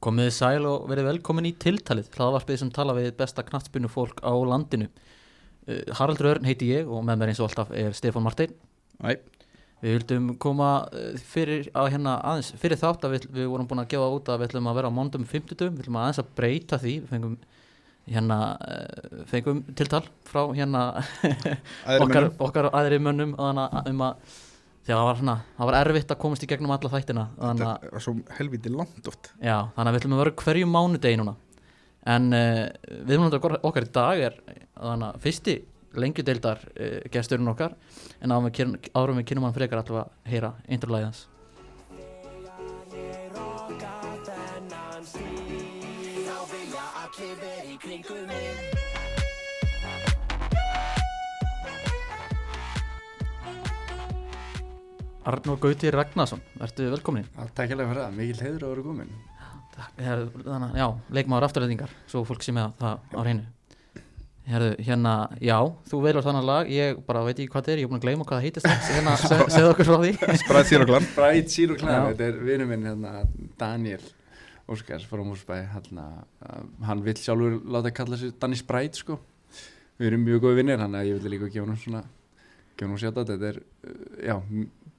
Komið þið sæl og verið velkomin í tiltalið, hlaðvarpið sem tala við besta knattspinnu fólk á landinu. Uh, Haraldur Örn heiti ég og með mér eins og alltaf er Stefán Martein. Æ, Við vildum koma uh, fyrir, á hérna aðeins, fyrir þátt að við, við vorum búin að gefa út að við ætlum að vera á mándum 50, við ætlum aðeins að breyta því, við fengum hérna, uh, fengum tiltal frá hérna okkar, okkar aðri mönnum að um að að það var, svona, það var erfitt að komast í gegnum alla þættina þannig að Þetta var svo helviti langt oft. Já, þannig að við ætlum að vera hverju mánudegi núna. En uh, viðmjöndar okkar, okkar í dag er þannig að fyrsti lengjudeildar uh, gesturinn okkar En árum við, en við kynum hann frekar alltaf að heyra introlæði hans Arnur Gauti Ragnarsson, ertu velkomin? Takk fyrir það, mikil heiður að vera komin þannig, að- já, leikmaður afturlendingar svo fólk sem með það á hreinu. Herðu, hérna, já, þú velur þannig lag, ég bara veit ekki hvað þetta er, ég er búin að gleyma hvað það heitist hérna, seg, segðu okkur frá því. Bright Zero Clan, Já. þetta er vinur minn hérna, Daniel Óskars frá Múrsbæ hérna, hann vill sjálfur láta kalla sig Danny Sprite sko. Við erum mjög góði vinnir, hann að ég vil líka gefa hann svona gefa hann sjátt þetta er, uh, já,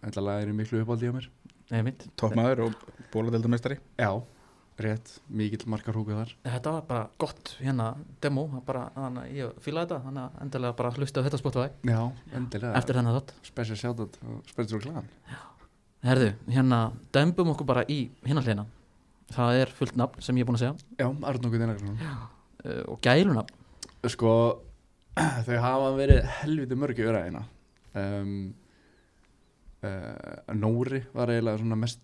þetta lag er í miklu uppáldi á mér. Toppmaður og bóladeldamestari Já, rétt, mikill margar húku þar. Þetta var bara gott hérna demo, bara, að ég fíla þetta. Þannig að endilega bara hlusta á þetta Spotify. Já, endilega, eftir þennan þátt. Special shoutout og Bright Zero Clan Herðu, hérna, dembum okkur bara í hinna hlina það er fullt nafn sem ég er búin að segja. Já, Arnóku Dinargrann uh, og gælunafn. Sko, þau hafa verið helviti mörg í öræðina um, uh, Nóri var eiginlega svona mest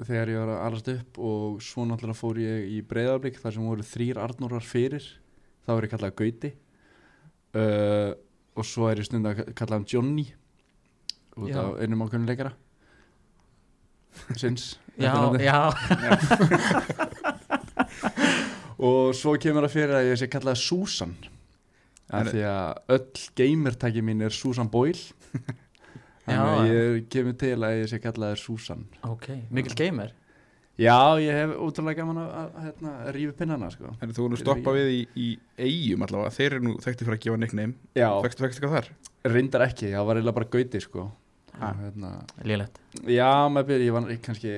þegar ég var að alast upp og svo náttúrulega fór ég í breyðablík þar sem voru þrýr Arnórar fyrir. Þá var ég kallað Gauti. Uh, og svo er ég stund að kalla hann Johnny út Já. af einum ákveðinu leikara. Sins. Já, eftirnafni. já, og svo kemur það fyrir að ég sé kallaði Susan. Af Er- því að öll gamertæki mín er Susan Boyle þannig Já. að ég kemur til að ég sé kallaði Susan. Ok, mikil gamer. Já, ég hef útrúlega gaman að, að, að, hérna, að rífa pinnana sko. En þú nú stoppa við í, í eigum allavega. Þeir eru nú þekkti fyrir að gefa nickname. Já, fekstu eitthvað þar? reyndar ekki, það var eiginlega bara gauti sko. Hérna, Lélegt. Já, maður byrja, ég var kannski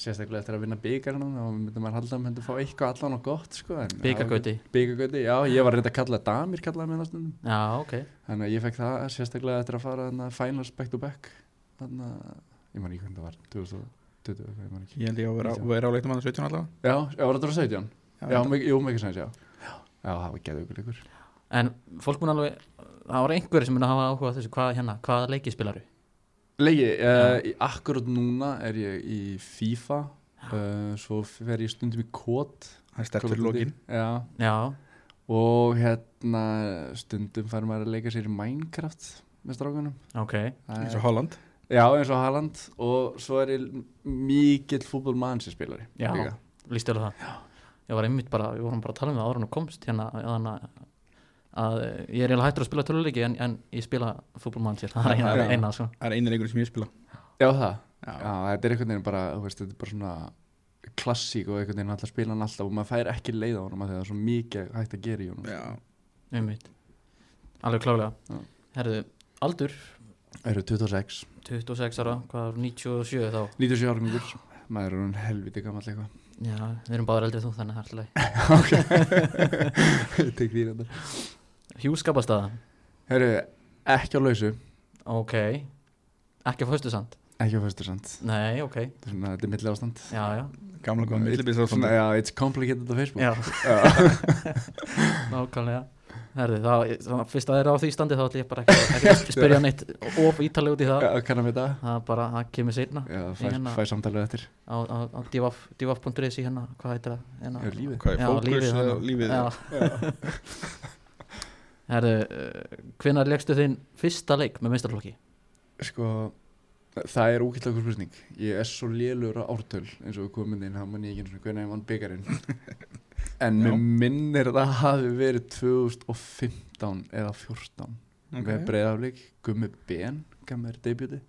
sérstaklega eftir að vinna byggarnum þá myndi maður halda að maður fá eitthvað allan og gott sko, en- Byggargauti Byggargauti, já, ég var reynda að kalla Damir kallaði mér stundum Já, ok. Þannig að ég fekk það sérstaklega eftir að fara þarna finals back to back Þannig að, ég man ekki hvernig það var 2020, eitthvað, ég man ekki. Ég held ég að vera, vera á leiknum að 17 allavega Já, já, var þetta 17? Já, jú, mikið sæns, já. Já, það var ykkur En fólk mun alveg Það var einhverjir sem mun að hafa áhuga þessu Hvað, hérna, hvað leiki spilaru? Leigi, uh, akkurat núna er ég í FIFA uh, Svo fer ég stundum í kót Það er sterkt fyrir lokin. Já, Já, og hérna stundum fær maður að leika sér í Minecraft með strákunum. Ok. Það eins og Holland Já, eins og Haaland. Og svo er ég mikill fútbolmann sem spilari Já. alveg það? Ég var einmitt bara, við vorum bara að tala um það en þú komst hérna þannig að, eh, ég er eiginlega hættur að spila töluleiki en, en ég spila fútbolmann sér, það er eina, Já. eina sko. Það er einu leikur sem ég spila. Já, það? Já, Já, þetta er einhvern veginn bara, þú veist, þetta er bara svona klassík og einhvern veginn alltaf spila hann alltaf og maður fær ekki leið á honum af því að það er svo mikið hægt að gera í honum. Já. einmitt. Alveg klálega Já. Herðu, aldur? Eru 26, 26 ára, hvað er 97 þá. 97 árgangur maður er hann helviti gammal eitthvað. Já, við erum báður eldrið þú þannig að það er alltaf Tek því þetta Hjúskapastaða, Herru, ekki á lausu. Ok. Ekki á föstu sand ekki á fyrstu sand Nei, ok, Þetta er svona, þetta er milli ástand já, já, Gamla góða Svona, millibýðsrástand Já, it's complicated á Facebook. Já. Nákvæmlega. Herði, þá, fyrst að það er á því standi þá ætlum ég bara ekki, að spyrja neitt of ítalega út í það. Já, kannan við það Það er bara, það kemur seinna. Já, fæ, hérna- fæ samtalið eftir. Á, á, á divaf, divaf.is í hérna, hvað heitir það? Hérna, Já, lífið Uh, hvenær leggstu þinn fyrsta leik með meistarflokki? Sko, það er úkillega okkur spurning Ég er svo lélur á ártöl eins og við komum inn, þá mann ég ekki hvernig ég vann byggarinn En mér minnir að það hafi verið 2015 eða 14 Ok. með breyðaflik, Gummi Ben gaf mér debuti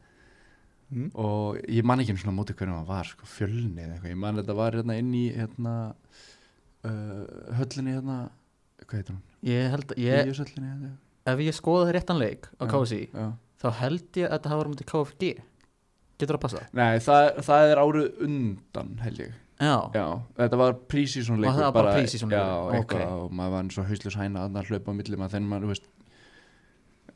Mm. og ég man ekki einu svona móti hvernig það var sko, fjölni eða eitthvað, ég man þetta var hérna inn í hérna uh, höllinni hérna hvað heitir hún? Ég held að ég, hérna ef ég skoða réttan leik á Já. þá held ég að þetta hafa verið mútið KFG Getur það að passa? Nei, það, það er árið undan held ég. Já, Já, þetta var prísísson leikur það var bara Já, leikur, eitthvað ok. og maður var eins og hauslus hæna að hlaupa á milli maður þennan maður, veist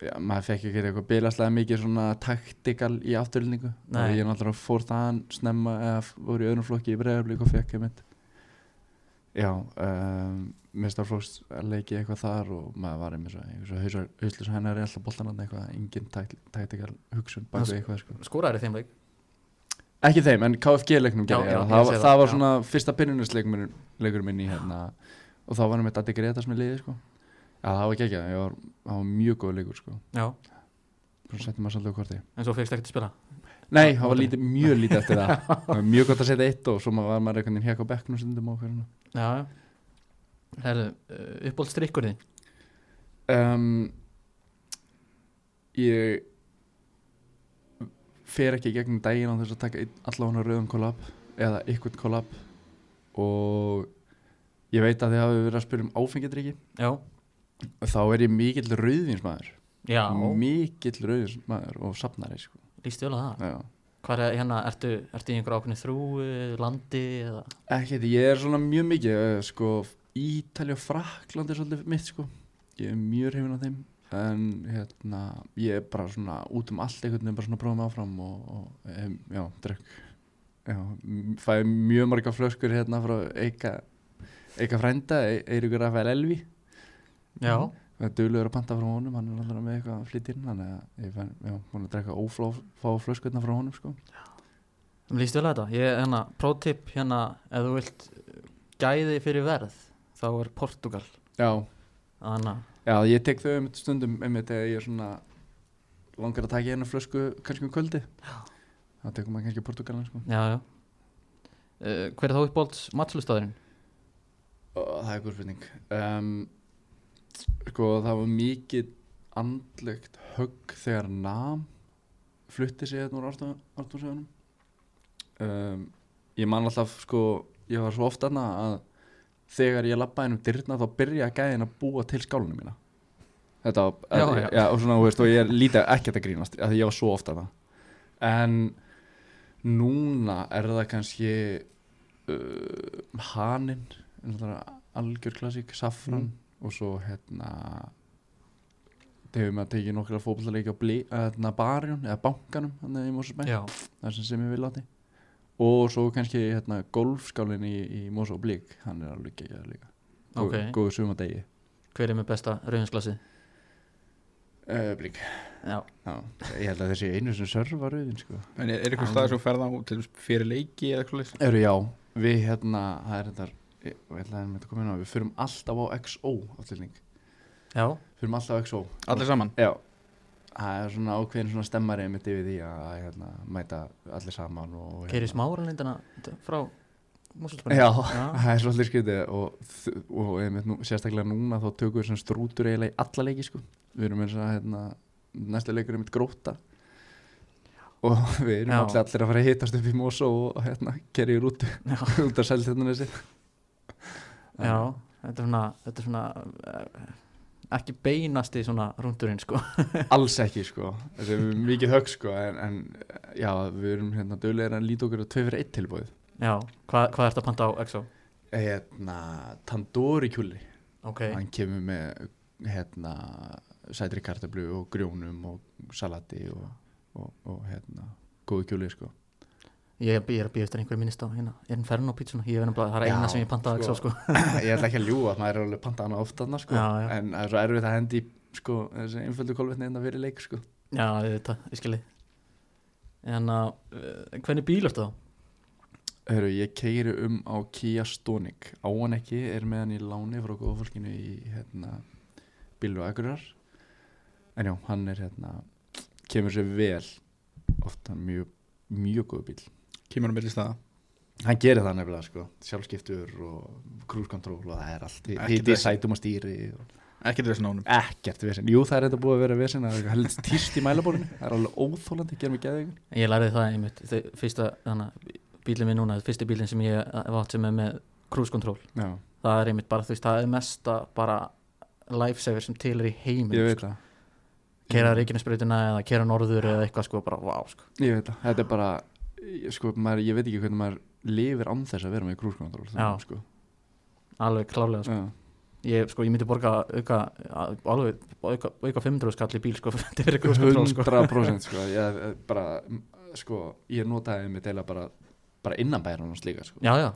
Já, maður fekk ekki eitthvað bilaslega mikið svona taktikal í afturlningu og ég náttúrulega fór þaðan snemma eða voru í öðrum flokki í breiðarblík og fekk ég mitt Já, um, mistarflóks leiki eitthvað þar og maður var einhvers og hauslus hæna er alltaf boltan eitthvað, engin tak taktikal hugsun við eitthvað sko. skoraður í þeim leik? Ekki þeim, en KFG leiknum Já, gerði já, það, það, það, það var já. svona fyrsta byrjunisleikur minn í hérna og þá var hann með Datti Gretas með liði sko. Já, það var ekki ekki, var, það var mjög góð leikur sko. Já, Svo settum maður svolítið á korti en svo fegst ekki að spila? Nei, það var lítið, mjög lítið eftir það. Það mjög gott að setja eitt og svo maður var maður einhvern veginn hjekk á bekknum stundum og hverjum Já, já Herðu, uh, uppbólt strikkur þinn? Um, Ég fer ekki gegnum daginn á þess að taka allavega rauðan kollab eða ykkur kollab. Og ég veit að þið hafi verið að spyrja um áfengidriki Já, þá er ég mikill rauðvinsmaður já, mikill rauðvinsmaður og safnari sko. lístu vel að það? Já. Hvað er hérna, ertu, ertu í einhver ákveðni þrúi, landi eða? Ekki ég er svona mjög mikið eh, sko, Ítalja og Frakland er svolítið mitt sko. ég er mjög hrifin af þeim. En hérna, ég er bara svona út um allt einhvern veginn bara svona mig áfram og, og em, já, drekk já, m- fæ mjög marga flöskur hérna frá Eika Eika frænda, E- Eiríkur Rafael Elvi. Já, það er duglegur að panta frá honum hann er alltaf með eitthvað flytinn þannig að ég fann, já, hún er að drekka óflá fá flöskurna frá honum sko. Lístu vel að þetta. Ég, hérna, prótip hérna ef þú vilt gæði fyrir verð þá er Portugal. Já, Þannig að, já, ég tek þau einmitt stundum einmitt þegar ég er svona langar að taka einu flösku kannski um kvöldi já. þá tekum maður kannski Portugalan sko. Já, já. Uh, Hver er þá uppbólt matslustæðurinn? og það er góð spurning. Um, sko það var mikið andlegt högg þegar nam flutti sig hérna úr ártúrsögunum um, ég man alltaf sko ég var svo oft aðna að þegar ég lappaði um dyrna þá byrja gæðin að búa til skálunum mína. Þetta Já, að, já. já, og svona, veist, og ég er lítið ekkert að grínast af því ég var svo oft aðna en núna er það kannski uh, haninn algjör klassík, safran og svo hérna þegar maður tekið nokkra fótballleiki á hérna barjón eða bankanum hérna í Mósusbæ, Já, það sem sem ég vil átti og svo kannski hérna golfskálinn í, í og Blík hann er alveg ekki líka. Gó- ok. góður sumadegi Hver er með besta rauðinsglasið? uh, Blík, Já, já, ég held að þessi einu sem sörfa rauðin sko. En er, eitthvað stað sem þú ferð á fyrir leiki eða eitthvað? Eru já, við hérna það er þetta, ég að við fyrum alltaf á XO já, fyrum alltaf á XO Allir saman? Já Það er svona ákveðin svona stemmari mitt yfir því að hérna, mæta allir saman og Geiri hérna. smáralindina frá Mosfellsbænum Já, Já. það er svolítið skrítið og, og einmitt nú, sérstaklega núna þá tökum við svona strútur eiginlega í alla leiki sko. Við erum eins og hérna, næsta leikur er mitt gróta og við erum allir, allir að fara að hitast upp í Mosó og hérna, kerja í rútu út af selþjóðnesi Já, þetta er svona, þetta er svona ekki beinasti svona rúndurinn sko. Alls ekki sko, þessi mikið högg sko en, en já, við erum hérna dögulegir að líta okkur á 2 fyrir 1 tilbúið Já, hvað, hvað ertu að panta á EXO? Hérna, Tandori kjúli. Ok, hann kemur með hérna sætri kartablu og grjónum og salati og, og, og hérna góðu kjúli sko ég, er- er að býja eftir einhverju minnist á hérna. Inferno pítsuna, ég verðum bara, það er eina sem ég panta á EXO sko. sko. Ég ætla ekki að ljúga maður er alveg pantað hana ofta sko. En það er svo erfitt að hendi sko þessi einföldu kolvetni hérna fyrir leik sko. Já, ég veit það, ég skilji En að, uh, hvernig bíl ertu þá? Heru, ég keiri um á Kia Stonic. Á hann ekki, er með hann í láni frá góða fólkinu í hérna bílu Akureyrar. En já, hann er hérna kemur sér vel. Ofta mjög, mjög góð bíl Kemur á milli staða? Hann gerir það nefnilega sko, sjálfskiptur og cruise control og það er allt, hiti í vesen. sætum og stýri og, Ekkert við honum. Ekkert vesen, jú það er þetta búið að vera vesen það er eitthvað helst týst í mælabórinu það er alveg óþólandi, gerum við geðið Ég lærði það einmitt þe- Fyrsta, þannig bílinn minn núna Fyrsti bílinn sem ég átt sem er með cruise control. Já, Það er einmitt bara, þú veist, það er mesta bara lifesaver sem til er í heiminn ég sko. veit það Kera Reykjanesbrautina eða kera norður eða eitthvað sko bara, vá sko sko, maður, ég veit ekki hvernig maður lifir án þess að vera með krúskontról Já. sko. Alveg klárlega sko já. Ég, sko, ég myndi borga auka, alveg, auka, auka 500 skall í bíl sko fyrir cruise control sko 100% sko, ég, eh, bara, sko, ég notaði mig til að bara, bara innanbæra slíka sko. Já, já,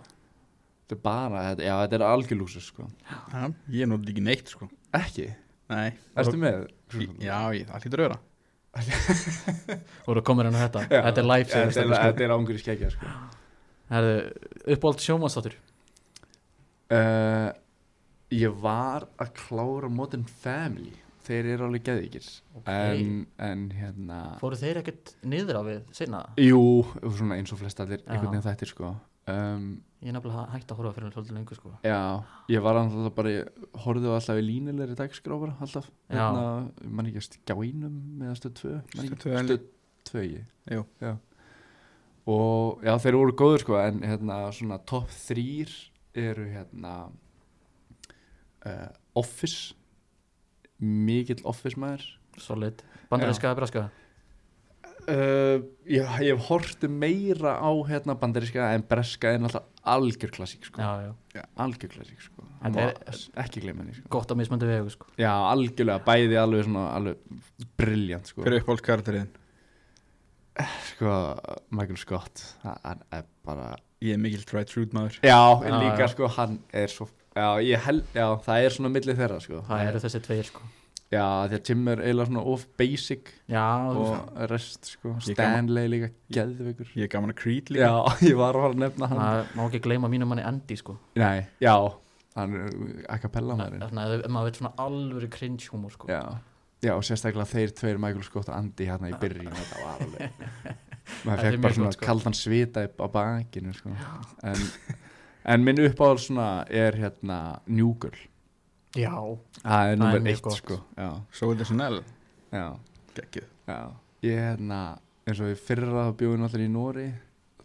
þetta er bara, þetta, já, þetta er algjörlúsus sko. Já, Ég notið ekki neitt sko ekki, Nei erstu með Já, það hlýtur að vera voru komin hann þetta? Já, Þetta er lifesaver þetta er, sko. þetta er ángur í skegja sko. Herðu, uppáld sjómanstáttur uh, ég var að klára Modern Family. Þeir eru alveg geðvíkir en, en hérna Fóru þeir ekkert niður á við sinna? jú, svona eins og flest allir einhvern veginn þættir sko. Um, Ég er nefnilega hægt að horfa fyrir hann svolítið lengur sko. Já, ég var alltaf bara ég horfði á alltaf í línulegri dagskrá bara alltaf, hérna, mann ekki að skjáinum eða stöð 2 man ekki- Stöð tvö, stöð 2 ég. Jú. já. og já, þeir voru góður sko en hérna svona topp 3 eru hérna uh, Office. Mikill Office maður. Solid. Bandarinska eða braska? Uh, já, ég hef hortu meira á hérna bandaríska en breska er náttúrulega algjör klassík sko. Já, já algjör klassík sko. Er- ekki gleyma henni sko. Gott á mismöndu vegu sko já, algjörlega, bæði alveg svona alveg briljant sko. Hver er uppáhalds karakterinn? sko, Michael Scott hann er bara Ég er mikill try truth maður já, Já, líka já. sko, hann er svo já, ég held, já, það er svona millið þeirra sko. Það eru þessi tveir sko já, því að Tim er eiginlega svona of basic Já, og rest sko, Stanley líka geðveikur. Ég er gaman að Creed líka. Já, ég var að fara að nefna hann. Maður má ekki gleyma mínum manni Andy sko. Nei, já, hann er a cappella maðurinn. Þannig að maður veit svona alvöru cringe humor sko. Já, já, og sérstaklega þeir tveir Michael Scott og Andy hérna í byrjun þetta var alveg maður fekk bara svona sko. kaldan svita upp á bakinu sko. en, en minn uppáhald svona er hérna New Girl Já. Það er er nummer eitt gott. sko. Já, Svo er þetta já, Gekkið. Já. Ég hérna, eins og í fyrra þá bjóðin allir í Nóri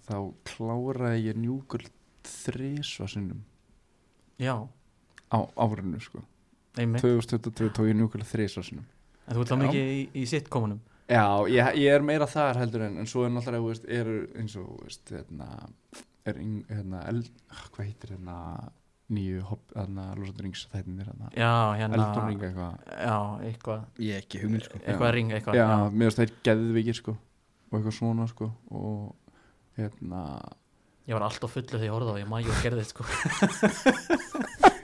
þá kláraði ég New Girl þrísva sinnum. Já. Á árinu sko. Einmitt. 2022 tók ég New Girl þrísva sinnum. En þú ert þá Já. mikið í, í sitcomunum? Já, ég, ég er meira þar heldur en, en svo er náttúrulega, þú veist, eru eins og, þú veist, hérna, er, hérna, eld, ah, hvað heitir hérna, nýju hopp, hérna, Lósaður Rings þættinir, hérna, Já, hérna Ring eitthvað. Já, eitthvað. Ég er ekki hugmynd sko. Eitthvað ring, eitthvað Já, mér finnst þeir geðvikið, sko, og eitthvað svona, sko, og, hérna, Ég var alltaf fullu þegar ég horfði á það, Ég maður ekki að gerði þetta sko.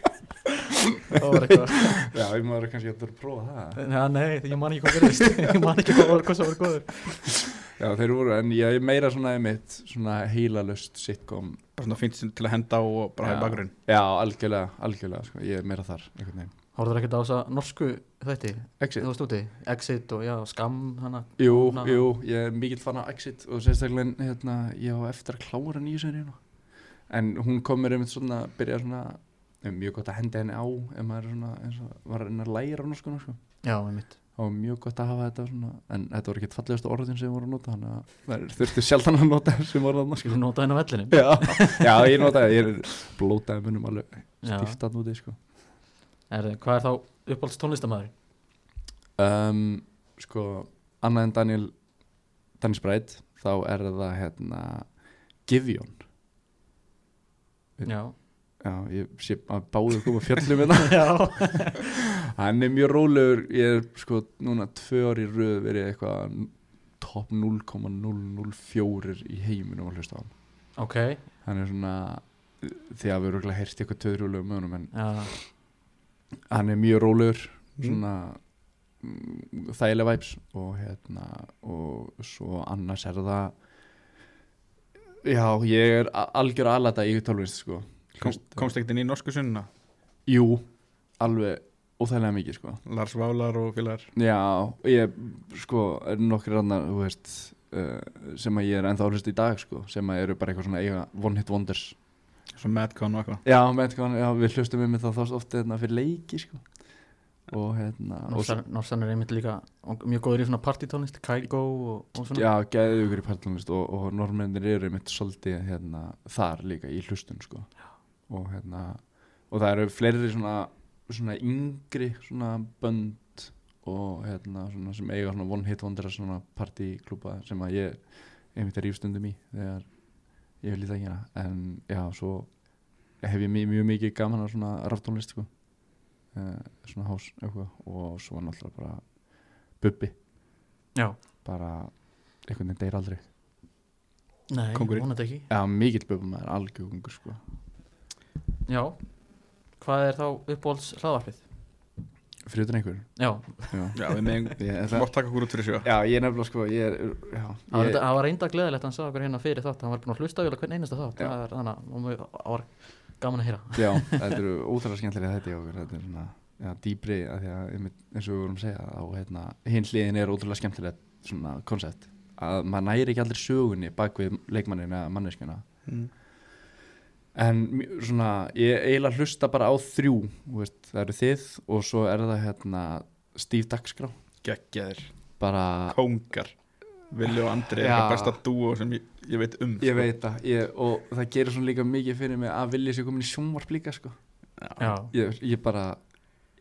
Það var eitthvað. Já, ég maður kannski að þú að prófa það. Já, nei, ég man ekki hvað gerðist. Ég man ekki hvað, hvað svo var góður Já, þeir voru, en ég er meira svona einmitt, svona heilalust sitcom. Bara svona fint til að henda á og bara hafa bakgrunn Já, algjörlega, algjörlega, sko, ég er meira þar, einhvern veginn. Horfður ekkert á þessa norsku þætti Exit. Þú varst úti Exit og já, Skam hana Jú, Ná. jú, ég er mikill fan af Exit og sérstaklega hérna, ég á eftir að klára nýju seríuna en hún kom mér einmitt svona byrja svona eh, mjög gott að henda henni á ef maður er svona eins og var að reyna að læra á norskuna sko. Já, einmitt það var mjög gott að hafa þetta svona en þetta voru ekki fallegast orðin sem voru að nota þannig að það þurfti sjaldan að nota sem voru að norska Skilur nota henni á vellinum? Já, já, ég notaði, ég er blótaði munum alveg að núti sko. er, Hvað er þá uppáhalds tónlistamæður? um, sko, annað en Daniel Daniel Sprite þá er það hérna Givion Já Já, ég sé að báðu koma fjöllum hérna. Hann er mjög rólegur. Ég er sko núna tvö ári röð verið eitthvað top 0,004 í heiminum að hlusta á hann. Ok. Hann er svona að við erum heyrst eitthvað töðrúlega með en Já, hann er mjög rólegur Mm. svona mm, þægilega væps og hérna og svo annars er það já, ég er algjör alata í tólvist sko Kom, Komst ekkert inn í norsku sunna Jú, alveg óþægilega mikið sko. Lars Válar og félagar? Já, ég sko er nokkur annar, þú veist uh, sem að ég er ennþá hlusta í dag sko sem að eru bara eitthvað svona eiga one hit wonders. Svo Madcon og eitthvað? Já, eitthvað, já, við hlustum með það þá oft hérna fyrir leiki sko. Og hérna Norsan er einmitt líka mjög góður í svona partytónlist Kaigo og, og svona. Já, gæðu ykkur í partlunist og, og normennir eru einmitt svolítið hérna, þar líka í hlustun sko. Og hérna og það eru fleiri svona, svona yngri svona bönd og hérna svona sem eiga svona one hit wonder svona partyklúpa sem að ég einmitt er rífstundum í þegar ég vil í það gera. En já, svo hef ég mjög, mjög mikið gaman á svona raftónlist sko. uh, svona hás og svo náttúrulega bara bubbi. Já, bara einhvern veginn deyr aldrei. Nei, vonandi ekki. Já, mikill bubbi maður, algjörgungur sko Já, hvað er þá uppbóls hlaðvarpið? fyrir utan einhver Já, Já, Já, við megum ég, Mátt taka okkur út fyrir sjó já, ég er nefnilega sko ég er, já, það var, ég, það var reynda gleðilegt að hann sagði okkur hérna fyrir þátt. Hann var búin að hlusta á hvern einasta þátt. Já. það er þannig var gaman að heyra. Já, þetta eru óþæra skemmtilega þetta í okkur. Þetta er svona, já, dýbri að því að einmitt, eins og við vorum að segja á hérna, hinn hliðin er ótrúlega skemmtilegt svona koncept. Að maður næri ekki aldrei sögunni bak við leikmannin eða manneskjuna. Mm. En svona, ég eiginlega hlusta bara á þrjú þú veist, það eru þið og svo er það hérna Steve Dagskrá Geggjaðir bara Kóngar Villi og Andri er það besta dúo sem ég, ég veit um Ég sko. veit það, ég, og það gerir svona líka mikið fyrir mig að vilja sér komin í sjónvarp líka sko. Ég, ég bara,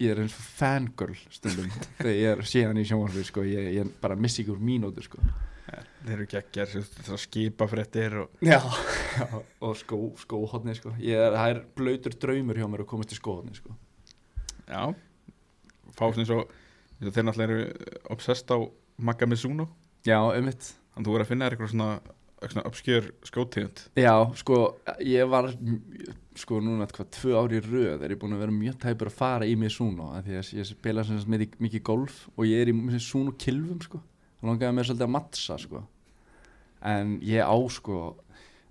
ég er eins og fangirl stundum þegar ég er síðan í sjónvarpi sko. ég, ég bara missi ekki úr mínútur sko. Þeir eru geggjaðir Það skipa fréttir og já. og skó, skóhotni sko. ég er, það er blöytur draumur hjá mér að komast í skóhotni sko. Já. Fá svona svo Þeir náttúrulega eru obsessed á Magga Mizuno. Já, einmitt. Þannig að þú verður að finna þér eitthvað svona, eitthvað obskjör skótegund Já, sko, ég var sko núna hvað, tvö ári í röð er ég búin að vera mjög tæpur að fara í Mizuno af því að ég spila sem sagt mikið golf og ég er í Mizuno kilvum sko þá langaði mér svolítið að mattsa sko en ég á sko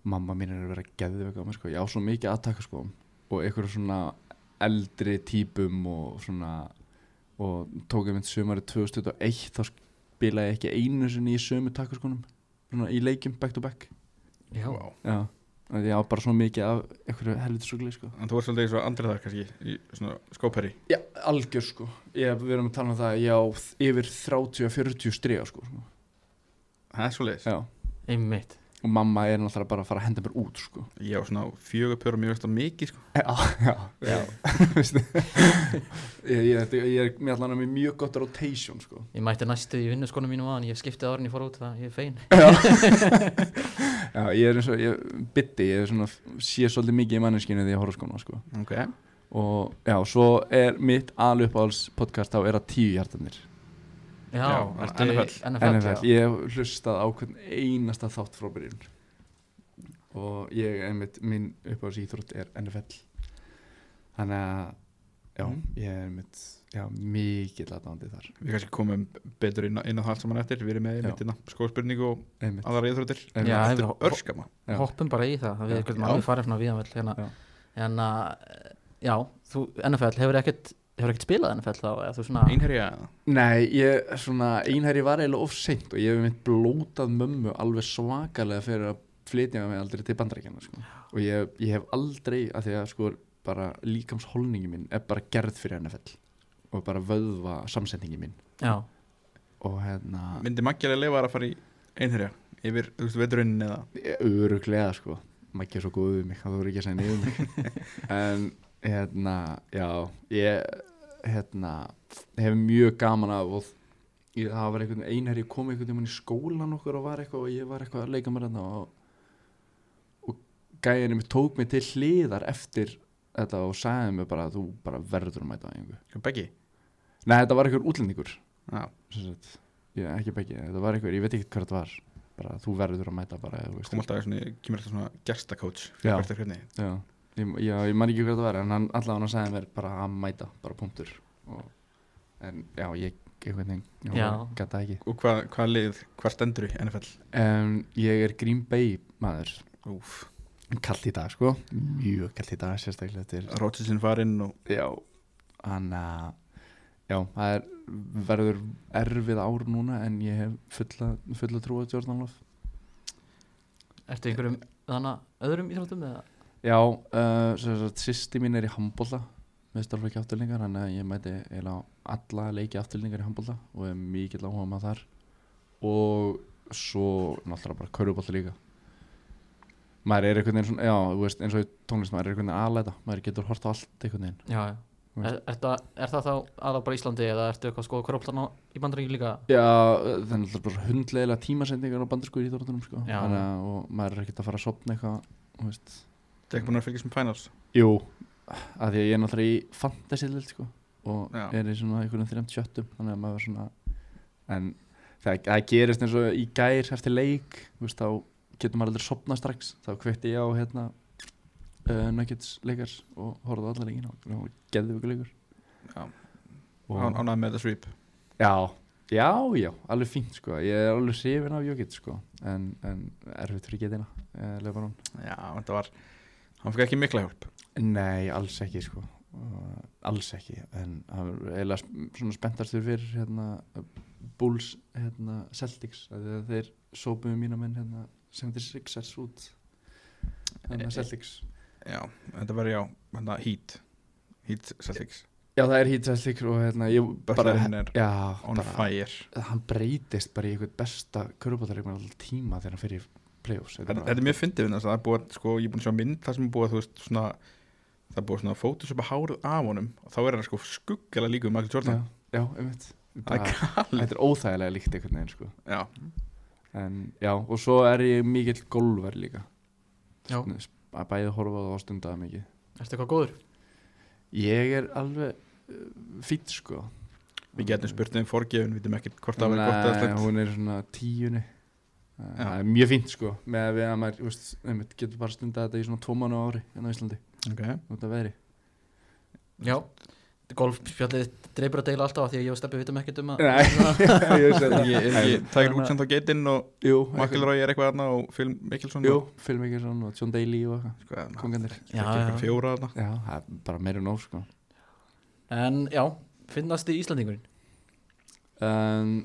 mamma mín er að vera mér sko ég á svo mikið aðtaka sko og einhverju svona eldri típum og svona og tók ég mynd sömari 2001 þá spilaði ég ekki einu sinni í sömu takaskonum svona í leikjum back to back já. wow. Já, af því ég á bara svo mikið af einhverju helviti sugli sko. En þú ert svolítið eins og Andri þar kannski Í svona skóperi Já, algjör sko. Ég við erum að tala um það að ég á yfir 30-40 striga sko Það er svolítið Já, einmitt og mamma er náttúrulega bara að fara að henda mér út sko. Ég á svona fjögur pjör og mjög að mikið sko. Já, já, já. Ég, ég, ég er með allan með mjög gott rotation sko. Ég mætti næstu í vinnuskonum mínu aðan Ég skiptið árin ég fór út það, ég er fein Já, ég er eins og, ég bytti, ég er svona sé svolítið mikið í manneskinu því ég horf skona sko. Ok. Og já, svo er mitt aluppáhalds podcast á er að tíu hjartanir Já, Já, ertu NFL. NFL, NFL, já. ég hef hlustað á hvern einasta þátt frá byrjun og ég, einmitt, minn uppáhalds íþrótt er NFL þannig að já, Mhm. ég er einmitt já, mikill aðdándi þar Við kannski komum betur inn á, inn á það allt saman eftir Við erum með Já. mittina skóspurningu og einmitt, aðra íþróttir einmitt. Já, við- er örskama Já. hoppum bara í það, það við alveg farið svona viðanveld hérna, Já. hérna já, þú, NFL, hefur ekkert hefur ekkert spilað NFL þá, eða þú svona Einherja Nei, ég, svona, einherji var eiginlega of seint og ég hef mitt blótað mömmu alveg svakalega fyrir að flytja mig aldrei til bandarækjana sko. og ég, ég hef aldrei, að því að sko bara líkamsholningi minn er bara gerð fyrir NFL og bara vöðva samsetningi minn. Já, og hérna, Myndi maggjalega leifa þær að fara í einherja Yfir, þú veist, veturinn eða? Öruglega sko. Ekki svo góð við mig, það voru ekki að segja niður mig. En hérna já, ég hérna, hef mjög gaman af og ég, það var einhvern einherji kom einhvern veginn í skólan okkur og var eitthvað og ég var eitthvað að leika mér hérna og, og gæðinni mér tók mig til hliðar eftir þetta og sagði mér bara að þú bara verður að mæta á einhver Beggi? Nei, þetta var einhver útlendingur. Já, ég, ekki beggi, þetta var einhver, ég veit ekki hvað þetta var bara þú verður að mæta bara eða, þú veist. kom alltaf svona, kemur alltaf svona gestakóts Já. Já, ég, já, ég man ekki hvað það var en hann allavega hann sagði mér bara að mæta bara punktur. Og, en já, ég veginn Já. gata ekki. Og hvað hva lið, hvað stendur í NFL? um, Ég er Green Bay maður. Úf kallt í dag sko, mjög kallt í dag sérstaklega til Rótsilsin farinn og Já, hann að já, það er, verður erfið ár núna en ég hef fulla, fulla trúið Jordan Love. Ertu einhverjum þannig öðrum íþróttum eða Já, uh, sagt, sýsti mín er í handbólla meðstarflöki afturlingar þannig að ég mæti eiginlega á alla leiki afturlingar í handbólta og er mikill áhuga maður þar. Og svo náttúrulega bara körubólta líka. Maður er einhvern veginn svona, já, veist, eins og í tónlist maður er einhvern veginn aðlæta, maður getur hort á allt einhvern veginn. Já, já. Er, er, það, er það þá aðal bara Íslandi eða ertu eitthvað að skoða körflana í bandaríki líka? Já, það er náttúrulega bara hundlegilega tímasendingar á bandarsku í Íþróttunum sko. Og maður er ekkert að fara að sopna eitthvað Það er ekki búin að fylgjast með finals? Jú, að því að ég er náttúrulega í fantasy-lild sko, og Já. er í svona einhvern þrejum tjöttum þannig að maður er svona en það, það gerist eins og í gær eftir leik, veist, þá getur maður aldrei sopna strax, þá kveitti ég á hérna uh, Nuggets leikars og horfði á alla leikin og geði ykkur leikur. Já, og, án- ánægð með þetta sweep. Já, já, já, alveg fínt sko. Ég er alveg hrifin af Jokic sko En, en erfitt fyrir getina eh, Lebanon Já, þetta var Hann fikk ekki mikla hjálp? Nei, alls ekki sko. Alls ekki En hann er eiginlega svona spenntastur fyrir hérna, Bulls hérna, Celtics af því að Þeir sópuðu mína menn hérna, 76ers út hérna, Eh, Celtics. Já, þetta var já, hérna Heat. Heat Celtics. Já, það er Heat Celtics og hérna Butlerinn er já, on bara, fire. hann breytist bara í eitthvað besta körubáttareikmann alltaf tíma þegar hann fyrir playoffs Þetta þetta er mjög fyndið við það er búið sko, ég er búin að sjá mynd það sem er búið veist, svona það er búið svona fótusöpa hárið af honum og þá er hann sko skuggala líka um Michael já, Jordan já, bara, er galið. þetta er óþægilega líkt einhvern veginn sko. Já, en já, og svo er ég mikill golfari líka. Já. Að bæði horfa á það og stundaða mikið. Ertu eitthvað góður? ég er alveg uh, fýtt sko. Við getum spurt um forgefin, við veitum ekkert hvort það verið gott Nei, hún er svona tíunni. Já. Það er mjög fínt sko með að við að maður, veist, einmitt, getur bara stundað þetta í svona tvo mánu á ári hérna á Íslandi. Ok, út af veðri. Já. Golfspjallið dreipur að deila alltaf af því að ég og Steppi vitum ekkert um að Nei, ég sé ég er ekki tækir út sem þá getinn og Jú, McIlroy er eitthvað þarna og Phil Mickelson Jú, og, Phil Mickelson og John Daly og sko, kongandir það er fjóra þarna. Já, það er bara meira nóg sko. En já, finnast þið Íslandingurinn? um,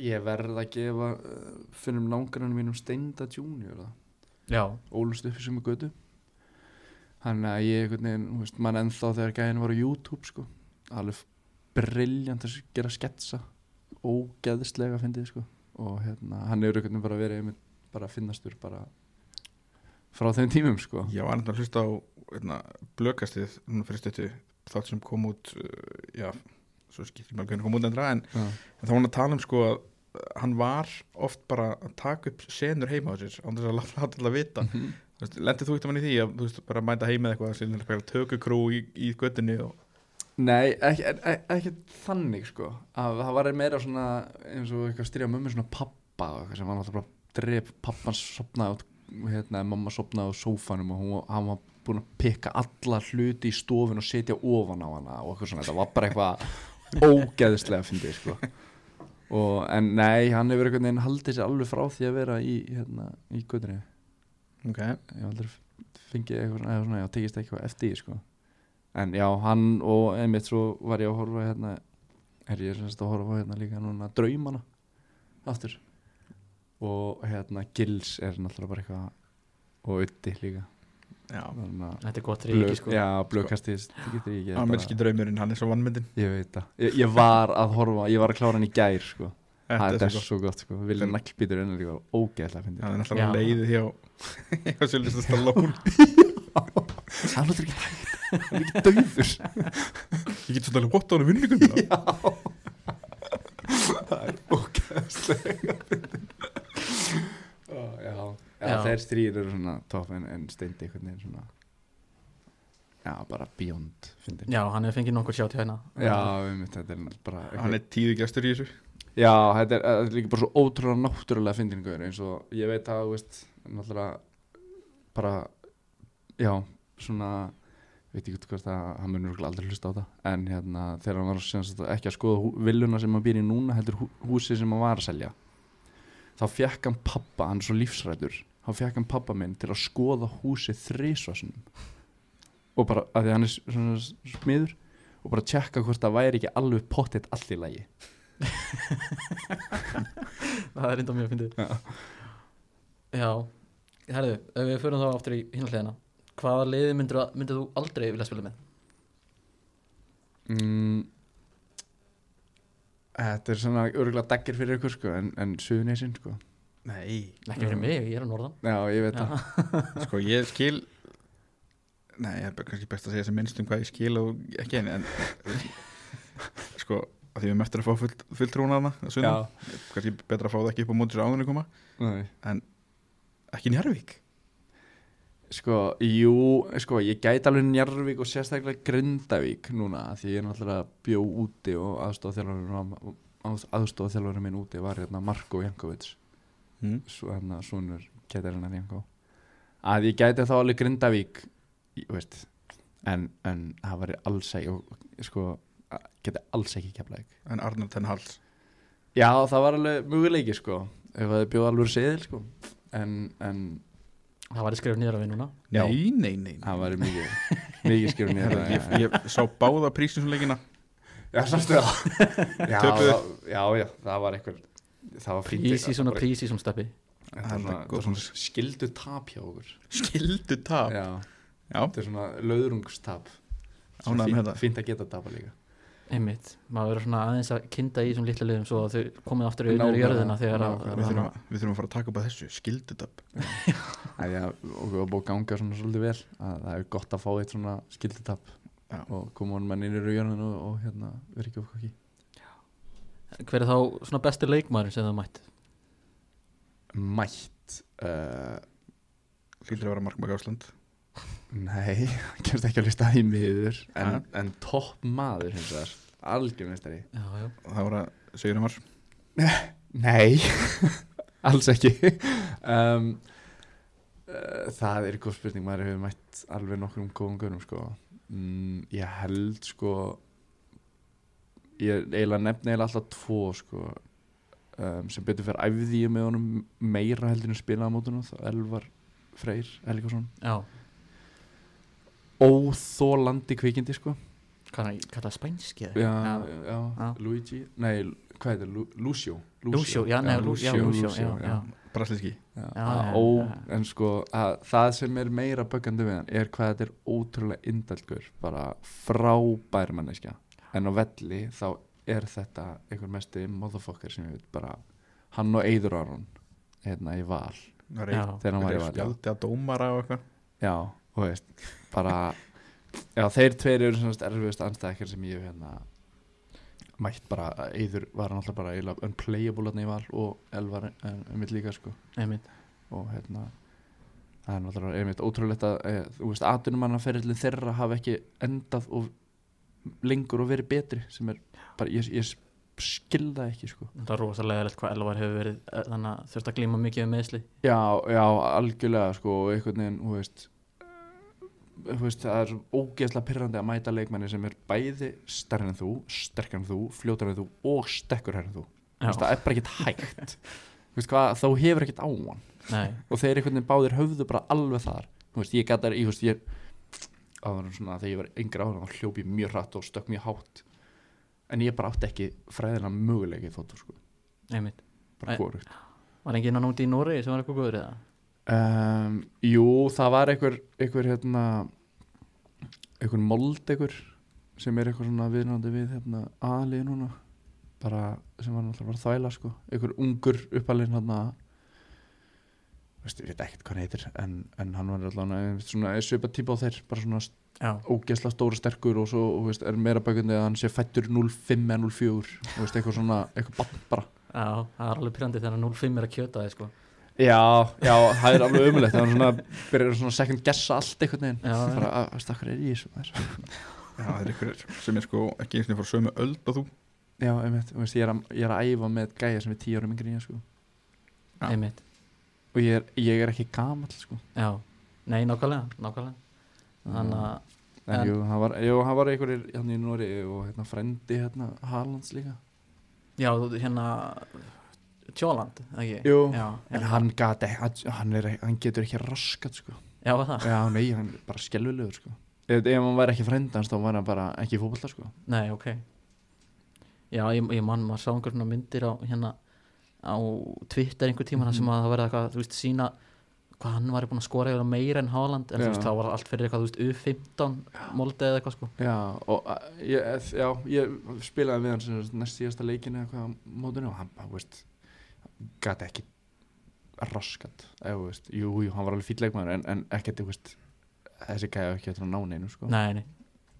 Ég verð að gefa uh, finnum nágrannum mínum Steinda Junior ólust upp í sem götu. Hann að ég mann ennþá þegar gæðin var á YouTube sko, alveg brilljant að gera sketsa. Ógeðslega fyndið sko. Og hérna, hann einhvern veginn bara verið einmitt bara finnastur bara frá þeim tímum sko. Ég var enda að hlusta á hérna, blökastið fyrir stöttu þátt sem kom út uh, já, svo skiptir maður hvernig kom út endra en, Já. en þá var hann að tala um sko að hann var oft bara að taka upp senur heima á sér án þess að láta alltaf vita. Þú veist, lendið þú eitthvað í því að þú veist, bara mæta heima eða eitthvað sem er tökukrú í, í göttunni og Nei, ekki, ekki, ekki þannig sko að það var meira svona eins og eitthvað styrja mömmu svona pappa sem var náttúrulega bara dref pappans sopnaði og hérna, mamma sopnaði á sófanum og hún, hann var búin að pikka alla hluti í stofun og setja ofan á hana og eitthvað svona, þetta var bara eitthvað ógeðslega fyndið sko. Og, en nei, hann hefur einhvern veginn haldið sér alveg frá því að vera í hérna, í göttunni ok, ég aldrei fengið eitthvað eða svona, já, tekist eitthvað eftir sko. en já, hann og einmitt svo var ég að horfa hérna er ég semst að horfa hérna líka núna draumana aftur. Og hérna Gils er náttúrulega bara eitthvað og Uddi líka Þetta er gott ríki sko. Já, blöðkastið getur ég ekki ameríski draumurinn, hann er svo vannmyndin. Ég veit það, ég, ég var að horfa ég var að klára hann í gær sko. Þetta það er er svo gott. sko, Vilja Naglbítur er líka ógeðlega gott fyndið. Hann er náttúrulega Já. leiðið hjá hjá Sylvester Stallone. Hann lótur ekki hægt, hann er ekki dauður ég get svona alveg gott á hann vinningum það er ógæðslega já, já, Já. Þeir stríðir eru svona topp en, en steindi einhvern veginn svona já, bara beyond. Já, hann hefur fengið nokkur sjátt hérna. Já, um, þetta er bara hann er tíðu gestur í þessu. Já, þetta er, þetta er líka bara svo ótrúlega náttúrulega fyndingur eins og ég veit að, veist, náttúrulega bara, já svona veit ekki hvort að hann örugglega aldrei hlusta á það en hérna þegar hann var sem sagt, ekki að skoða villuna sem hann býr í núna heldur hú, húsi sem hann var að selja þá fekk hann pappa, hann er svo lífsrætur þá fekk hann pappa minn til að skoða húsi þrísvarsunum og bara, að því að hann er svona smiður og bara tjekka hvort það væri ekki alveg pottitt allt í lagi. Það er reynda mjög fyndið. Já. Já, herðu, ef við förum þá aftur í hinleðina hvaða liði myndir, myndir þú aldrei vilja spila með? mm, Þetta er svona örgulega daggir fyrir ykkur sko en, en suðunisinn sko Nei, Ekki fyrir mig, ég er á norðan. Já, ég veit það. Sko ég skil Nei, það er kannski best að segja sem minnst um hvað ég skil og ekki en, en sko, að því við eftir að fá full, full trúna þarna að sunnan, kannski betra að fá það ekki upp á mótis áðunni koma, Nei. ekki Njarvík Sko, jú, sko, ég gæti alveg Njarvík og sérstaklega Grindavík núna af því ég er náttúrulega bjó úti og aðstofþjálfurinn minn úti var hérna Marko Jankovic mm. svo hérna svonur Ketarinnar Janko. Að ég gæti þá alveg Grindavík í- veist, en, en það var alls ekki og, sko, að- geti alls ekki keflaðik en Arnar Ten Hals? Já, það var alveg möguleiki sko ef það bjóð alveg seðil sko. En, en Það var skrifað niður af við núna. Nei, nei, nei, nei. það var mikið mikið í Herra, þetta ég, ég sá báða prísinsleikina Já, sástu það? Já, já, já, það var eitthvað það var fínt Prísi svona prísi svona steppi Það er það skildu tap hjá okkur. Skildu tap? Já, Já, þetta er svona löðrungstap. Svona fínt, fínt að geta tapa líka. Einmitt, maður verður svona aðeins að kynda í þessum litlu liðum svo að þau komið aftur í Nákvæmlega, jörðina þegar að, við að, þurfum, að, við þurfum að fara að taka upp að þessu skildu tap. Æja, og við búið að ganga svona svolítið vel. Að það er gott að fá eitt svona skildutap Já. og koma honum mann inn í raujörninu og, og hérna verið ekki ofkaki hver er þá svona besti leikmaður sem það mætt? Mætt uh, Hlýtur að vera Markmark Ásland Nei, kemst ekki að lista í miður. En, Ha? en topp maður hins vegar algjörnistari Já, já, og það voru að segjum var Nei, alls ekki. Um, uh, Það er góð spurning maður hefur mætt alveg nokkrum góðum gönum sko. mm, Ég held sko ég eiginlega nefni eiginlega alltaf tvo sko, um, sem betur fyrir æfði ég með honum meira heldur en spilaða mótunum það Elvar Freyr Helgason. Já. Óþólandi kvikindi sko. Hvað er það, spænski? eða? já, já. já, Já. Luigi nei, hvað heitir, Lu, Lucio? Lucio, já, nei, Lucio. Brasliski en sko að, það sem er meira böggandi við hann er hvað þetta er ótrúlega indælgur bara frábær manneskja en á velli þá er þetta einhver mesti motherfucker sem ég veit bara hann og Eidur Aron hérna í val. Þegar hann var í val já, spjaldi að dómara og eitthvað. Já og veist bara já þeir tveir eru svona erfiðust anstæðakar sem ég hef hérna mætt bara Eidur var hann alltaf bara unplayable hérna í val og Elvar um mitt líka sko. Einmitt, og hérna það er náttúrulega einmitt ótrúlegt að e, þú veist, atvinnumannaferillin þeirra hafa ekki endað og lengur og verið betri sem er bara, ég, ég skilða ekki sko. Það er rosalega leitt hvað Elvar hefur verið eh, þannig að þurft að glíma mikið um meðsli já, já, algjörlega sko og einhvern veginn, þú veist þú veist, það er ógeðslega pyrrandi að mæta leikmanni sem er bæði stærri en þú, sterkar en þú, fljótar en þú og stekkur en þú, það er bara ekkert hægt. Hvað, þá hefur ekkert á hann. Nei, og þeir einhvern veginn báðir höfðu bara alveg þar. Þú veist, ég gæti þar, ég veist, ég áður svona þegar ég var yngri áður þá hljóp ég mjög hratt og stökk mjög hátt. En ég bara átti ekki fræðilega möguleika í þóttu sko, einmitt. Bara hvorugt. Var enginn að núti í Nóri sem var eitthvað góður eða? um, Jú, það var einhver einhver hérna einhver mold einhver sem er eitthvað svona viðnandi við hérna aðlið núna. Bara sem var náttúrulega bara þvæla sko. Einhver ungur uppalinn hérna veist, ég veit ekkert hvað hann heitir en, en hann var allavega svona svipa típa á þeir bara svona Já, ógeðslega stóra sterkur og svo og, veist, er meira bækundi að hann sé fættur 0-5 eða 0-4 og veist, eitthvað svona, eitthvað bann bara. Já, það er alveg pyrrandi þegar 0-5 er að kjöta þið sko. Já, já, það er alveg umulegt það er svona, byrjar svona second guessa allt einhvern veginn. Bara, að, veist, akkur er ég þessu maður Já, það er ykkur sem er sko ekki eins og fór sömu öld og þú. Já, einmitt, veist, ég, er að, ég er að æfa með gæja sem er 10 árum yngri en ég sko. Einmitt, og ég er, ég er ekki gamall sko. já Nei, nákvæmlega, nákvæmlega Þannig að, en, En- jú, hann var, jú, hann var einhverjir hérna í Nóri og hérna frendi hérna Haalands líka já, hérna Tjóland, ekki? Jú, já, en hann, gat, ekki- hann, er, hann getur ekki raskat sko. Já, það? Já, nei, hann er bara skelvilegur sko. ef, ef hann væri ekki frendi hans þá var hann bara ekki í fótbolta sko. Nei, ok Já, ég, ég mann, maður sá einhver svona myndir á hérna á Twitter einhver tíma mm Mhm. sem að það verða eitthvað, þú veist, sína hvað hann var búin að skora eða meira en Haaland en þú Já. veist, þá var allt fyrir eitthvað, þú veist, U15 moldi eða eitthvað sko Já, og a, ég, eð- já, ég spilaði við hann sem sagt næst síðasta leikin eða eitthvað á mótinu og hann, hann veist, gæti ekki raskat, eða, þú veist, jú, jú, hann var alveg fýll leikmaður en, en ekkert, þú veist, þessi gæði ekki að ná neinu, sko. Nei, nei,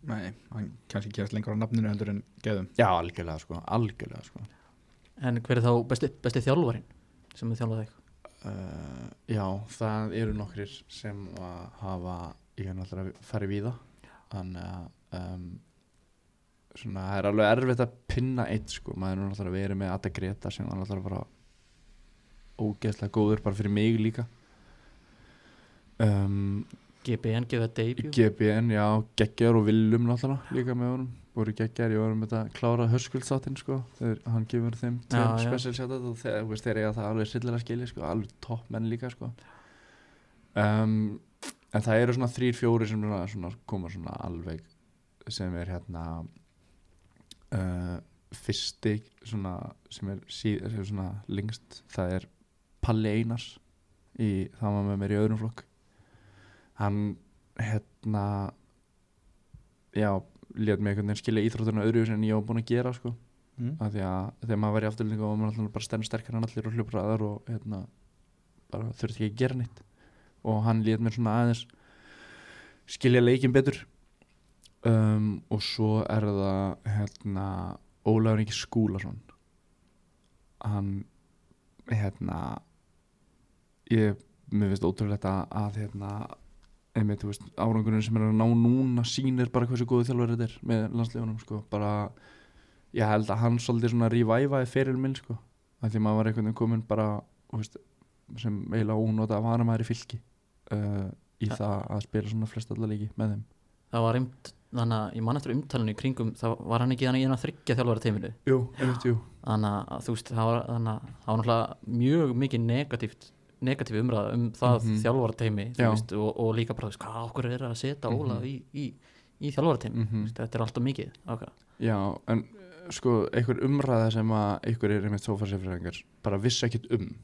Nei, hann kannski gerast lengur á nafninu heldur en geðum Já, algjörlega, sko, algjörlega, sko. En hver er þá besti, besti þjálfarinn sem er þjálfað þig? Uh, já, það eru nokkrir sem að hafa, ég hef náttúrulega farið víða, þannig að, um, svona, það er alveg erfitt að pinna eitt, sko, maður er náttúrulega verið með Adda Greta sem var náttúrulega bara ógeðslega góður bara fyrir mig líka. Um, GBN gefið að debut. GBN, já, geggjar og Willum náttúrulega líka með honum, voru geggjar ég var með þetta klára hörskuldsáttinn sko þegar hann gefur þeim tveim já. special shoutout og þú veist, þeir eiga það alveg sillilega skili sko, alveg topp menn líka sko um, en það eru svona þrýr, fjóri sem svona, svona, koma svona alveg sem er hérna uh, fyrsti svona sem er, sí, sem er svona lengst það er Palli Einars í, það var með mér í öðrum flokk hann hérna já, lét mig einhvern veginn skilja íþrótturinn öðru en ég var búinn að gera sko. Mm. af því að þegar maður var í afturlendingu og maður alltaf bara stendur sterkar en allir og hljópraðar og hérna bara þurfti ekki að gera neitt. Og hann lét mér svona aðeins skilja leikin betur. Um, og svo er það hérna Ólafur Ingi Skúlason. Hann hérna ég, mér finnst ótrúlegt að, að hérna einmitt, þú veist, árangurinn sem er að ná núna sýnir bara hversu góðu þjálfur þetta er með landsleifunum, sko, bara ég held að hann svolítið svona revivaði fyrir minn, sko, að því maður var einhvern veginn komin bara, þú veist sem eiginlega ónóta að vara maður í fylki uh, í Ja. það að spila svona flest alla leiki með þeim. Það var einmitt, þannig að ég man eftir umtalinu í kringum, þá var hann ekki þannig í eina þryggja þjálfara teiminu? Jú, einmitt, jú. Þannig að þú veist, það var, þannig að það var mjög mikið negatíft negatíf umræða um það mm þjálfara teimi Já. veist, og, og líka bara, veist, hvað okkur er að setja Mhm. Ólaf í, í, í þjálfara teimi Mhm. þetta er alltaf mikið okay. Já, en sko, einhver umræða sem að einhver er einmitt sófarsefræðingar bara vissi ekkit um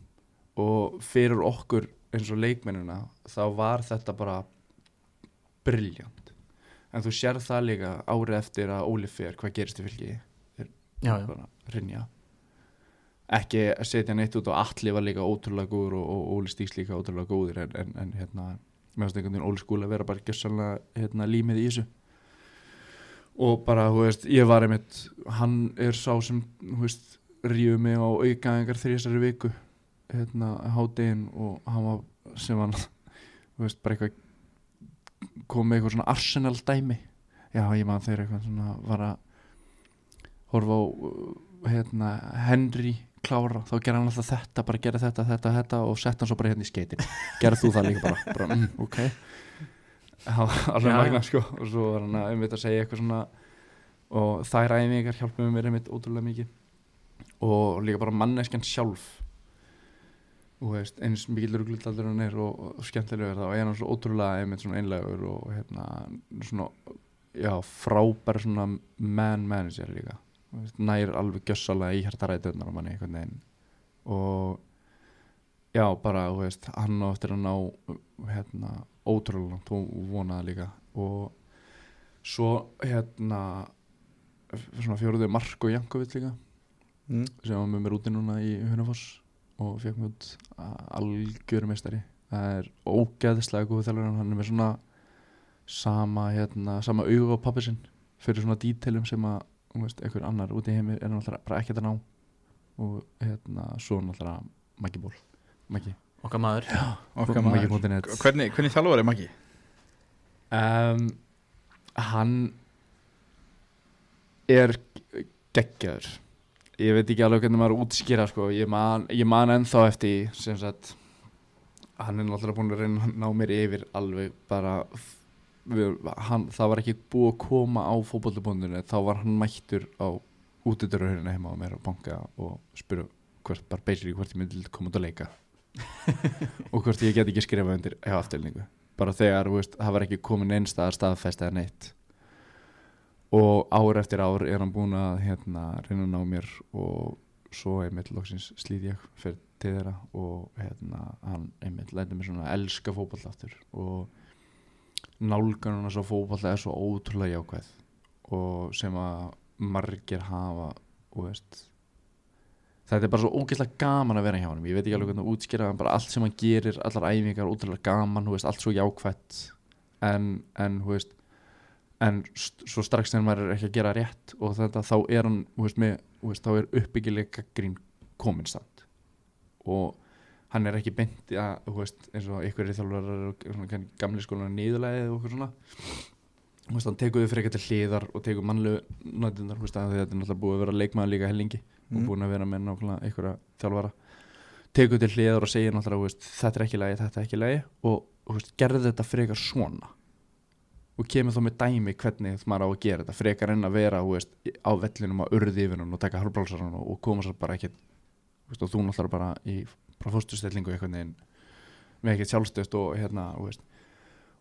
og fyrir okkur eins og leikmennina þá var þetta bara briljant en þú sér það líka árið eftir að Óli fer hvað gerist í fylki já, já, bara rinja ekki að setja neitt út og Atli var líka ótrúlega góður og, Óli Stíks líka ótrúlega góður en, en, en hérna meðast einhvern veginn Óli skúli að vera bara gjössanlega hérna, límið í þessu. Og bara, þú veist, ég var einmitt hann er sá sem, þú veist rífið mig á aukaðingar þrísari viku hérna, hádegin og hann var sem hann þú veist, bara eitthvað kom með eitthvað svona Arsenal dæmi já, ég man þeir eitthvað svona var að horfa á hérna, Henry klára þá gera hann alltaf þetta, bara gera þetta, þetta, þetta og setja hann svo bara hérna í skeitin gera þú það líka bara, bara mm, ok. Það alveg magna sko. Og svo var hann að einmitt að segja eitthvað svona og þær æfingar hjálpuðu mér einmitt ótrúlega mikið. Og líka bara manneskjan sjálf. Og veist, eins mikill rugglutaldur hann er og, og skemmtilegur þá er hann svo ótrúlega einmitt svona einlegur og hérna svona já, frábær svona man manager líka nær alveg gjössalega í hjartarætunar á manni einhvern veginn. Og já, bara, veist, hann á eftir að ná hérna, ótrúlega langt og vonaði líka. Og svo hérna svona fjóruðu Marko Jankovic líka Mm. sem var með mér úti núna í Hunafoss og fekk mér út algjöru meistari. Það er ógeðslega góð þjálfur hann er með svona sama, hérna, sama auga á pappi sinn fyrir svona dítelum sem að veist, einhver annar úti í heimi er náttúrulega bara ekkert að ná og hérna, svo náttúrulega Maggi Ból Maggi, okkar maður Okkar maður. Maggi.net Hvernig, hvernig þjálfur er Maggi? um, hann er geggjaður ég veit ekki alveg hvernig maður útskýra sko. ég, man, ég man ennþá eftir sem sagt hann er náttúrulega búin að reyna að ná mér yfir alveg bara við, hann, það var ekki búið að koma á fótbollubóndinu þá var hann mættur á útidururinn heima á mér og banka og spura hvort, bara basically hvort ég myndi koma út að leika. Og hvort ég get ekki skrifa undir hjá afturlingu bara þegar, veist, það var ekki komin einstæðar staðfest eða neitt. Og ár eftir ár er hann búin að hérna, reyna að ná mér og svo einmitt loksins slít ég fyrir til þeirra og hérna, hann einmitt lætur mig svona elska fótball aftur og nálganum hans á fótball er svo ótrúlega jákvæð og sem að margir hafa og veist þetta er bara svo ógeðslega gaman að vera hjá hann ég veit ekki alveg hvernig að útskýra bara allt sem hann gerir, allar æfingar, ótrúlega gaman veist, allt svo jákvætt. En, en, veist, en svo strax þegar maður er ekki að gera rétt og þetta þá er hann veist, með, þá er uppbyggilega grín kominstand og hann er ekki beint að, veist, eins og ykkur er þjálfur gamli skólan nýðulegið og okkur svona. Veist, hann tekur þau eitthvað til hliðar og tekur mannlegu nættunar þetta er náttúrulega búið að vera leikmaður líka hellingi mm. og búin að vera með náttúrulega ykkur þjálfara. Tekur til hliðar og segir náttúrulega veist, þetta er ekki lægi, þetta er ekki lægi og gerði þetta eitthvað svona. Og kemur þá með dæmi hvernig maður á að gera þetta frekar en að vera veist, á vellinum á urðífinum og taka halvbrálsarinn og koma sér bara ekki veist, og þú náttúrulega bara í fórstustellingu með ekkert sjálfstöðst og hérna veist,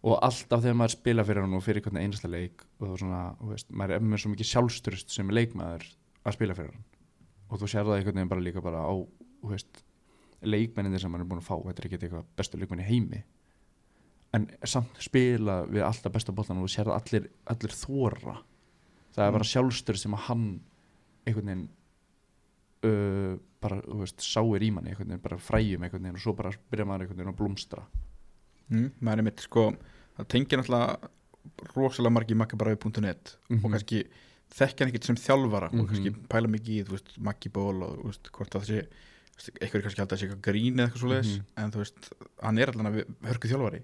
og alltaf þegar maður spila fyrir hann og fyrir einhvern einasta leik og svona, veist, maður er með svo mikið sjálfstörst sem leikmaður að spila fyrir hann. Og þú sér það einhvern veginn bara líka bara á veist, leikmenninir sem maður er búin að fá þetta er ekki eitthvað bestu leikmenni heimi. En samt spila við alltaf besta bóttan og þú sér það allir, allir þóra það er bara mm. sjálfstörst sem að hann einhvern veginn uh, bara, þú veist, sáir í manni veginn, bara fræjum einhvern veginn og svo bara byrja maður einhvern veginn að blómstra mm, maður er mitt, sko það tengir náttúrulega rosalega margi makkabrafi.net mm -hmm. og mhm. kannski þekkja ekkert sem þjálfara mm -hmm. og kannski mhm. pæla mikið í, þú veist, makkiból og þú veist, hvort það sé eitthvað er kannski alltaf að sé eitthvað grín eða eitthvað svo leiðis -hmm. en þú veist, hann er alltaf hörku þjálfari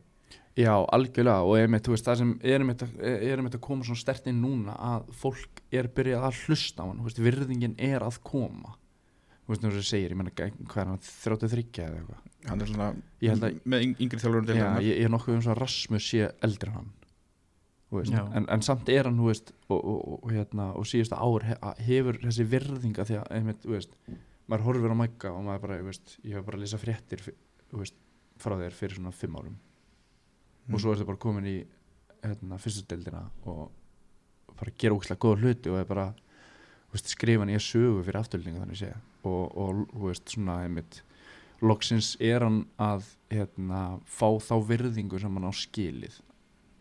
Já, algjörlega og þú veist, það sem erum þetta að koma svona stert inn núna að fólk er byrjað að hlusta á hann, veist, virðingin er að koma þú veist þú segir, ég menna hvað er hann 33 eða eitthvað? Hann er svona að, með yngri þjálfur já, ég, ég er nokkuð um svona Rasmus sé eldri hann en, en samt er hann veist, og, og, og, hérna, og síðustu ár hefur þessi virðinga því að einmitt, veist, maður horfir á mækka og maður bara, veist, ég hef bara að lesa fréttir frá þér fyrir svona 5 árum. Mm. og svo er það bara komin í hérna, fyrstudeldina og bara gera ógislega góða hluti og er bara skrifa nýja sögu fyrir afturlningu þannig sé og, og, og veist, svona einmitt loksins er hann að hérna, fá þá virðingu sem hann á skilið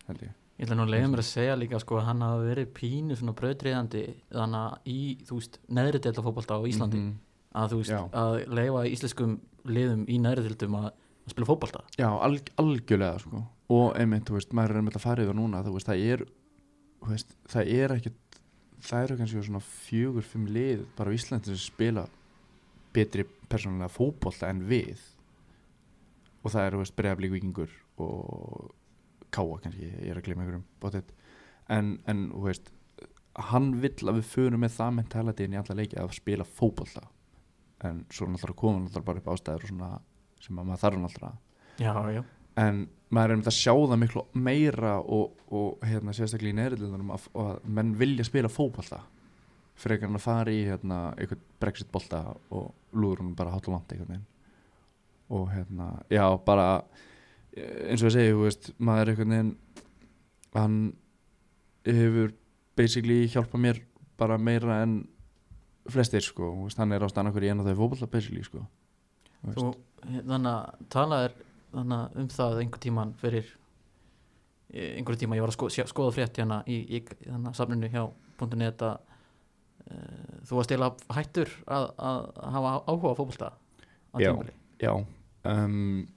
held ég. Ég ætla nú að leiða mér að segja líka sko að hann hafa verið pínu svona bröðriðandi þannig að í, þú veist, neðri delta fókbalta á Íslandi. Mm -hmm. að þú veist, Já. að leiða íslenskum liðum í neðri deltum að, að spila fókbalta Já, alg, algjörlega sko. Og einmitt, þú veist, maður er einmitt að fara yfir núna þú veist, það er veist, það er ekkert það eru kannski svona fjögur, fimm lið bara á Íslandi sem spila betri persónulega fókbólta en við. Og það eru bregðarblík vikingur og káa kannski, ég er að gleyma einhverjum bótið en, en veist, hann vill að við förum með það mentalitíðin í alla leiki að spila fókbólta en svo náttúrulega koma náttúrulega bara upp ástæður sem að maður þarf náttúrulega. Já, já. En maður er um þetta að sjá það miklu meira og, og hérna, sérstaklega í neðrillinunum að, að menn vilja spila fókbólta frekar hann að fara í hérna, eitthvað brexit bolta og lúður hún bara hátt og vant eitthvað og hérna, já, bara eins og ég segi, veist maður er eitthvað neginn hann hefur basically hjálpað mér bara meira en flestir, sko, veist, hann er ástæðan okkur í einu af það fókballa, basically, sko. Þú, þannig að talaður þannig um það einhver tíman fyrir einhverju tíma ég var að sko, skoða frétt hérna í, í þannig safninu hjá .net að uh, þú varst eiginlega hættur að, að hafa áhuga á fólkvölda já, já um,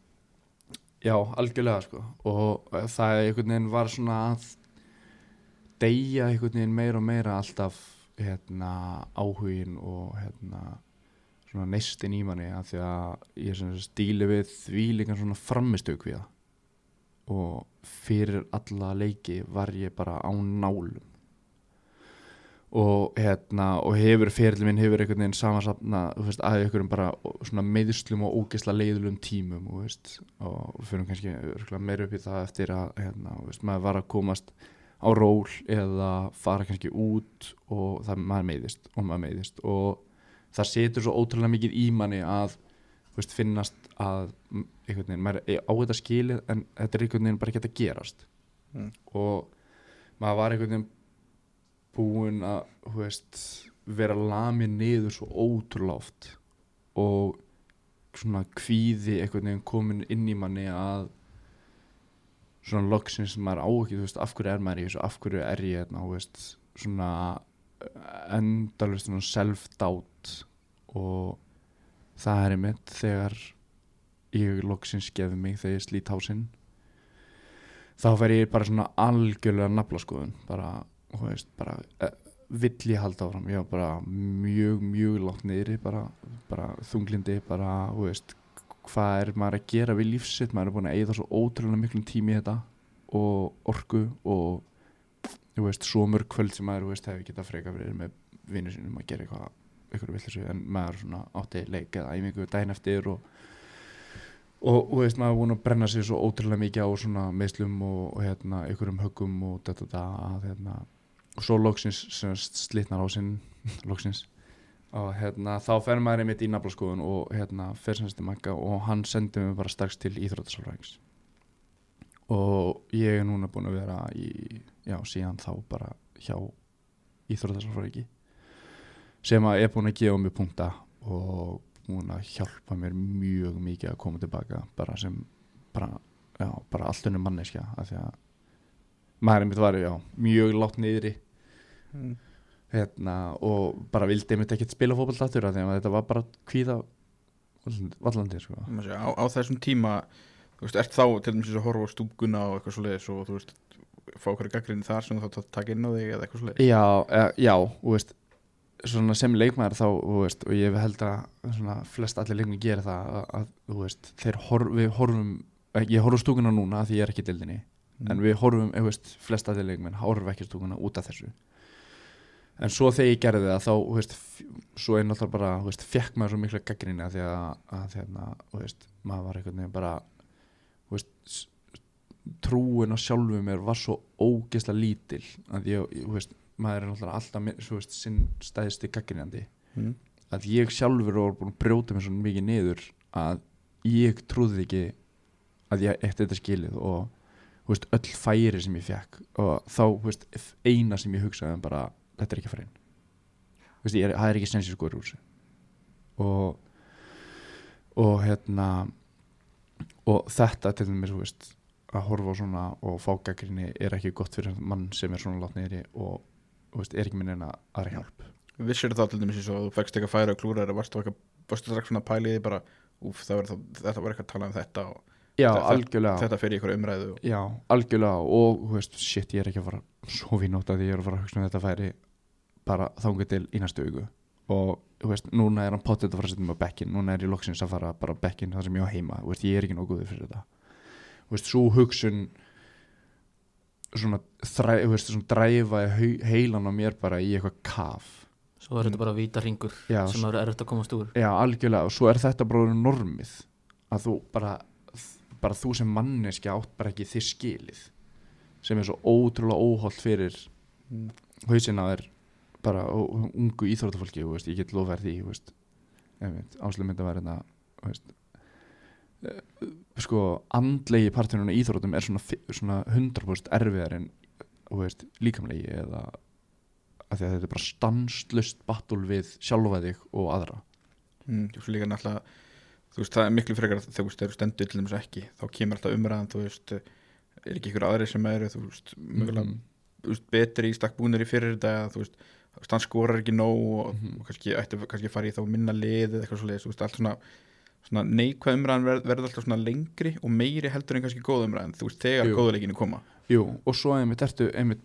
já, algjörlega sko. Og það einhvern veginn var svona að deyja einhvern veginn meira og meira alltaf hérna áhugin og hérna svona neistin í manni að því að ég stíli við því líka svona framistök við það. Og fyrir alla leiki var ég bara á nálum. Og, hérna, og hefur fyrirlið minn hefur einhvern veginn samansapna veist, að ykkur um bara svona meðslum og ógesla leiðlum tímum og, veist, og fyrir kannski meira upp í það eftir að hérna, veist, maður var að komast á ról eða fara kannski út og það maður meiðist og maður meiðist. Og það setur svo ótrúlega mikið í manni að finnast að einhvern veginn, maður er á þetta skilið en þetta er einhvern veginn bara ekki að gerast mm. og maður var einhvern veginn búin að veist, vera lamið niður svo ótrúlega oft og svona kvíði einhvern veginn komin inn í manni að svona loksins maður á ekki, þú veist, af hverju er maður í þessu af hverju er ég hérna, þú veist svona endalust svona self-doubt og það er einmitt þegar ég loksins gefi mig þegar ég slít hásinn þá fer ég bara svona algjörlega nafla skoðun bara, þú veist, bara eh, vill ég halda áfram, ég var bara mjög, mjög látt niðri bara, bara þunglindi, bara, þú veist hvað er maður að gera við lífsitt maður er búin að eigða svo ótrúlega miklum tími í þetta og orku og þú veist, svo mörg kvöld sem maður, þú veist, hefur getað freka verið með vinnu sinum að gera eitthvað ykkur villissu, en maður svona átti leik eða æmingu daginn eftir og og, og veist, maður er búin að brenna sig svo ótrúlega mikið á svona meðslum og, og hérna, ykkurum höggum og þetta, þetta að hérna, og svo loksins slitnar á sinn loksins. Og hérna, þá fer maður einmitt í naflaskoðun og hérna, fer semst í makka og hann sendi mig bara strax til Íþróttasalvægings og ég er núna búin að vera í, já, síðan þá bara hjá Íþróttasalvægi sem að er búin að gefa mig punkta og búin að hjálpa mér mjög mikið að koma tilbaka bara sem bara, já, bara allt unnum manneskja af því að maður einmitt var já, mjög látt niðri mm. hérna, og bara vildi einmitt ekkert spila fókbaltatur af því að þetta var bara kvíða vallandi sko. Á, á þessum tíma veist, ert þá til dæmis að horfa á stúkuna og eitthvað svo leiðis og þú veist fá okkur gaggrinni þar sem þú þá taka inn á þig eða eitthvað svo leiðis já, e, já, þú veist sem leikmaður þá, veist, og ég held að flest allir leikmenn gera það að, að veist, þeir horf, horfum eh, ég horf stúkuna núna því ég er ekki dildinni Mm. en við horfum, þú veist, flest allir leikmenn horfum ekki stúkuna út af þessu en svo þegar ég gerði það þá, veist, svo er náttúrulega bara veist, fekk maður svo mikla gaggrinni að því að, að þú veist, maður var einhvern veginn bara, veist trúin á sjálfu mér var svo ógeðslega lítil að ég, veist, maður er náttúrulega alltaf veist, sinn stæðsti gaggrinjandi mm. að ég sjálfur var búin að brjóta mér svona mikið niður að ég trúði ekki að ég eftir þetta skilið og veist, öll færi sem ég fekk og þá veist, eina sem ég hugsaði um bara, þetta er ekki að fara inn er, það er ekki sensið skoður úr þessu. Og og hérna og þetta til dæmis að horfa á svona og fá gaggrinni er ekki gott fyrir mann sem er svona látt niðri og veist, er ekki minn en aðra hjálp. Vissir þá til dæmis eins og þú fegst eitthvað færa og klúra eða varstu, strax svona pæliði bara úf, það var, þetta var eitthvað að tala um þetta og Já, Þetta- algjörlega. þetta fyrir ykkur umræðu og, Já, algjörlega og þú veist, shit, ég er ekki að fara svo við nótt að ég er að fara að hugsa um þetta færi bara þangað til í næstu viku. Og þú veist, núna er hann pottet að fara að setja mig á bekkin, núna er ég loksins að fara bara bekkin þar sem ég á heima, þú veist, ég er ekki nóg góður fyrir þetta. Þú veist, svo hugsun svona, þræ, veist, svona dræfa heilan á mér bara í eitthvað kaf. Svo er þetta bara víta ringur Já, sem er erfitt að komast úr. Já, algjörlega og svo er þetta bara normið að þú bara bara þú sem manneski átt bara ekki þið skilið sem er svo ótrúlega óholt fyrir Mm. hausinn að þér bara ungu veist, ég get lofað því þú veist, áslega myndi að vera eh, sko andlegi parturinn á íþróttum er svona, svona 100% erfiðar en veist, líkamlegi eða að að þetta er bara stanslust battle við sjálfa þig og aðra mm, líka náttúrulega þú veist, það er miklu frekar að þú þegar þú stendur til þess ekki, þá kemur alltaf umræðan þú veist, er ekki ykkur aðri sem eru þú veist, mögulega veist, betri í stakk búnir í fyrir þetta þú veist, hann skorar ekki nóg og, Mhm. og kannski ætti kannski fara í þá minna lið eða eitthvað svo leiðis, þú veist, allt svona neikvæð umræðan verð, verður alltaf lengri og meiri heldur en kannski góð umræðan þú veist, þegar góðuleikinu koma. Jú, og svo einmitt ertu einmitt,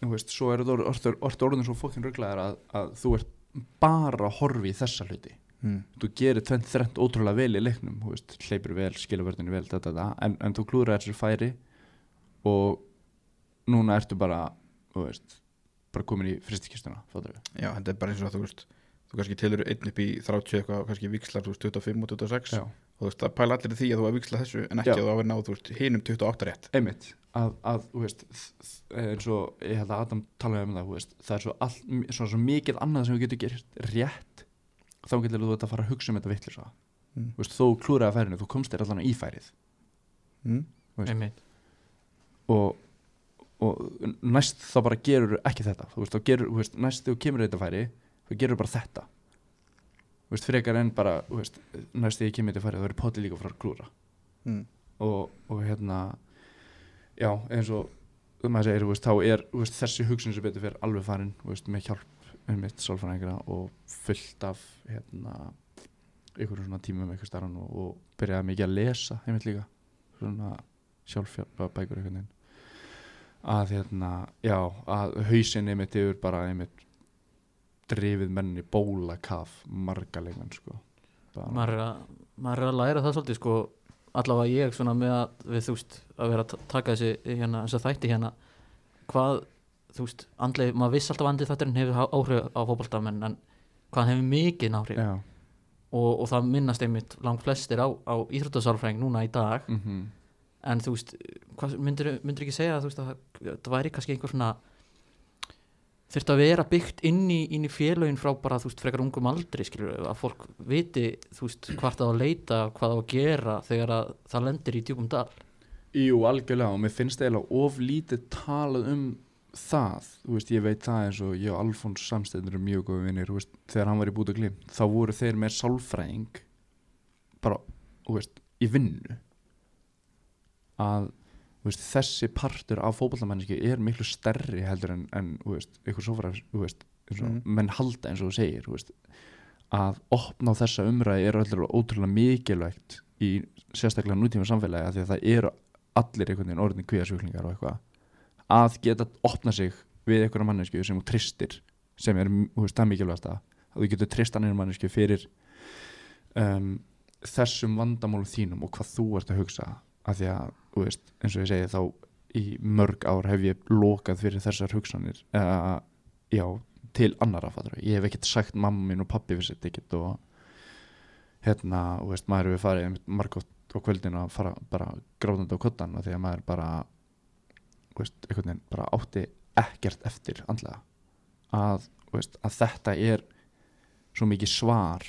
veist, svo er þetta orðið orðin svo fokkin rugglaðar að, að þú ert bara að horfi í þessa hluti. Mm. þú gerir tvent þrennt ótrúlega vel í leiknum veist, hleypur vel, skilurverðinu vel þetta, þetta, en, en þú klúður þessu færi og núna ertu bara veist, bara komin í fristikistuna já, þetta er bara eins og að þú veist þú kannski tilur einn upp í 30 eitthvað kannski vikslar, þú veist, 25 og 26 Já. og þú veist, það pæla allir því að þú að viksla þessu en ekki Já. að þú hafa náð, þú veist, hinum 28 rétt einmitt, að, að þú veist eins og ég held að Adam talaði um það þú veist, það er svo, all, svo, svo mikið annað sem þú getur gert rétt þá getur þú þetta að fara að hugsa um þetta vitlis Mm. þú veist, þó klúraði færinu, þú komst þér allan í færið mm. Veist. Einmitt. og, og næst þá bara gerur ekki þetta þú veist, þá gerur, þú veist, næst þú kemur í þetta færi þá gerur bara þetta. Þú þú veist, frekar en bara þú veist, næstu ég kemur til farið þá er potið líka frá að klúra mm. og, og hérna já, eins og þú segir, þú veist, þá er þú veist, þessi hugsun sem betur fyrir alveg farin þú veist, með hjálp um mitt sálfræðingra og fullt af hérna, ykkur svona tímum eitthvað starran og, og byrjaði mikið að lesa einmitt líka. Svona sjálfhjálpa bækur veginn. Að hérna, já, að hausin einmitt yfir bara einmitt drifið menni bóla kaf marga leikmenn sko. Maður er, að, maður er að læra það svolítið sko. Allavega ég svona með að við þú veist að vera að ta- taka þessi hérna þætti hérna. Hvað þú veist andlega, maður viss alltaf andlega þátturinn hefur há- áhrif á fótboltamenn en hvað hefur mikið áhrif? Já, og, og það minnast einmitt langt flestir á, á íþróttasálfræðing núna í dag. Mhm. En þú veist, myndir ekki segja að þú veist að það væri kannski einhver svona þurft að vera byggt inn í, inn í félögin frá bara þú veist frekar ungum aldri skilur að fólk viti þú veist hvart það að leita hvað það að gera þegar að það lendir í djúpum dal. Jú, algjörlega og mér finnst eiginlega of lítið talað um það, þú veist, ég veit það eins og ég og Alfons Samstæðnir eru mjög góði vinnir, þú veist, þegar hann var í búta glim þá voru þeir með sálfræðing bara, þú veist, í vinnu. Að, veist, þessi partur af fótballamenniski er miklu stærri heldur en, en veist, ykkur og Mhm. menn halda eins og þú segir, veist að opna á þessa umræði er allir ótrúlega mikilvægt í sérstaklega nútíma samfélagi af því að það eru allir einhvern veginn orðin kvíðasjúklingar og eitthvað. Að geta opna sig við einhverja mannesku sem tristir sem er það mikilvægast að þú getur trist annir mannesku fyrir um, þessum vandamálum þínum og hvað þú ert að hugsa. Af því að, veist, eins og ég segi þá í mörg ár hef ég lokað fyrir þessar hugsanir uh, já, til annara fattur ég hef ekkert sagt mamma mín og pappi fyrir sitt ekkert og hérna, þú veist, maður hefur farið margótt á kvöldin að fara bara gráðandi á kottan af því að maður bara veist, einhvern veginn bara átti ekkert eftir andlega. Að, veist, að þetta er svo mikið svar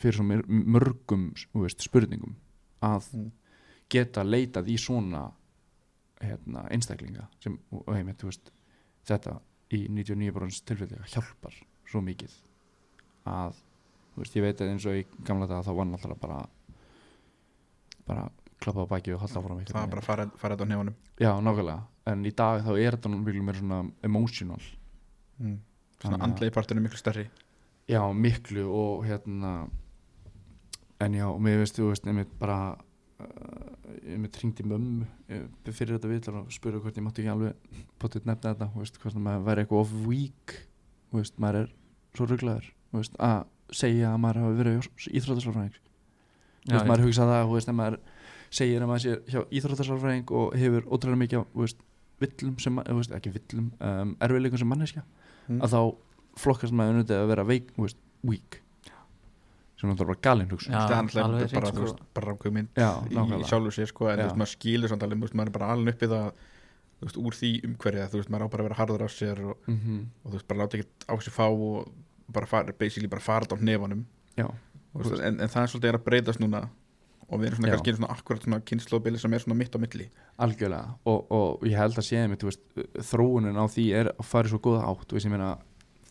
fyrir svo mör- mörgum veist, spurningum. Að Mm. Geta leitað í svona hérna, einstaklinga sem, og einmitt, þú veist, þetta í 99% tilfelli hjálpar svo mikið að þú veist, ég veit að eins og í gamla daga þá vann alltaf bara bara klappa á baki og halda áfram það veginn. bara að fara, á nefanum Já, nákvæmlega, en í dag þá er þetta miklu meira svona emotional mm. Svona að- andlegi partinu miklu stærri Já, miklu og hérna en já, og mér veist, þú veist, einmitt bara uh, einmitt hringdi mömmu eh, fyrir þetta viðtal og spurði hvort ég mátti ekki alveg potið nefna þetta, veist, hvort maður væri eitthvað off weak, veist, maður er svo rugglaður, að segja að maður hafi verið veist, maður hugsa það, veist, að maður segir að maður sé hjá íþróttasalfræðing og hefur ótrúlega mikið, villum sem, veist, ekki villum um, erfiðleikum sem manneskja mm. að þá flokkast maður unnið að vera veik, weak sem náttúrulega bara galinn hugsun. Það er alveg bara, sko. veist, bara rákvömynd Já, í, sjálfu sér sko, en þú veist, maður skilur samt alveg, þú veist, maður er bara alveg uppið það þú veist, úr því umhverja, þú veist, maður á bara að vera harður á sér og, mm og þú veist, bara láta ekki á sig fá og bara fara, basically bara fara þetta á nefanum Já, Þú veist, en, en það er svolítið að breytast núna og við erum svona Já. kannski svona akkurat svona kynnslóðbili sem er svona mitt á milli. Algjörlega. Og, og ég held að séð mig, þú veist, þróunin á því er að fara í svo góða átt, veist, ég meina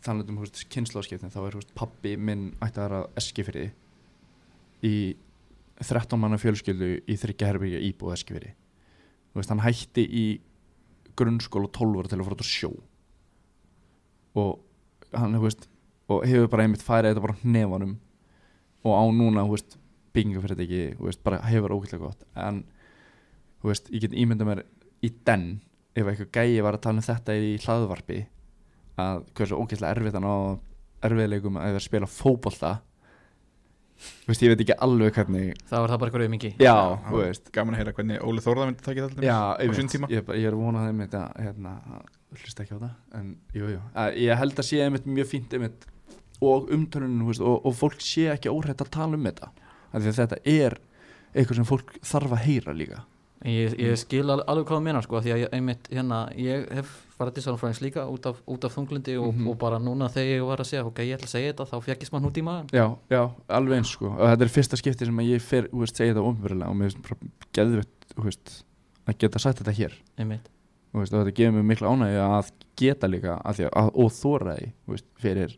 þannig um, kynnslóðskiptin, þá er, veist, pappi minn ætti að vera eskifyrði í 13 manna fjölskyldu í þryggja herbyggja íbúð eskifyrði hann hætti í grunnskóla 12 ára til að fara út á sjó. Og hann, veist, og hefur bara einmitt færið þetta bara á hnefanum og á núna, byggingafyrirtæki, bara hefur ógætlega gott. En veist, ég get ímyndað mér í den ef eitthvað gæi var að tala um þetta í hlaðvarpi að hversu ógeðslega erfitt hann á erfiðleikum að vera að spila fótbolta. Þú veist, ég veit ekki alveg hvernig það var það bara var veist. gaman að heyra hvernig Óli Þórða myndi takja þetta já, á einmitt, tíma. Ég, er bara- ég er að vona það einmitt að hérna, að hlusta ekki á það en jú, jú, að, ég held að sé einmitt mjög fínt einmitt og umtörnun veist, og, og fólk sé ekki óhrætt að tala um þetta. Af því að þetta er eitthvað sem fólk þarf að heyra líka ég, ég skil al- alveg hvað það meina sko því að ég, einmitt, hérna, ég hef farið til sálfræðings líka út af, út af þunglindi og, Mhm. og bara núna þegar ég var að segja ok, ég ætla að segja þetta, þá fjekkist maður út í maður já, já, alveg eins sko. Og þetta er fyrsta skipti sem ég fer, þú veist, segja þetta ofnverulega og mér finnst bara geðvett þú veist, að geta sagt þetta hér. Og þetta gefur mér mikla ánægja að geta líka að því að, veist, fyrir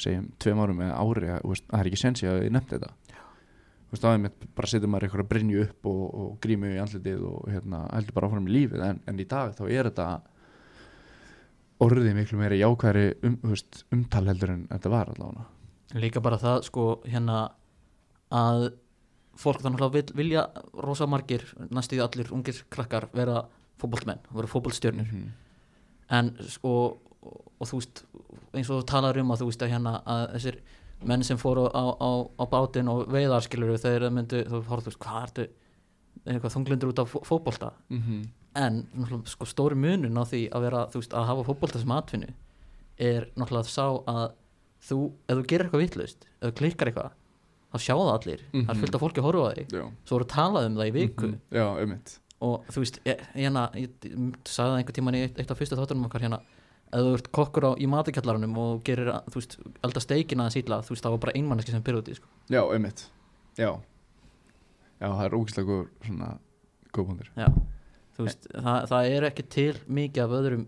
segjum tveim árum eða ári það er ekki sensi að ég nefndi þetta þú veist, aðeins mitt bara setur maður eitthvað að brinju upp og, og grímu í andlitið og hérna, heldur bara áfram í lífið. En, en í dag þá er þetta orðið miklu meira jákværi um, veist, umtal heldur en þetta var allavega. Líka bara það sko hérna að fólk þannig að vil, vilja rosa margir næstíði allir ungir krakkar vera fótboltmenn, vera fótboltstjörnur -hmm. en sko og, og þú veist, eins og þú talar um að þú veist að hérna að þessir menn sem fóru á, á, á bátinn og veiðar skilur þegar það myndu, þú horfðu, þú veist, hvað ertu eitthvað þunglindur út af fó- fótbolta Mm -hmm. en sko, stóri munun á því að vera, þú veist, að hafa fótbolta sem atvinnu er náttúrulega að sá að þú, ef þú gerir eitthvað vitlaust ef þú klikkar eitthvað, þá sjá það allir það er Mhm. fullt af fólki að horfa þig Já, svo voru talað um það í viku Mhm. Já, einmitt og þú veist, ég, hérna ég, sagði það einhvern tímann í eitt, eitt af fyrstu þáttunum okkar hérna, ef þú ert kokkur á, í matikjallarunum og gerir, að- þú veist, elda steikina að síla, þú veist, það var bara einmanneski sem byrði út í, sko. Já, einmitt. Já. Já, það er ógæslega góð svona góð punktur. Já, þú veist, það, það er ekki til mikið af öðrum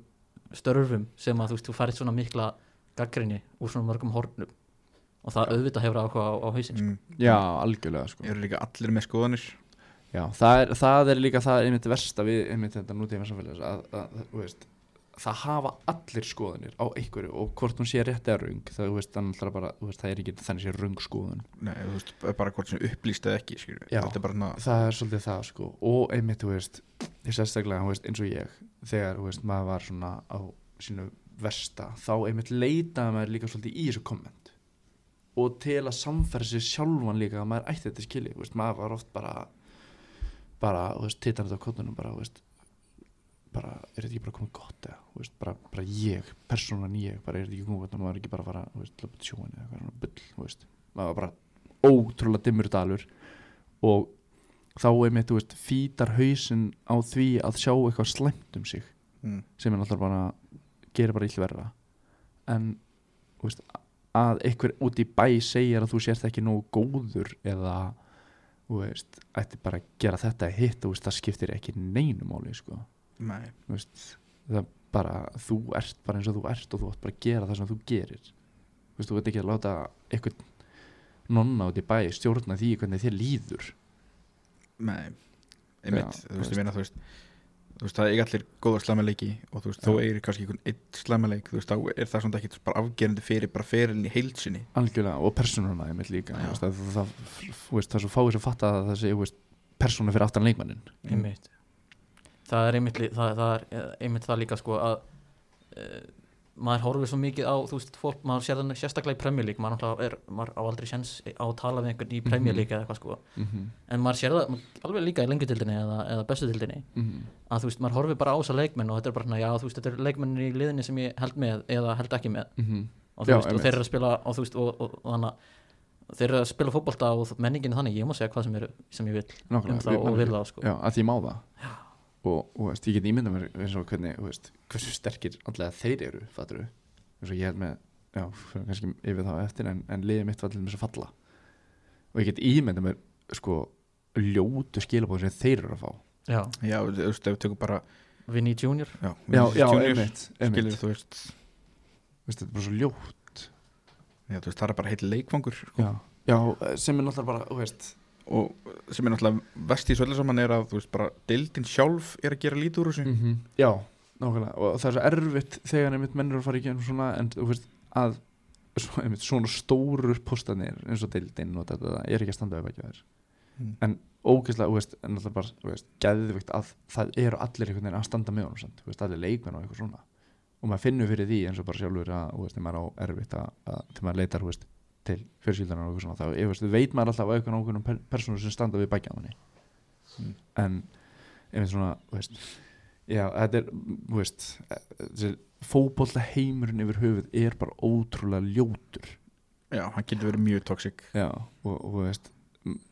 störfum sem að þú veist, þú færið svona mikla gaggrinni úr svona mörgum hornum. Og það auðvitað hefur áhuga á, á hausinn, sko. mm, Já, algjörlega sko. Eru líka allir með skoðanir? Já, það er, það er líka það einmitt versta við einmitt þetta nútíma samfélags að, að, að það hafa allir skoðanir á einhverju og hvort hún sé rétt eða röng það, veist, bara, veist, það er ekki þannig sé röng skoðun Nei, þú veist, bara hvort sem upplýst eða ekki. Já. er það er svolítið það sko og einmitt, þú veist, ég sérstaklega veist, eins og ég, þegar, maður var svona á sínu versta þá einmitt leitaði maður líka svolítið í þessu komment og til að samfæra sér sjálfan líka að maður ætti þetta skilji, maður var oft bara bara, þú veist, þetta á kottunum bara, þú veist bara, er þetta ekki bara komið gott eða, veist, bara, bara ég, persónan ég bara, er þetta ekki komið gott? Maður er ekki bara að fara, löpa til sjóin eða eitthvað svona bull, veist. Maður var bara ótrúlega dimmur dalur og þá er mitt, þú veist, fítar hausinn á því að sjá eitthvað slæmt um sig mm, sem er náttúrulega bara gerir bara illt verra. En þú veist, að einhver út í bæ segir að þú sért ekki nógu góður eða þú veist, ætti bara að gera þetta hitt, þú veist, það skiptir ekki neinu máli, sko, það bara, þú ert bara eins og þú ert og þú ætti bara að gera það sem þú gerir. Þú veist, þú veit ekki að láta einhvern nonna út í bæ stjórna því hvernig þér líður. Nei. Einmitt, Já, þú veist, ég meina, þú veist þú veist, það er allir góða slæmaleiki og þú veist, þó Já. eigir kannski einhvern eitt slæmaleik þú veist, þá er það svona ekki bara afgerandi fyrir bara ferilin í heilsinni algjörlega, og persónuna einmitt líka veist, það, það, það, það er svo fáið sem fatta að það sé, persóna fyrir aftan leikmannin einmitt það er einmitt, það, það er eh, einmitt það líka sko að uh, maður horfir svo mikið á þú veist, fólk, maður sér þannig sérstaklega í Premier League maður, er, maður á aldrei sjens á að tala við einhvern í Premier Mhm. League eða eitthvað sko. Mm -hmm. en maður sér það alveg líka í lengjutildinni eða, eða bestutildinni að þú veist, maður horfir bara á þessa leikmenn og þetta er bara svona, já, þú veist, þetta er leikmenn í liðinni sem ég held með eða held ekki með. Og, þú Já, veist, og þeir eru að spila og veist, og, og, og þannig að þeir eru að spila fótbolta og menningin er þannig, ég má segja hvað sem, er, sem ég vil um þá og vil þá sko. já, og, og veist, ég get ímynda mér eins og hvernig, þú veist, hversu sterkir allega þeir eru, fattur þú eins og ég er með, já, kannski yfir þá eftir en, en liðið mitt var til þess að falla. Og ég get ímynda mér sko, ljótu skilabóð sem þeir eru að fá. Já, já, þú veist, ef við tökum bara Vinny Junior? Já, já, einmitt, skilur þú veist, Veist, þetta er bara svo ljótt. Já, þú veist, það er bara heill leikfangur sko. já, já sem er náttúrulega bara, þú veist og sem er náttúrulega vest í svolítið saman er að þú veist, bara deildin sjálf er að gera lítið úr þessu -hmm. Já, nákvæmlega og það er svo erfitt þegar einmitt mennur að fara í genum svona en þú veist að svo, einmitt, svona stórur postanir eins og deildinn og þetta það er ekki að standa við bækja þér Mm. en ógeðslega, þú veist, en alltaf bara geðvikt að það eru allir einhvern veginn að standa með honum? Þú veist, allir leikmenn og eitthvað svona og maður finnur fyrir því eins og bara sjálfur að, þú veist, þegar maður á erfitt að, að þegar maður leitar, þú veist, til fjölskyldanar og eitthvað svona, þá, ég veist, veit maður alltaf á eitthvað nákvæmum per persónur sem standa við bækja manni Mm. en einmitt svona, þú veist já, þetta er, veist þessi fótbolla heimurinn yfir höfuð er bara ótrúlega ljótur. Já, hann getur verið mjög toxic. Já, og, og þú veist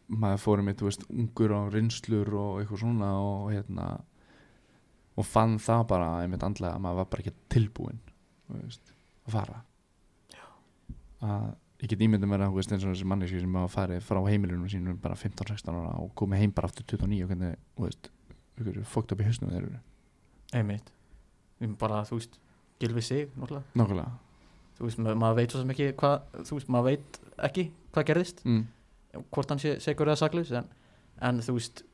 maður fórum eitt, þú veist, ungur á reynslur og eitthvað svona og hérna og fann það bara, einmitt andlega að maður var bara ekki tilbúinn þú veist, að fara. Að ég get ímyndið mér að, þú veist, eins og þessi manneski sem hafa farið frá heimilunum sínum bara 15-16 ára og komið heim bara aftur 29 og hvernig, þú veist, ykkur er fókt upp í hausnum þeir eru. Einmitt. Við bara, þú veist, gilfi sig náttúrulega. Þú veist, ma maður veit svo sem ekki hvað, þú veist, maður veit ekki hvað gerðist, mm. hvort hann sé segur eða saklaus, en, en þú veist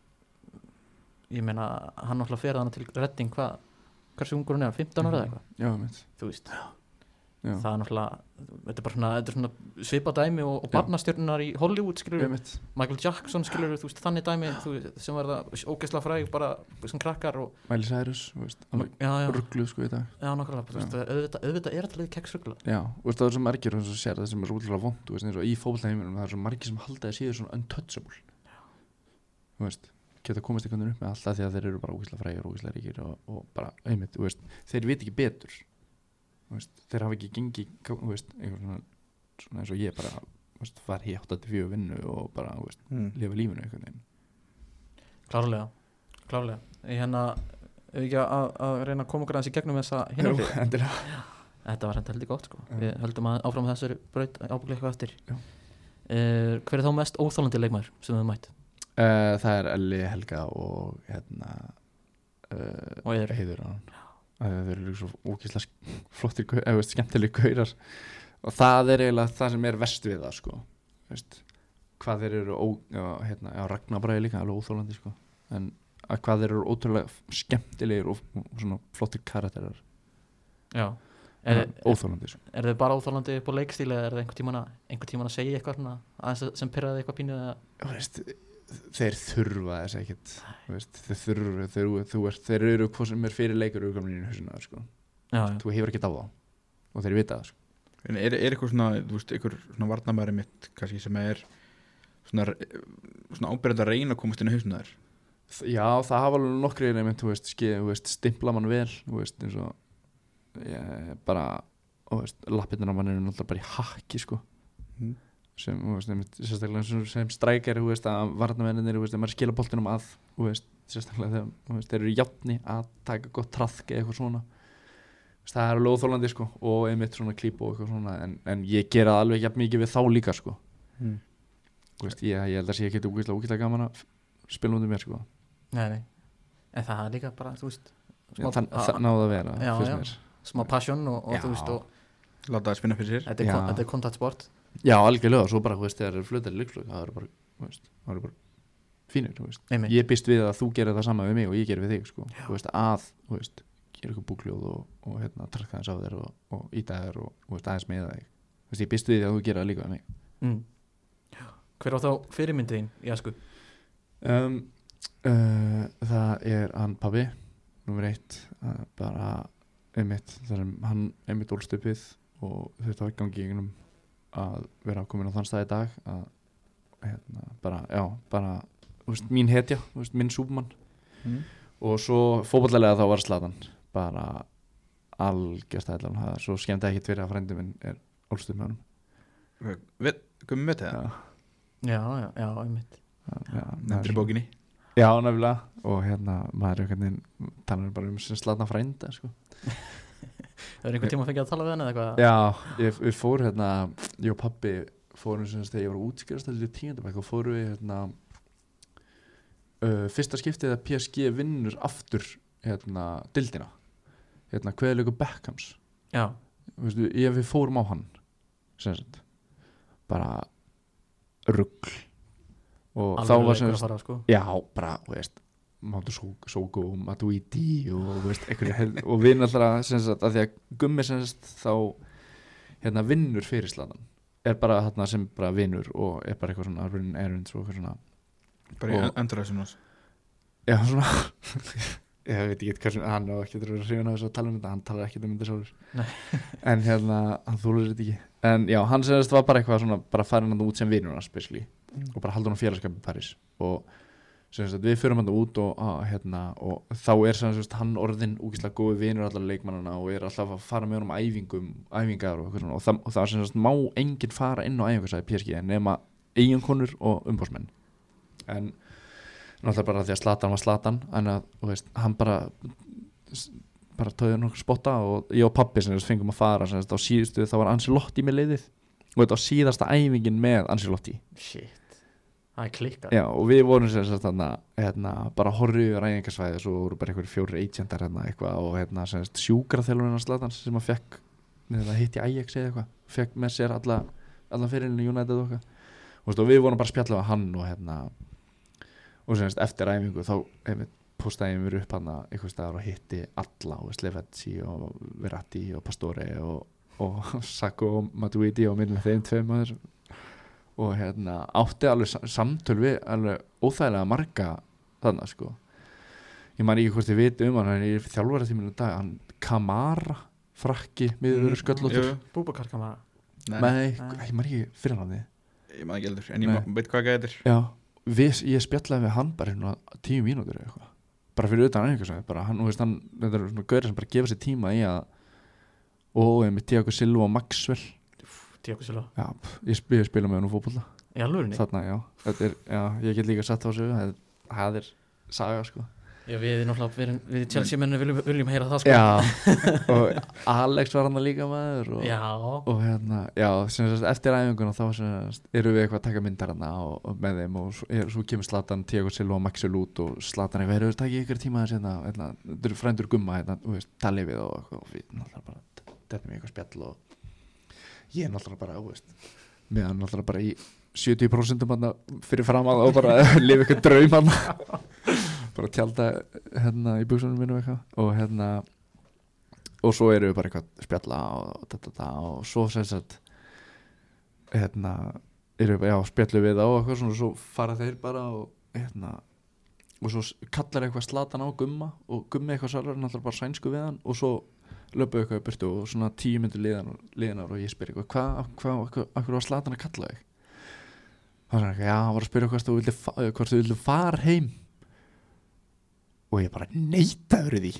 ég meina, hann náttúrulega fer þannig til redding hvað, hversu ungur hann er, 15 ára eða eitthvað, Já, mitt þú veist. Já, það er náttúrulega, þetta er bara svona, þetta er svona svipa dæmi og, og Já. barnastjörnunar í Hollywood skilur, Já, Michael Jackson skilur, þú veist, þannig dæmi þú sem var það ógeðslega fræg bara sem krakkar og, Miley Cyrus, þú veist, já, já, ruggluð sko í dag. Já, nákvæmlega, auðvitað, auðvitað er þetta liðið keksrugla. Já, þú veist, það er svo margir og sér það sem er útlæða vond, þú veist, eins og í fótboltaheiminum það er svo margir sem halda að séu svona untouchable. Þú veist geta komast einhvern veginn upp með alltaf því að þeir eru bara ógíslega frægir og ógíslega ríkir og, og bara einmitt, þú veist, þeir veit ekki betur veist, þeir hafa ekki gengið, þú veist, svona, svona eins og ég bara, þú veist, var hér 84 vinnu og bara, mm. lifa lífinu klárlega, klárlega. Ég hérna, ef ekki að, að reyna að koma okkur aðeins í gegnum þessa endilega. Þetta var hendur heldur gott sko. Við höldum að áfram þessari braut ábygglega eitthvað eftir. Já. uh, hver er þá mest óþálandi leikmaður sem þið mætt? Uh, Það er Elli Helga og hérna uh, og eður heiður að þeir eru svo ókýrslega flottir, eða veist, skemmtileg gaurar. Og það er eiginlega það sem er verst við það sko. Veist, hvað þeir eru ó, hérna, já, Ragnarbræði líka alveg óþólandi sko. En að hvað þeir eru ótrúlega skemmtilegir og, svona flottir karakterar. Já. Er, óþólandi sko. er þið bara óþálandi upp á leikstíli eða er það einhver tíman að, einhver tíman að segja eitthvað svona, sem pyrraði eitthvað pínu eða þeir þurfa þess ekkit veist, þeir þurfa þeir, þú ert, þeir eru hvað sem er fyrir leikur hausina sko. já, já. þú hefur ekkert á þá og þeir vita það sko. En er, er eitthvað svona, þú veist, eitthvað svona varnamæri mitt kannski sem er svona, svona ábyrgand að reyna að komast inn á hausinu þær Já, það hafa alveg nokkri einmitt, þú veist, veist, stimpla mann vel þú veist, eins og ég, bara, þú veist, lappirnar á mann eru náttúrulega bara í hakki, sko mm. Sem, sérstaklega eins og sem þú veist, að varnamenninir, þú veist, að maður skila boltinum að, þú veist, sérstaklega þegar, þú veist, þeir eru í játni að taka gott trafk eða eitthvað svona Þú veist, það er alveg óþólandi, sko, og einmitt svona klíp og eitthvað svona, en, en ég gera alveg jafn mikið við þá líka, sko Mm. Þú veist, ég, ég held að sé ekki úkvæslega, úkvæslega gaman að spila undir mér, sko Nei, nei. en það er líka bara þú veist Já, smá, það náðu að vera Já, já. smá passion og, og Já. þú veist og Láta það spinna fyrir sér er, þetta er kontaktsport já, algjörlega, svo bara, þú veist, þegar það eru flötar líkslög, það eru bara, þú veist, það eru bara fínir, þú veist, Einmitt. ég býst við að þú gerir það sama við mig og ég gerir við þig, sko. Þú veist, að, þú veist, gera eitthvað búkljóð og, og hérna, trakka þess á þér og, og íta þér og, þú veist, aðeins með þig. Þú veist, ég býst við að þú gerir það líka við mig. Mm. hver á þá fyrirmyndin í asku um, uh, það er hann pabbi nummer eitt, bara einmitt, þar sem hann einmitt ólst upp við og þetta var í gangi í gegnum að vera komin á þann stað í dag að hérna, bara, já, bara þú veist, mín hetja, þú veist, minn súbmann mm. og svo fótballarlega þá var Slatan bara algjörst ætlan, það er svo skemmt ekkert fyrir að frændi minn er ólst upp með honum. Við, komum við til það? já, já, já, já, já, Nefndir bókinni. Já, nefnilega. Og hérna, maður er einhvern veginn talar bara um sem slatna frænda sko. það er einhver tíma að fengja að tala við hann eða eitthvað? Já, ég, við fór hérna ég og pappi fórum sem þegar ég var útskjörast til tíundabæk og fórum við hérna uh, fyrsta skiptið að PSG vinnur aftur hérna dildina hérna kveðleiku Beckhams. Já, Veistu, ég, við fórum á hann sem sagt. Bara rugg og alveg var leikur að fara sko. Já, bara, veist Máttu Sóko og Matuidi og, veist, einhverju, og við náttúrulega sem sagt, að því að Gummi sem sagt, þá hérna vinnur fyrir sladan er bara hérna sem bara vinnur og er bara eitthvað svona run errands og eitthvað svona. Bara í Og- enduræðsum Já, svona. Ég veit ekki sem, hann á ekki að vera hrifin af þess að tala um þetta, hann talar ekki um þetta sjálfur. En hérna, hann þúlur þetta ekki. En já, hann sem þess var bara eitthvað svona bara farin hann út sem vinnur hans basically. Og bara haldur hann félagskap í Paris og við förum hann út og, að, hérna, og þá er sagt, hann orðin úkislega góði vinur allar leikmannana og er alltaf að fara með honum á æfingum æfingar og, og, það, og það sagt, má enginn fara inn á æfingarsæði PSG nema eiginkonur og umbásmenn en náttúrulega bara því að Slatan var Slatan en að, veist, hann bara bara tóði nokkur spotta og ég og pappi þess fengum að fara á síðustu þá var Ancelotti með liðið. Og þetta var síðasta æfingin með Ancelotti. Shit, það er klikkað. Já, og við vorum sem sagt þarna hérna, bara horfið yfir æfingarsvæði svo voru bara einhverjum fjóri agенtar hérna eitthvað og hérna sem sagt sjúkraþjálfurinn Slatans sem að fekk neða hitt í Ajax eða eitthvað fekk með sér alla, alla fyrirlinni United og eitthvað. Og, og við vorum bara að spjalla við hann og hérna og semst eftir æfingu þá postaði mér upp hann eitthvað staðar og hitti alla og Slevetsi og Verratti og Pastore og, og Sacco og Matuidi og minn með þeim tveim aður og hérna átti alveg sa- samtöl við alveg óþægilega marga þannig sko. Ég man ekki hvort ég viti um hann hann er þjálfara tíminu dag hann Kamara frakki miður sköllóttur. Jú, Búbakar maður Nei, ég man ekki fyrir hann ég maður ekki heldur En ég veit hvað Já, við, ég spjallaði við hann bara hérna tíu mínútur eða eitthvað. Bara fyrir utan einhvers veginn bara. Hann, veist, hann, þetta er svona gauðir sem bara gefa sér tíma í að og ég mitt Tiago Silva og Maxwell já, ég spila, ég spila með Í alvörinni? þarna, já, þetta er, já, ég get líka satt á sig það er, er saga, sko. Já, við náttúrulega, við, við Chelsea mennum viljum, viljum heyra það sko. Já, og Alex var hann líka maður og, Já, og hérna, já, sem sagt, eftir æfinguna þá sem sagt, eru við eitthvað að taka myndar og, og með þeim og svo, er, svo kemur Slatan, Tiago Silva og Maxwell út og Slatan eitthvað, eru við takið ykkur tíma þess hérna, hérna, þetta eru frændur gumma hérna, þú veist, talið við og og þetta er mér eitthvað spjall og ég er náttúrulega bara, þú veist meðan náttúrulega bara í 70% hann fyrir fram að og bara lifa ykkur draum hann bara tjálta hérna í buksunum minu eitthvað. Og hérna og svo erum við bara eitthvað að spjalla og, da, da, da, og svo sem sagt hérna erum við, já, spjallum við á og eitthvað svona, svo fara þeir bara og hérna og svo kallar eitthvað slatan á gumma og gummi eitthvað svalur, náttúrulega bara sænsku við hann. Og svo löpu eitthvað í burtu og svona tíu liðan, liðanar og ég spyr eitthvað hvað, hvað, hvað, hvað var slatan að kalla þig? Það var eitthvað, já, hann var að spyrja hvort þú vildi, fa- hvort þú vildi fara heim. Og ég bara neitaður því.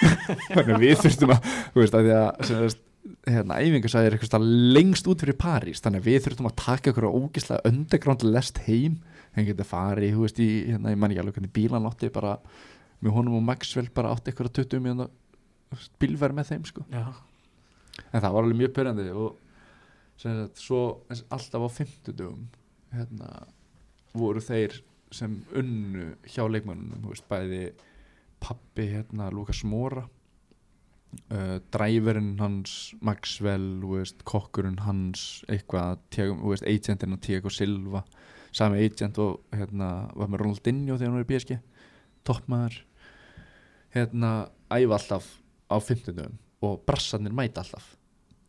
Þannig við þurftum að þú veist að því að sem sagt, hérna, æfingasæði er eitthvað lengst út fyrir París þannig að við þurftum að taka ykkur ógislega underground lest heim. Henni getur farið, þú veist, í, hérna, ég man ekki alveg hvernig bílan átti bara með honum og Maxwell bara átti ykkur að 20 mjönda bílverð með þeim sko. En það var alveg mjög pyrrandi og sagt, svo alltaf á 50 dögum hérna, voru þeir sem unnu hjá leikmannunum veist, bæði pappi hérna, Lukas Mora uh, dræverinn hans Maxwell, veist, kokkurinn hans eitthvað, agentinn Tiago Silva sami agent og hérna, var með Ronaldinho þegar hann var í PSG toppmaður. Hérna, æfa alltaf á 50 dögum og brassarnir mæta alltaf.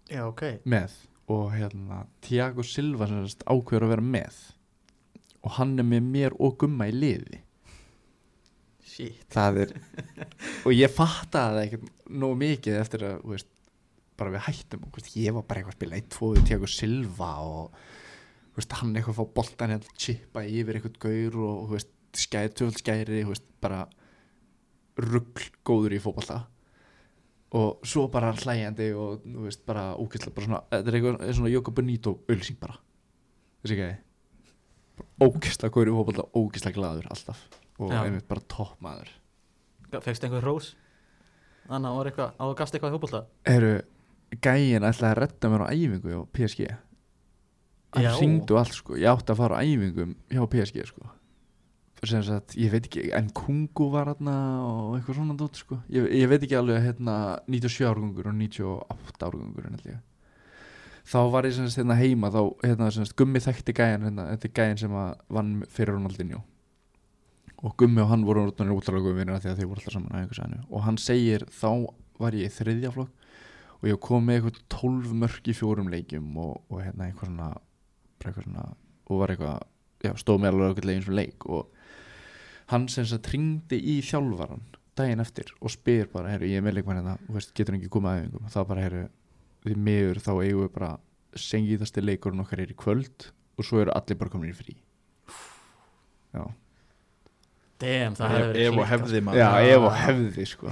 Já, ok. Með. Og hérna Tiago Silva sem sagt ákveður að vera með. Og hann er með mér og gumma í liði. Shit. Það er og ég fattaði það ekkert nógu mikið eftir að þú veist, bara við hættum. Og, þú veist, ég var bara eitthvað að spila 1-2 við Tiago Silva og þú veist, hann eitthvað að fá boltan hérna chippa yfir eitthvað gaur og þú veist, skæri, töfald skæri þú veist, bara rugl góður í fótbolta og svo bara hlægjandi og þú veist, bara ógæslega bara svona, þetta er eitthvað svona Joko Benito ölsing bara. Þessi ekki ógæslega góður í fótbolta ógæslega glaður alltaf. Og Já. einmitt bara toppmaður Fegst einhver rós Þannig að var eitthvað Á að gasta eitthvað í hópulta eru gæin ætlaði að redda mér á æfingu hjá PSG hann Já. hringdu allt sko. Ég átti að fara á æfingum hjá PSG sko sagt, ég veit ekki en Kungu var hérna og eitthvað svona dótt sko. Ég, ég veit ekki alveg hérna 97 árgungur og 98 árgungur ég þá var ég sem sagt hérna heima þá hérna sem sagt Gummi þekkti gæjan hérna þetta er gæjan sem að vann fyrir Ronaldinho. Og Gummi og hann voru orðnir útlæðlega vinnir að þeir voru alltaf saman og hann segir þá var ég í þriðja flokk og ég kom með eitthvað 12 mörk í fjórum leikjum og, og hérna eitthvað svona, eitthvað svona og var eitthvað, já, stóð með alveg eitthvað eins og leik og hann sem sagt ringdi í þjálfaran daginn eftir og spyr bara, herru, ég er með leikmann hérna, þú veist, getur hann ekki komið að æfingum? Þá bara, herru, því miður þá eigum við bara sengiðasti leikurinn okkar er í kvöld og svo eru allir bara komin í frí. Já, Damn, það hefði Ef verið ef og hefði sko. maður. Já, ef og hefði sko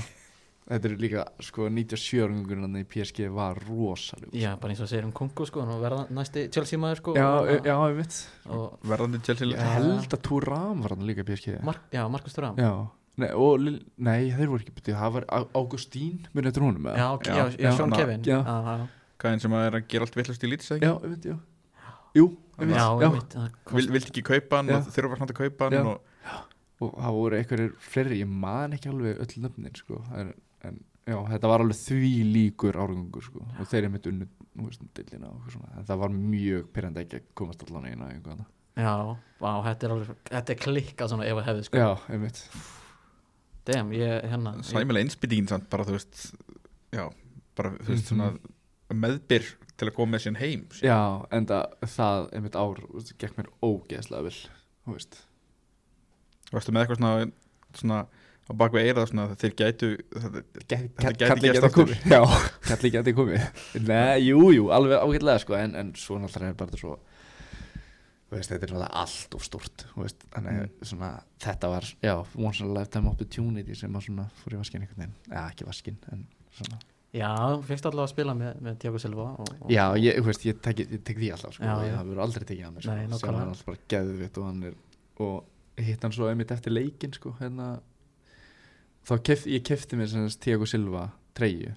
þetta er líka, sko, 97-ungurinn í PSG var rosaleg Já, bara eins og segir um Kongo sko Nú verða næsti Chelsea maður sko já, og, já, ég veit og Verðandi Chelsea Ég held að Turam var hann líka í PSG Mark, Já, Markus Thuram. Já, nei, og, nei, þeir voru ekki betið Það var Augustín, munið eftir honum? Já, ok, Já, já, Sean na- Kevin. já. Gæðin sem að er að gera allt villast í lítið já, ég veit, já. Jú, ég veit, já, já, ég veit Vilt ekki kaupa hann þurfa samt að kaupa hann Já. og og það voru einhverjir fleiri Ég man ekki alveg öll nöfnin, sko. Það er, En já, þetta var alveg því líkur árangur sko. og þeir eru mitt unnu þú veist, dildina og eitthvað svona. en það var mjög pyrrandi ekki að komast allan eina eitthvað annað. Já, vá, þetta er alveg Þetta er klikkað svona ef að hefði sko já, einmitt Damn, ég, hérna ég, Sæmilega innspýtingin samt bara þú veist Já, bara þú veist Mhm. svona meðbyr til að koma með sín heim já, en það, það einmitt ár þú veist, gekk mér ógeðslega vel þú veist Varstu með eitthvað svona, svona á bakveg eirað svona að þeir gætu Gæti, Þetta gæti aftur. komið. Já, kalli gæti komið. Nei, jú, jú, alveg ágætlega sko, en, en svo náttúrulega er bara svo þú veist, þetta er náttúrulega allt of stort veist, þannig Mm. svona þetta var, já, once in a lifetime opportunity sem að svona fór í vaskin einhvern veginn. Já, ekki vaskin, en svona. Já, fyrst allavega að spila með, með Tiago Silva og, og, Já, ég, þú veist, ég tek, ég tek því alltaf sko, Já, ég það verður aldrei tekið að mér sko, Nei, sem er alltaf bara geðvitt og hann er og hitt hann svo einmitt eftir leikin sko, hérna þá kef, ég kefti mér sem þess Tiago Silva treyju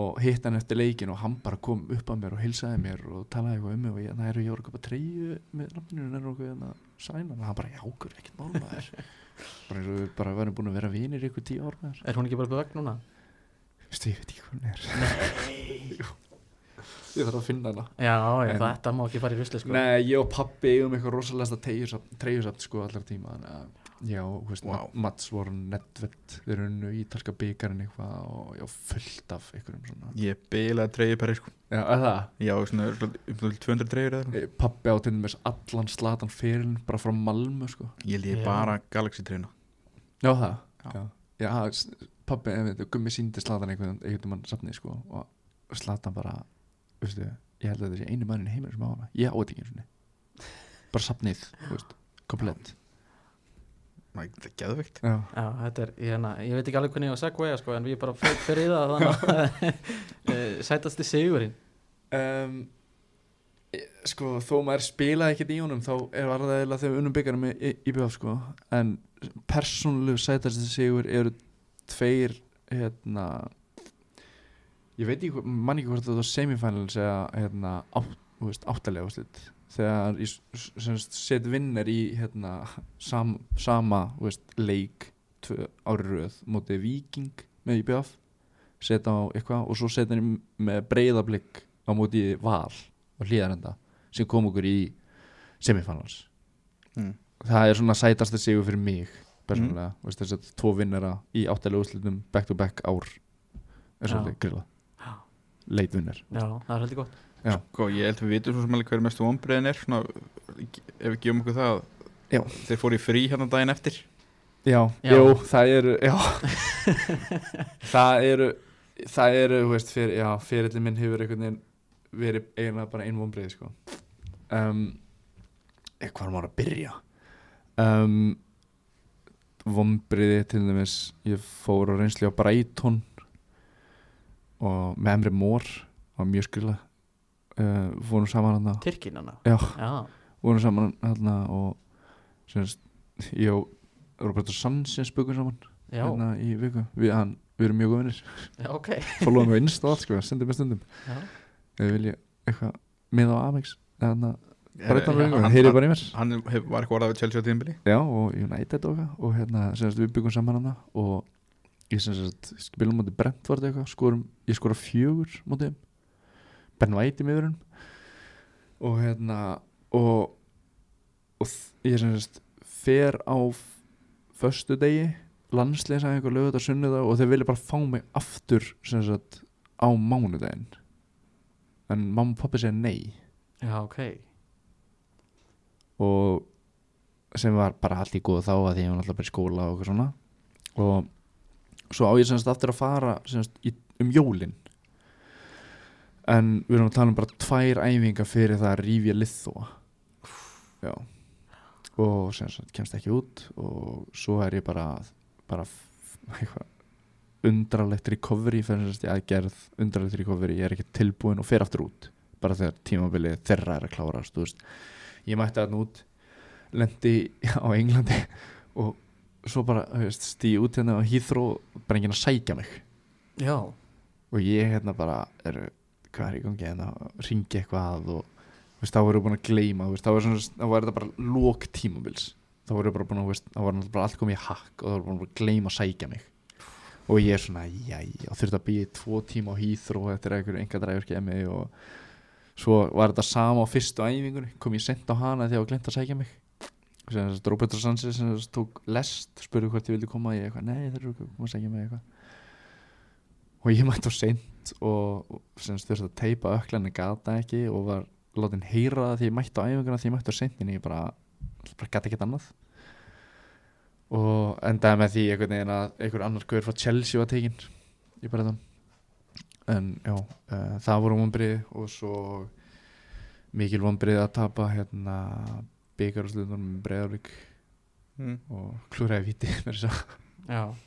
og hitt hann eftir leikin og hann bara kom upp að mér og hilsaði mér og talaði eitthvað um mig og ég, það eru að köpa treyju með nafninu? En er okkur hérna sæna og hann bara, já, okkur, ekkert mál maður. Bara eins og við bara verðum búin að vera vinir ykkur tíu ár með Er hún ekki bara på vegg núna? Vistu, ég veit ekki hún er. Ég þarf að finna hana. Já, já En- þetta má ekki fara í rusli sko. Nei, ég og pappi eigum eitthvað rosalegsta treyjusamt sko allar tíma þannig að já, veist, wow. Mats voru nettvett þeir eru nú ítalska byggarinn eitthvað og já, fullt af einhverjum svona Ég bilaði treyju per sko. Já, er það? Já, svona um það 200 treyjur eða eitthvað. Pappi á til dæmis allan slatan fyrirlin bara frá Malmö sko Ég líði Já. bara Galaxy treyjuna Já, það? Já. Já, já pappi, ég veit, gummi síndi slatan einhvern einhvern mann safnið sko og slatan bara, veistu ég held að þetta sé einu mannin í heimur sem á hana ég á þetta ekki bara safnið, þú veist, komplett Það er er, ég, hérna, ég veit ekki alveg hvernig ég á að segja sko, en við bara fer, fer í það þannig að eh, sætasti sigurinn? Um, sko þó maður spilaði ekkert í honum þá er var það eiginlega þegar við unnum byggarum í, í, í BF sko. En persónulegu sætasti sigur eru tveir hérna ég veit ekki, hvað- man ekki hvort þetta var semifinals eða hérna átt, þú veist, áttalega úrslit þegar set vinner í hérna sam, sama veist, leik tvö ári röð mótið Viking með IBF setja á eitthvað og svo setja hann með breyðablík á móti val og hlýðarenda sem kom okkur í semifinals mm. það er svona sætasta sigur fyrir mig persónulega, mm. þess að tvo vinnara í áttalega úrslitum back to back ár er svolítið grilla Já. leit vinnar Já, það er heldur gott Sko, ég held að við vitum svo sem alveg hver mestu vonbreiðin er svona, ef við gefum okkur það Já. Þeir fóru í frí hérna daginn eftir. Já, Já. jú, það eru já. Það eru það eru, þú veist, fyrir, já, fyrirli minn hefur einhvern veginn verið eiginlega bara ein vonbreið sko. Um, eh, hvað er maður að byrja? Um, vonbreiði til dæmis ég fór á reynsli á Brighton og með Emre Mór og mjög skrila uh, fórum saman hann Tyrkinana já, Já, vorum saman hérna og semst, ég og Roberto Sanchez byggum saman hérna í viku. Við, hann, við erum mjög góðinir já, ok. Followum við innst og allt sko, stundum með stundum. Já. ef við vilja eitthvað með á Amex þannig að Eh, Ringo, hann- heyri bara í mér. Hann hef, var eitthvað orðað við Chelsea á tíðinbili já og United og eitthvað og hérna semst, við byggum saman hana og ég semst spilum mútið Brentford eitthvað skorum, ég skora fjögur mútið Ben White í miðurinn. Og hérna og, og ég semst fer á föstu degi landsleisa eitthvað lögut á sunnudag og þeir vilja bara fá mig aftur sem sagt á mánudaginn. En mamma og pappi segja nei. Já, ok. Og sem var bara allt í góð þá að því ég var alltaf bara í skóla og eitthvað svona. Og svo á ég semst aftur að fara semst um jólin en við erum að tala um bara tvær æfingar fyrir það að rífja liðþóa já. Og semst kemst ekki út og svo er ég bara bara undralegt recovery fyrir ég aðgerð undralegt recovery, ég er ekki tilbúin og fer aftur út. Bara þegar tímabilið þeirra er að klárast þú veist. Ég mætti þarna út lendi á Englandi og svo bara stíði út hérna á Heathrow bara enginn að sækja mig. Já, og ég hérna bara er, hvað er í gangi hérna ringi eitthvað að og veist, þá voru búin að gleyma þú veist, þá var, svona, þá var þetta bara lók tímabils. Þá voru bara búin að veist, þá var bara allt komið í hakk og þá voru búin að gleyma að sækja mig. Og ég er svona, jæja, og þurfti að býja tvo tíma á Heathrow eftir einhverju enga dræfurskemi og svo var þetta sama á fyrstu æfingunni. Kom ég sent á hana þegar ég glemt að sækja mig. Þess að Roberto Sanchez tók lest, spurði hvort ég vildi koma. Ég eitthvað, nei þeir eru ekki að koma að sækja mig eitthvað og ég mætti á sent og þurfti að teipa öklan en gata ekki og var látin heyra því ég mætti á æfinguna því ég mætti á sentinni ég bara, bara gata ekkert annað. Og endaði með því einhvern veginn að einhver annar guður frá Chelsea var tekinn í bara en já, uh, það voru vonbrið og svo mikil vonbrið að tapa hérna byggarúslutunum með Breiðarvík mm. og klúraði viti með þess að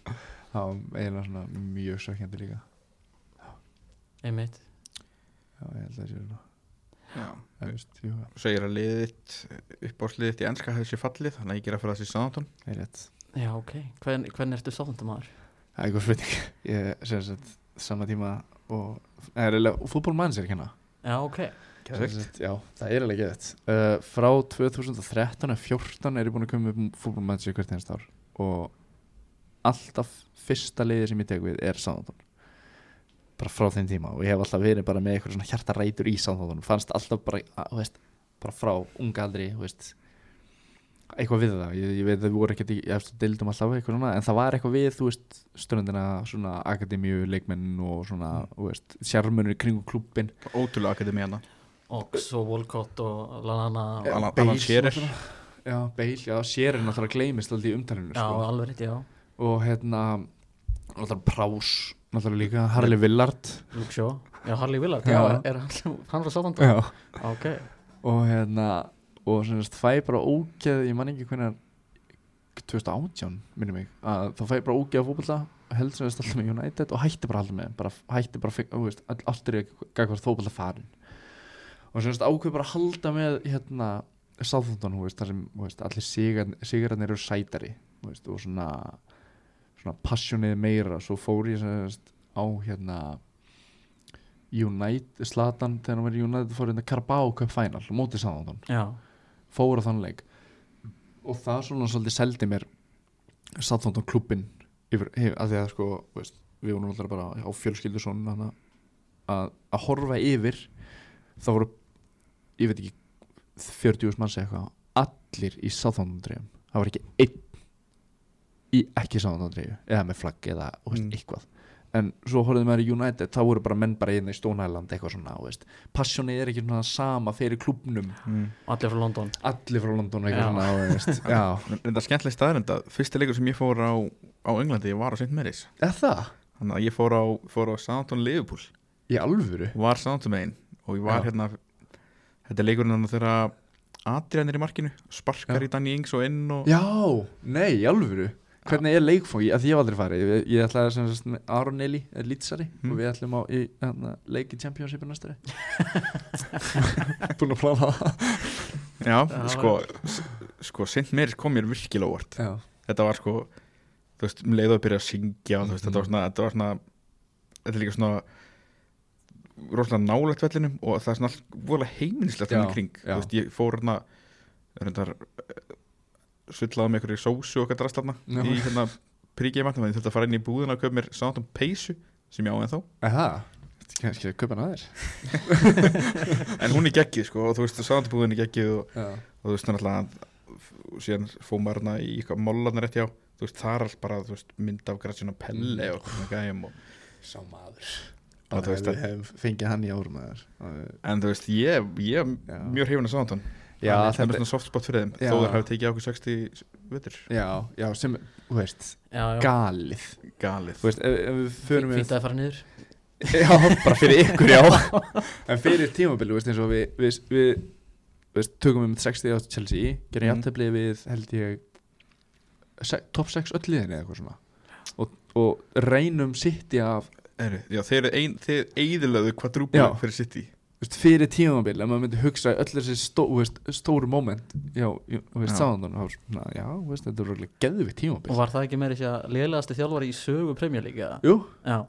það var eiginlega svona mjög sökjandi líka. Einmitt. Já, ég held að það sé svona. Já, það veist, jú, Þú segir að uppáðsliðið þitt í enska hefði sér fallið þannig að ég gera fyrir þessi Southampton. Það er rétt. Já, ok, Hvern, hvernig ertu sáðandamaður? það er eitthvað spurning. Ég sem sagt sama tíma og það er eiginlega fútbólmanns er ekki hérna. Já, ok. Sagt, Já, það er alveg geðið uh, Frá 2013 eða 14 er ég búin að koma upp fútbolmatch í hvert einst ár. Og alltaf fyrsta liðið sem ég tek við er Southampton. Bara frá þeim tíma. Og ég hef alltaf verið bara með eitthvað svona hjartarætur í Southampton. Fannst alltaf bara, að, þú veist, bara frá unga aldri þú veist, eitthvað við það. Ég, ég veit að við voru ekkert í eftir dildum alltaf eitthvað svona, en það var eitthvað við þú veist, stundina svona akademíu leikmenn og svona, þú veist sjarmunir kringu klubbin Ótrúlega akademi hérna Ox og Walcott og Lallana og... Já. Já, Alan- Shearer. Já, Bale, já, Shearer náttúrulega gleymist alltaf í umtalinu sko. alveg rétt, já og hérna náttúrulega Prás náttúrulega líka Harley Willard. Luke Shaw. Já, Harley Willard, Já. já, er hann, frá sáðandam? Ok, og hérna og sem sagt fæ bara ógeð ég man ekki hvernig 2018 minnum mig að þá fæ ég bara ógeð fókbalta held sem þess alltaf með United og hætti bara alltaf með bara hætti bara þú veist, all- allt er gækvært fókbalta farin. Og sagt ákveð bara halda með hérna Southampton, þú veist, þar sem veist, allir sigar, sigararnir eru sætari veist, og svona svona passionið meira svo fór ég sem sagt á hérna United, Slatan þegar hann var í United fór hérna Carabao Cup Final mótið já, fór á þann leik. Og það svona svolítið seldi mér Southampton klubbin yfir, yfir, að því að sko veist, við vorum alltaf bara á fjölskyldu svona að, að horfa yfir þá voru ég veit ekki 40 manns eitthvað allir í dreifum það var ekki einn í ekki dreifu eða með flagg eða veist, Mm. eitthvað en svo horfðum maður í United þá voru bara menn bara inn í Stone Island eitthvað svona veist. passionið er ekki svona sama fyrir klubnum mm. allir frá London allir frá London það er skemmtileg staðrind að fyrsti leikur sem ég fór á, á Englandi var á St. Mary's Þannig að ég fór á, fór á Southampton Liverpool í alvöru var Southampton megin og ég var Já. hérna þetta er leikurinn þegar Adrian er í markinu sparkar Já. í Danny Ings og inn og já, nei, í alvöru hvernig er leikfói, að því ég hef aldrei farið. Ég, ég ætlaði með Aron Eli er lýtsari Mm. og við ætlum á í, hana, leik í Championshipu næstari búin að plana það. Já, Já, sko, sko St. Mary's kom mér virkilega óvart. Já, þetta var sko þú veist, um leið að byrja að syngja og þú veist, þetta var svona þetta var svona þetta er líka svona rosalega nálægt vellinum og það er svona vorulega heiminislegt hann í kring. Já. þú veist, ég fór hérna reyndar svillaði með einhverju sósu og eitthvað drastarna Já. í hérna príkjæmatnum en þetta að fara inn í búðina og köpa mér sátum peysu sem ég á en þá er það kannski að köpa hana þér. En hún er geggið sko og þú veist sátum búðin er geggið og, og þú veist þannig að síðan fóð maður hérna í mollarnar rétt hjá. Þú veist það er allt bara þú veist, mynd af græsina pelle og svona gæjum og, sá maður. Bara þú veist ef við hefum fengið hann í árum en þú veist ég, ég er mjög hrifin að sátum já, það er þetta, svona soft spot fyrir þeim Já. þó þeir hafi tekið okkur 60 vettur já, já, sem, þú veist Já, já, galið. Galið. Þú veist, ef, ef við förum við fínt að fara niður. Já, bara fyrir ykkur, já. En fyrir tímabili, veist, eins og við, við, við veist, tökum við með 60 á Chelsea gerum Mm. jafntefli við, held ég top 6 öll liðinni eða eitthvað svona. Og, og reynum City af Eru, já, þeir eru kvadrúblu Já. fyrir City veist, fyrir tímabili, ef maður myndi hugsa öll þessi stó, veist, stóru moment já, já, veist, Já. sáðan já, veist, þetta er röglega geðvitt Og tímabili var það ekki meiri sér að lélegasti þjálfari í sögu Premier League eða? Jú, Já,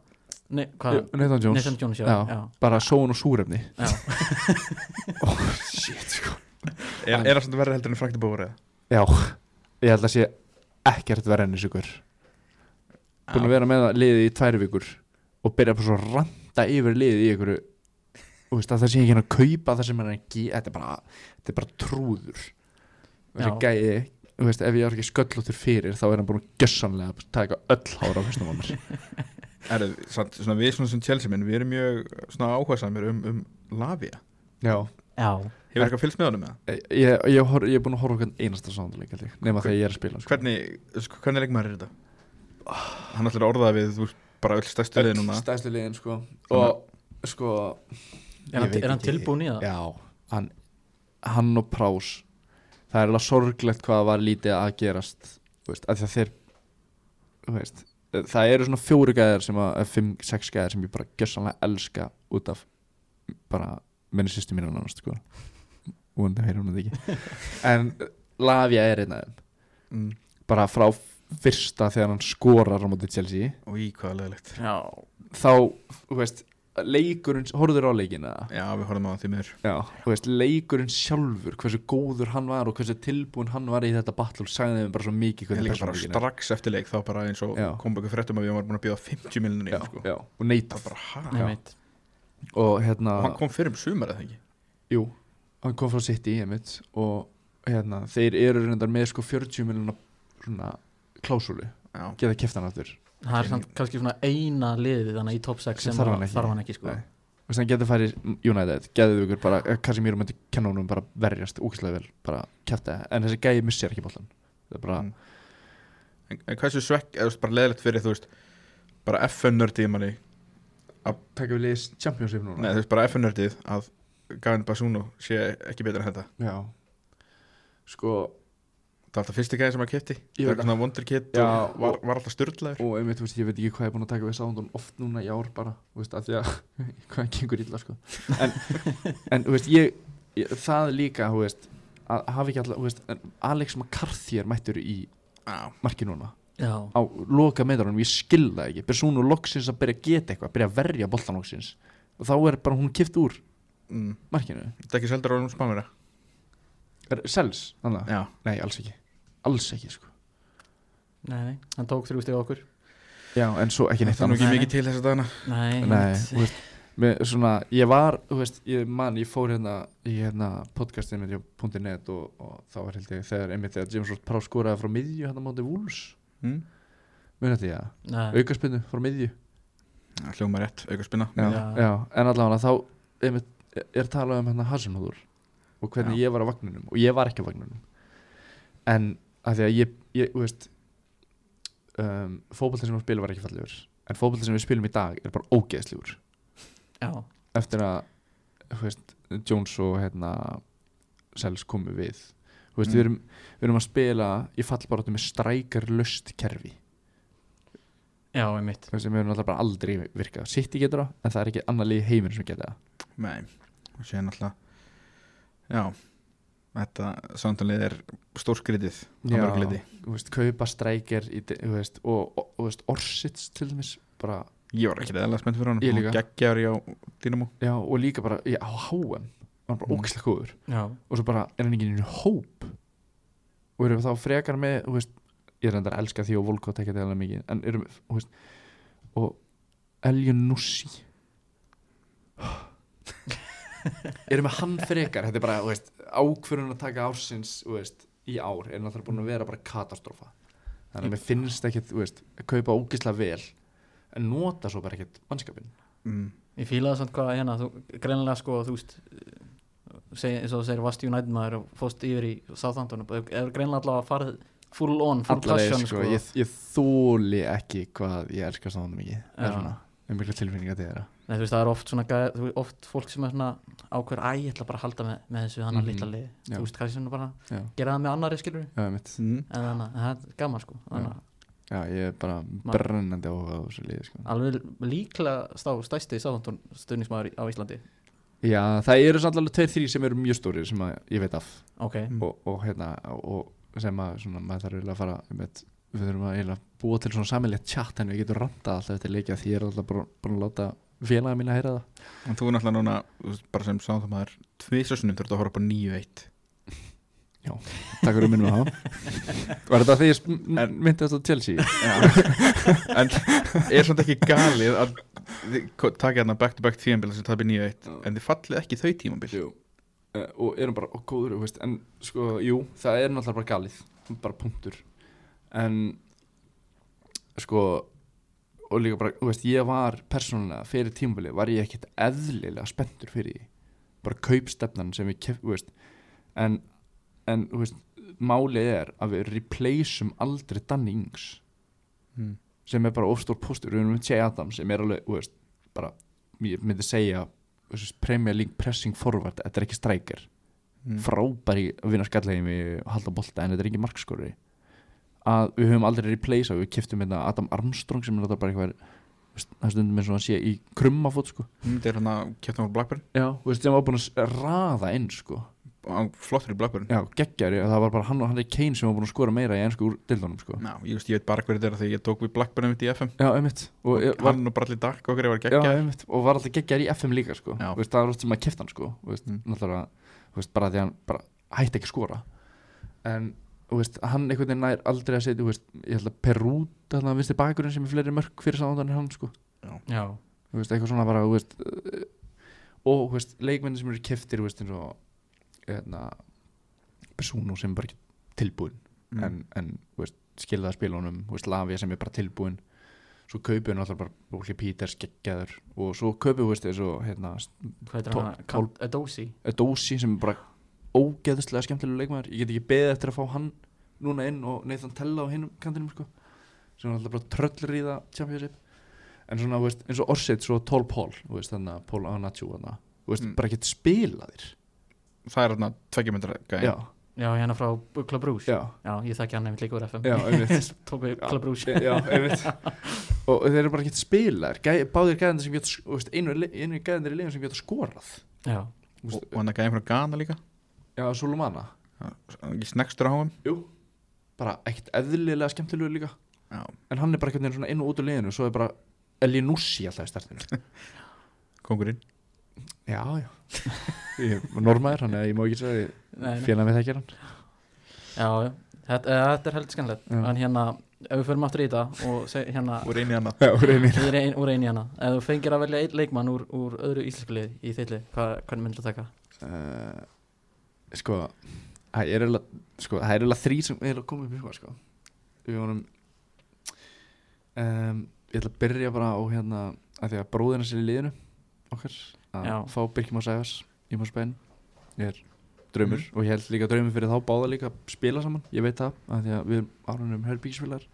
Nei, hvað? Nathan Jones Nathan Jones, já, Já. já, bara sóun og súrefni oh, shit, sko er, er það svona verið heldur en Frank de Boer eða? Já, ég held að sé ekkert verið enn þessu ykkur búin að vera með það liðið í tvær vikur og byrja að randa yfir liðið í einhverju veist að það sé ekki hann að kaupa það sem hann er gefa þetta er bara, þetta er bara trúður. Þessi þú veist, ef ég er ekki sköllóttur fyrir þá er hann búin að gjössanlega að taka öll hára á fyrstum mér. Er, samt, svona, við svona sem Chelsea minn við erum mjög svona áhersamir um, um Lavia. Já, Já, hefur eitthvað fylgst með honum með það? ég, ég, ég, hor, ég er búin að horfa okkur einasta sándaleik nema þegar ég er að spila sko. hvernig, sko, hvernig leikmaður er þetta? hann ætlar að orða við bara öll stærstu liði núna. Stæðstu liðin sko. Og sko er hann, er hann tilbúin í það? Já, hann, hann og Prás. Það er alveg sorglegt hvað var lítið að gerast veist, að þeir þú veist, Það eru svona fjóri gæðar sem að, fimm, sex gæðar sem ég bara gjössanlega elska út af bara minni sýstu mínu nánast sko. Vonandi heyrir hún þetta ekki. En Lavia er einn þeim. Mm. bara frá fyrsta þegar hann skorar á móti Chelsea. Og í hvaða leðilegt Já, þá, þú veist leikurinn, horfður á leikina? Já, við horfum á því miður. Já, þú veist, leikurinn sjálfur hversu góður hann var og hversu tilbúin hann var í þetta battle sagði þeim bara svo mikið ég hvernig líka bara strax eftir leik þá bara eins og kom ekki fréttum að við varum búin að bíða 50 miljonir já, sko. já, og neita. Það bara ha? Ég veit og hérna, og hann kom fyrir um sumar eða ekki? Jú, hann kom frá City einmitt, og hérna þeir eru reyndar með sko 40 miljonar svona klásúlu. Já, geta keft hann aftur Það er samt kannski svona eina liðið þannig í top 6 Sem sem þarf að- hann ekki. þarf hann ekki sko. Veist, hann getur farið United, getur ykkur bara Casemiro myndi kenna honum bara verjast úkislega vel, bara kæfta en þessi gæi missir ekki bollan það er bara, Mm. en, en hvað svo svekk eða þú veist, bara leðilegt fyrir þú veist bara FN-nördið manni taka við liðis championship núna. Nei, þú veist bara FN-nördið að Gavin Basuno sé ekki betur en þetta. Já. Sko, það var alltaf fyrsti gæði sem að kipti það var svona wonderkid Já, og var, var alltaf styrlaður og einmitt, þú veist, ég veit ekki hvað ég er búin að taka við Soundon oft núna í ár bara, þú veist, af því að hvað gengur illa, sko. En, en þú veist, ég, ég það líka, þú veist að hafa ekki alltaf, Alex McCarthy er mættur í já, marki núna. Já, á loka meðarunum, ég skil það ekki. Persónu loksins að byrja að geta eitthvað byrja að verja boltan loksins. Og þá er bara hún kipt úr mm, markinu. Þetta er ekki seldur á spánverða Sels, þannig að, já, nei, alls ekki alls ekki, sko. Nei, nei, hann tók þrjú stig á okkur. Já, en svo ekki neitt það er nú ekki mikið til þess að dana Nei, Nei, veist, með svona, ég var, þú veist, ég man, ég fór hérna í hérna podcastið með .net og, og þá var held ég þegar einmitt þegar James Ross Prá skoraði frá miðju hérna móti Wolves, mm? mun þetta að aukaspinnu frá miðju. Já, hljóma rétt, auka spinna já, Já. já, en allavega þá einmitt, er talað um hérna Hasenhúður og hvernig Já. ég var á vagninum og ég var ekki á vagninum. En að því að ég, ég veist um, fótbolti sem við spilum var ekki fallegur en fótbolti sem við spilum í dag er bara ógeðslegur. Já, eftir að þú veist, Jones og hérna, Sels komu við. Þú veist, Mm. við, erum, við erum að spila í fallbarátu með strækar löst kerfi. Já, einmitt. Þú veist, sem við erum alltaf bara aldrei virkað. City getur það, en það er ekki annar lið í heiminu sem geta það. Nei, og sé náttúrulega já, þetta samtalið er stórskritið á mörguleiti þú veist, kaupa veist, og, og, og þú veist, Orsits til dæmis bara, ég var ekki eðla spennt fyrir hann Ég líka. geggjar í á Dynamo. Já, og líka bara já, á HM, var bara Mm. ógæslega góður. Já, og svo bara er hann ekki í einu hóp. Og erum þá frekar með þú veist, ég er endar að elska því og Volkot ekki að mikið en erum veist, og Eljon Nussi erum við hann frekar? Þetta er bara þú veist, ákvörðun að taka ársins þú veist, í ár er náttúrulega búin að vera bara katastrófa. Þannig að mér finnst ekki að kaupa ógislega vel en nota svo bara ekkert mannskapin mm. ég fílaði samt hvað hérna þú, greinlega sko, þú veist seg, eins og þú segir, varst United maður og fóst yfir í Southampton og er greinlega allavega farið full on, full allavega passion sko, sko, ég, ég þóli ekki hvað ég elskar sáðan mikið. Það er svona, um mikla tilfinninga til þeirra Nei, veist, það er oft svona oft fólk sem er svona ákveður, æ, ég ætla bara að halda með, með þessu hann að Mhm. litla lið, Já. þú veist, hvað sem bara Já. gera það með annari skilur Já. Mm. en þannig, að það er gaman sko að Já, ég er bara brennandi áhuga á þessu liði sko. alveg líklega stá, stæsti stuðnismæður á Íslandi Já, það eru samt alveg tveir þrý sem eru mjög stórir sem að ég veit af ok, Mm. og, og hérna og sem að svona, maður þarf eiginlega að fara með, við þurfum að eiginlega búa til svona sammeilegt chat en við getum randað alltaf eftir leikja því ég er alltaf bara búin að láta félaga mín að heyra það. En þú er náttúrulega núna bara sem sáðum maður tvisasunum þurftu að horfa upp á 9-1 takk fyrir minnum það. Var þetta því ég myndi þetta Chelsea? en er svona ekki galið að taka hérna back to back tímabil sem tapir 9-1 Já. en þið fallið ekki þau tímabil? Jú. Uh, Og erum bara, og góður, veist En sko, jú, það er náttúrulega bara galið Bara punktur. En Sko Og líka bara, þú veist, ég var persónulega Fyrir tímabili var ég ekkit eðlilega spenntur fyrir því. Bara kaupstefnan sem við kef, þú veist. En, en, þú veist Málið er að við replaceum aldrei Danny Ings. Mm. sem er bara ofstór postur við erum með Jay Adams sem er alveg, þú veist, bara ég myndi segja, þú veist, Premier League pressing forward, þetta er ekki strækir. Mm. frábæri að vinna skallheimi og halda bolta en þetta er ekki markskori að við höfum aldrei replacea við kiftum hérna Adam Armstrong sem er náttúrulega bara eitthvað það stundum eins og hann sé í krummafót sko. Mm, þetta er hérna kjöptum á Blackburn já, þú veist, sem var búin að raða inn sko. hann flottur í Blackburn já, geggjari, það var bara hann og hann er Kane sem var búin að skora meira í ennsku úr dildunum sko. Já, ég, veist, ég veit bara hverju þetta er þegar ég tók við Blackburn mitt í FM já, einmitt og, og ég, var, hann og Bradley Dark okkur var já, geggja einmitt, og var alltaf geggjar í FM líka sko. Já. Veist, það var alltaf sem að kifta hann sko. Mm. bara því að hann bara hætti ekki að skora en veist, hann einhvern veginn nær aldrei að setja þú veist, ég held að Perút þannig að vinstir bakurinn sem er fleiri mörg fyrir sáðan en hann sko. Já, þú veist, eitthvað svona bara þú veist, uh, og leikmenni sem eru keftir eins og hérna, Persónu sem er bara tilbúin Mm. en, en þú veist, skilða að spila honum þú veist, Lavia sem er bara tilbúin svo kaupið hann alltaf bara Óli Píters geggjaður og svo kaupið, eins og hérna, hvað heitir Tól- hann? tól- Adosi Dósi sem er bara ógeðslega skemmtilega leikmaður. Ég get ekki beðið eftir að fá hann núna inn og Nathan Tella á hinnum kantinum sko. sem er alltaf bara tröllur í það championship. En svona, veist, eins og Orsitt svo Tól Pól, þannig að Pól veist, Mm. bara ekkert spilaðir. Það er tveggjumyndra gæði já, Já, hérna frá Club Brús já, Já, ég þekki hann einmitt líka úr FM já, einmitt. Tók við Club Brús já, einmitt. Og þeir eru bara ekkert spilaðir. Gæ, báðir gæðandir sem veist, einu, einu gæðandir í liðum sem geta skorað. Já, Þú veist, og, og hann er gæði frá Ghana líka já, Solomana ekki snegstur á hann jú, bara ekkert eðlilega skemmtilegur líka. Já, en hann er bara einhvern veginn inn og út úr liðinu svo er bara Elinussi alltaf í startinu. Kongurinn já, já. Ég er normaður, hann er, ég má ekki segja félag með þekkir hann. Já, já. Þetta, eh, þetta er heldur skemmtilegt. Já. En hérna, ef við förum aftur í þetta Og seg, hérna, og reyni hann já, reynir við erum úr einu hérna Ef þú fengir að velja einn leikmann úr, úr öðru íslensku lið Í lið, hvað, hvernig myndir þú taka? uh, það er eiginlega sko, það er eiginlega þrý sem er að koma upp í sko, sko. við vonum um, ég ætla að byrja bara á hérna að því að bróðina sér í liðinu okkar að Já. fá Birkjum og Sæfars í Mósbæn er draumur og ég held líka draumur fyrir þá báða líka að spila saman, ég veit það að því að við erum árunum herbyggispilar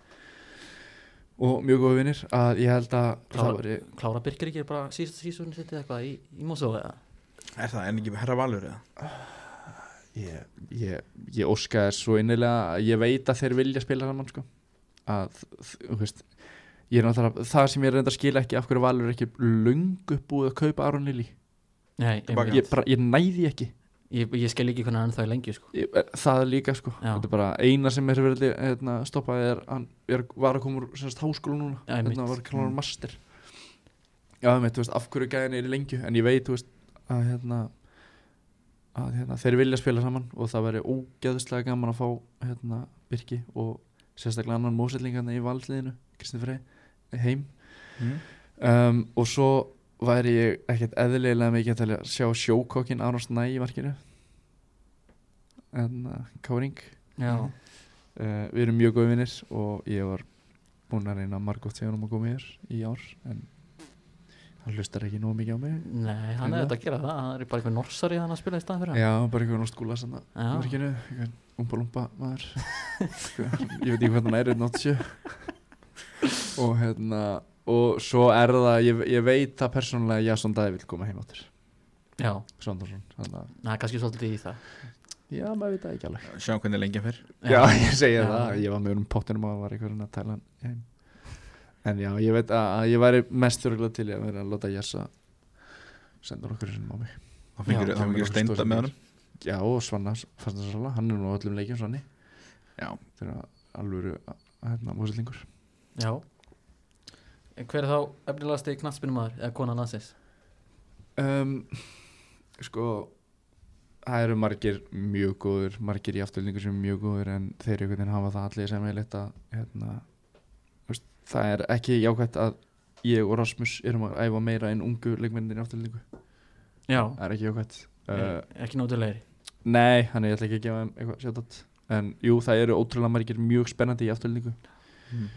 og mjög góða vinnir að ég held að Klára. Klára Birkir ekki bara síðust síðustunni sitt eða eitthvað í, í Mosó eða? er það en ekki herra valur eða ég, ég, ég óska þess svo innilega að ég veit að þeir vilja spila saman sko. að veist ég er náttúrulega, það sem ég reynda að skila ekki af hverju valur er ekki löngu búið að kaupa Aron Lili Nei, ég, bara, ég næði ekki ég, ég skil ekki hvernig hann það er lengi sko. ég, eh, það er líka sko Já. þetta er bara eina sem er verið hérna, stoppað er, hann er, var að koma úr semst, háskóla núna, einmitt. hérna var að klára Mm. master já, þú veist, af hverju gæðin er í lengju en ég veit, þú veist, að hérna að hérna, þeir vilja spila saman og það væri ógeðslega gaman að fá hérna, Birki og sérstaklega annan mósellingarna í valsliðinu Kristinn Frey heim. Mm. um, og svo væri ég ekkert eðlilega mikið að sjá sjókokkin Aron Snæ í markinu. En uh, Káring uh, við erum mjög góði vinnir og ég var búinn að reyna margótt þegar hann að koma hér í ár en hann hlustar ekki nóg mikið á mig. Nei, hann er þetta að gera það. Það er bara eitthvað norsari hann að spila í staðan fyrir hann. Já, bara einhvern skúla sann í Já. markinu einhvern umba lumba maður. Sko, ég veit ekki hvað hann er einn átt sjö og hérna og svo er það, ég, ég veit að persónulega Jasson Dæði vil koma heim áttur Já, Svandarsson, þannig að það er kannski svolítið í það. Já, maður veit það ekki alveg. Sjá hvernig lengi fyrr Já, ég segi Já. það, ég var með um pottinum og var einhverjum að tæla hann heim En já, ég veit að, að ég væri mest örgulega til í að vera að láta Jessa senda okkur sem á mig. Þá fengir fengir steinda með hann Já, og Svanna Fastarsala, hann er nú á öllum leikjum Svanni. Já, þegar alvöru hérna, músildingur Já. En hver er þá efnilegasti knattspinnumadur eða konan landsins? um, Sko það eru margir mjög góður margir í afturlningu sem er mjög góður en þeir einhvern veginn hafa það allir sem er að hérna, þú það er ekki jákvæmt að ég og Rasmus erum að æfa meira en ungu leikmennir í afturlningu Já, það er ekki jákvæmt uh, ekki nótulegri nei, hann er ekki að gefa þeim eitthvað sjátt en jú, það eru ótrúlega margir mjög spennandi í afturlningu mm.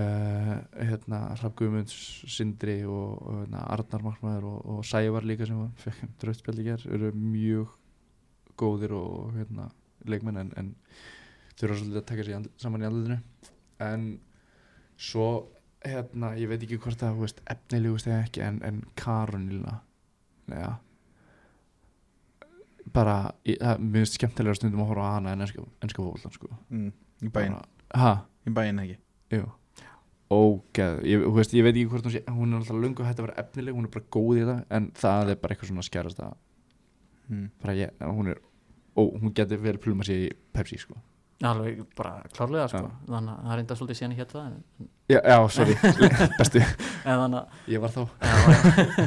uh, hérna Hrafn Guðmunds, Sindri og, hérna, Arnar Markmaður og, og Sævar líka sem fekk drautspjald í ger eru mjög góðir og hérna, leikmenn en, en þurfa svolítið að taka sér saman í andlutinu en svo hérna, ég veit ekki hvort það veist, efnilegust eða ekki en, en Karolina ja. bara ég, það, mér finnst skemmtilega stundum að horfa á hana en ennska, ennska fólklan sko. Mm. í bæinn, Bara- í bæinn ekki Jú Ógeð, ég, veist, ég veit ekki hvort hún sé hún er alltaf lungu hægt að vera efnileg, hún er bara góð í þetta en það er bara eitthvað svona skjærast að mm. bara ég, hún er ó, hún getur verið pluma sér í Pepsi sko. Alveg bara klárlega sko. Já. Þannig að það enda svolítið síðan ég hétt það en, já, já, sorry, bestu. en þannig að ég var þá,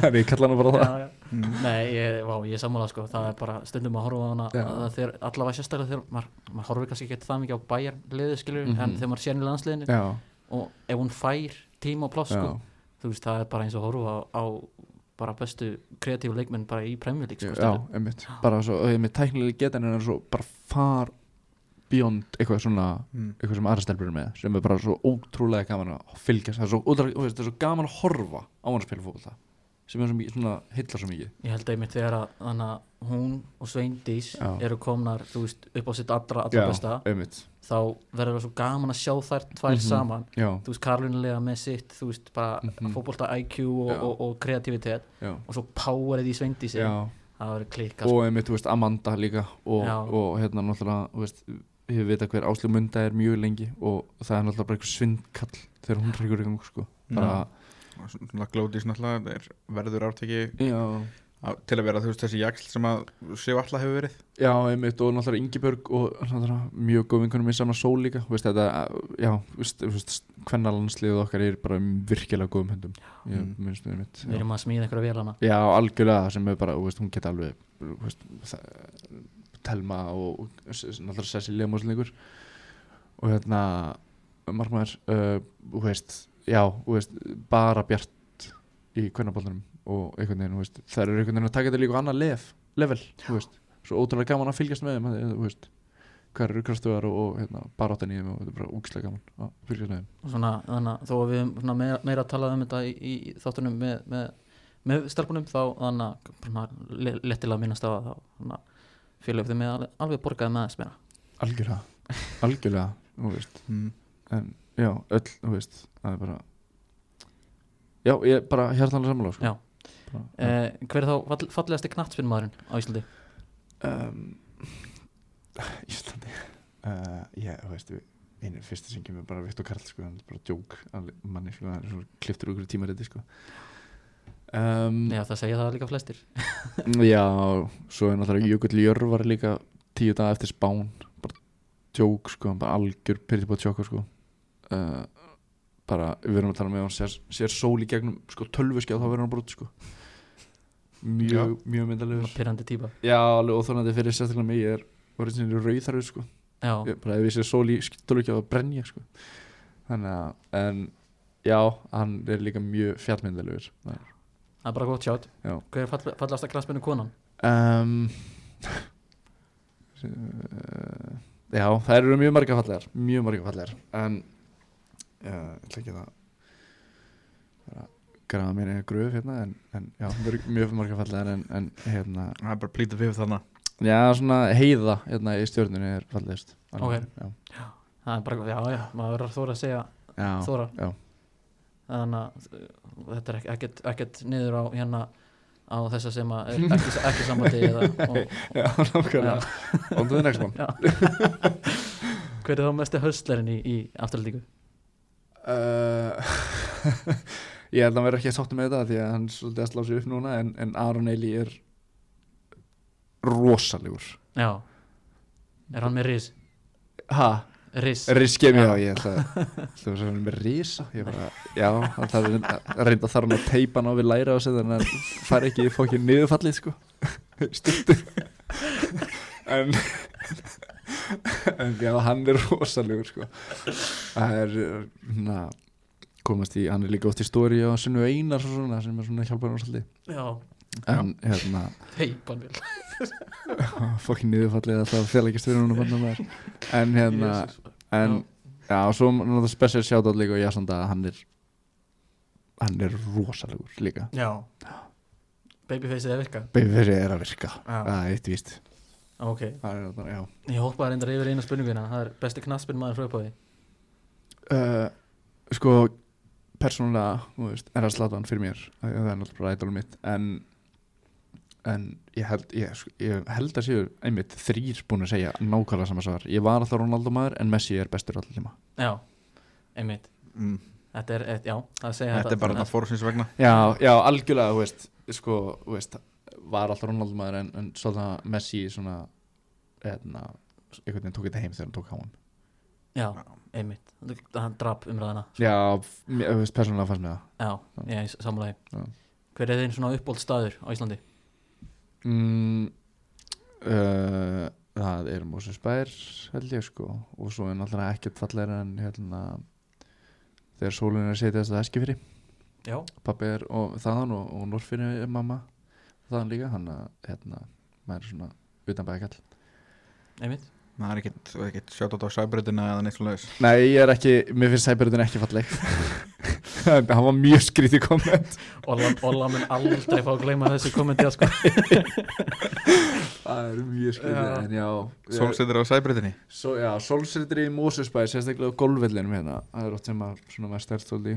en ég kalla hann bara það. Já. Mm. Nei, ég, vá, ég er sammála sko. Það er bara stundum að horfa á hana þeir allavega sérstaklega þegar maður, maður horfir kannski ekki það mikið á bæjar liði skilur en Mhm. þegar maður sér í landsliðinu og ef hún fær tíma og pláss sko, þú veist það er bara eins og horfa á, á bara bestu kreatífu leikmenn bara í League sko, bara svo, einmitt tæknilega geta en er svo bara far beyond eitthvað svona Mm. eitthvað sem aðra stelpur eru með sem er bara svo ótrúlega gaman að fylgjast það er svo, ótrúlega, þú veist, það er svo gaman að horfa á hann að spila fótbolta sem er svo mikið, svona hillar svo mikið Ég held einmitt þegar að þannig að hún og Sveindís Já. eru komnar veist, upp á sitt allra, allra besta einmitt þá verður það svo gaman að sjá þær tvær Mhm. saman já, þú veist, Karlunulega með sitt þú veist, bara Mhm. fótbolta IQ og, Já. og, og kreativitet já, og svo powerið í Sveindísi já það verður klikka og einmitt, þú veist, Amanda líka og, Já. og hérna náttúrulega, þú veist ég veit að hver Áslu Munda er mjög lengi og það er náttúrulega bara eitthvað svindkall þegar hún reykur í gang, sko. Bara, Og svona glódís náttúrulega það er verður árteki já, á- til að vera þú veist þessi jaksl sem að Sif Alla hefur verið. Já, einmitt og náttúrulega Ingibjörg og náttúrulega mjög góð vinkunum í saman sól líka, veist, þetta já, þú veist, kvennalandsliðið okkar er bara virkilega góðum höndum. Ég Mm. minnst einmitt við já. erum að smíða einhverja vélana Já, algjörlega sem er bara, þú veist, hún geta alveg þú veist, það, Telma og og náttúrulega Cecilia Moslingur og hérna margmæður, uh, þú veist já, þú veist, bara bjart í kvennabólunum og einhvern veginn, þú veist, það eru einhvern veginn að taka þetta líka á annað lef, level, þú veist. Svo ótrúlega gaman að fylgjast með þeim, að- þú veist hver eru krastuðar og, og hérna, baráttan í þeim og þetta er bara úkslega gaman að fylgjast með þeim. Og svona, þannig að þó að við svona meira, meira að tala um þetta í, í þáttunum með, með, með stelpunum þá þannig að svona le- lettilega minnast á að þá svona, félög þeim með alveg, alveg borgaði með þess meira algjörlega, algjörlega, þú veist mm. en já, öll, þú veist það er bara já, ég er bara hjartanlega sammála sko. Já. bara, eh, hver er þá fall, fallegasti knattspinnmaðurinn á Íslandi? um, Íslandi uh, ég, þú veist, við- einu fyrsta sem kemur bara Viktor Karl, sko, hann er bara djók manni, sko, hann er svo kliftur úr tímariti, sko um, Já, það segja það líka flestir. Já, svo er náttúrulega Jökull Jörvar líka tíu daga eftir spán. Bara djók, sko, bara algjör pyrrið búið tjóka, sko. Uh, bara, við erum að tala með hann sér, sér sól í gegnum, sko, tölvuskjáð þá verður hann brútt, sko. Mjög, mjög myndalegur Pyrrandi típa. Já, alveg óþólandi fyrir sérstaklega mig Ég er voru sinni rauðarður sko. Já, ég, bara ef ég sé sól í skildulukja þá brenn ég sko. Þannig að En já, hann er líka mjög fjallmyndalegur það er bara gott sjátt Já. Hver er fall, fallegasta knattspinnu konan? um, uh, Já, það eru mjög marga fallegar Mjög marga fallegar En Já, ég ætla ekki að bara grafa mér eða gröf hérna en, en já, mjög, mjög marga fallegar en, en hérna það er bara plítið fyrir þarna Já, svona heiða hérna í stjórnunni er fallegist Ok. já. Það er bara, já, já, maður verður að þóra að segja Já, Þóra já. Þannig að uh, þetta er ekkert, ekkert niður á hérna á þessa sem að ekki, ekki og, já, nákvæmlega On to the next one. Hver er þá mesti höstlerinn í, í afturhaldingu? uh, Ég held að hann verður ekki að sáttu með þetta því að hann svolítið að slá sig upp núna en, en Aron Eli er rosalegur Já Er hann með ris? Ha? Ris Riskemi, Já. ég ætla að Það var svona með bara, já, hann þarf að reynda þarf hann að teipa hann á við læra á sig þannig að hann fær ekki fókið niðurfallið sko. Stuttu. En en já, hann er rosalegur sko. Það er svona komast í, hann er líka oft í stóri á Sunnu Einar og svona sem er svona hjálpar hann svolítið. Já, en hérna, heipan vel fokkin niðurfallið alltaf hún en hérna en já, og svo náttúrulega special shoutout líka og ég samt að hann er hann er rosalegur líka. Já. Babyfaceið er virka? Babyface er að virka, Já. það er eitt víst. Ok, það er ég hoppaði reyndar yfir eina spurninguna. Það er besti knaspin maður fröðbóði uh, sko persónulega, þú veist, er að slata hann fyrir mér. Það það er náttúrulega bara ædolum mitt. En en ég held ég, sko, ég held að séu einmitt þrýr búin að segja nákvæmlega sama svar. Ég var alltaf Ronaldo maður en Messi er bestur allir tíma. Já, einmitt. Mm. Þetta er, eitt, já, það segja Þetta er bara þetta. fórsins vegna. Já, já, algjörlega, þú veist sko, þú veist, var alltaf Ronaldo maður en, en svolítið Messi svona hérna, einhvern veginn tók þetta heim þegar hann tók hann Já, einmitt. Hann drap umræðina já, þú veist, persónulega fannst mér það. Já, ég Já. Hver er þeim svona uppbóld staður á Íslandi? Mm, uh, það er Moses Bær held ég sko. Og svo er náttúrulega ekkert fallegra en hérna þegar sólun er að setja þess að eskifyrir Já, pappi er og þaðan og, og Norfinni er mamma þaðan líka hann að hérna maður er svona utan bækall einmitt Það er ekkert, þú er ekkert sjátt á sæbröðina eða neitt þess Nei, ég er ekki, mér finnst sæbjörðin ekki falleg. Hann var mjög skrítið komment. Olla, Olla mun aldrei fá að gleyma þessu kommenti sko. það er mjög skrítið Já. en já Sólsetur á sæbröðinni Svo, já, sólsritir í Mósusbæ sérstaklega á golfvellinum hérna. Það er oft sem að svona maður stærðstóli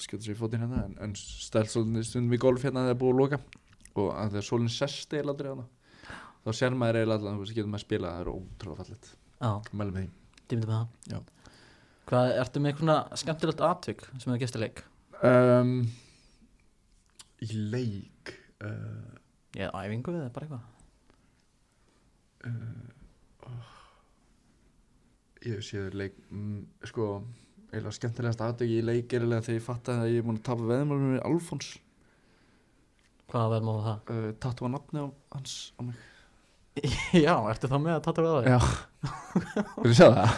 skjóta sér í fótinn hérna en, en stærðstóli stundum í golf hérna það er búið að loka. Og að þegar sólinn sest eða aldrei hana þá sér maður eiginlega allan, þú getur maður að spila það er ótrúlega fallet, Já, mælum með því. Dýmdi með það. Já. Hvað, ertu með eitthvað skemmtilegt atvik sem er gestileik? um, í leik uh, Ég er æfingu við, bara eitthvað? Ég séður leik mm, sko, eiginlega skemmtilegast aðdegi í leik er eiginlega þegar ég fattaði að ég er búin að tapa veðmálum með Alfons. Hvað verðum á það? uh, tattu að nafni á hans á mig Já, ertu þá með að tata við þig? Já. Vil ég sjá það?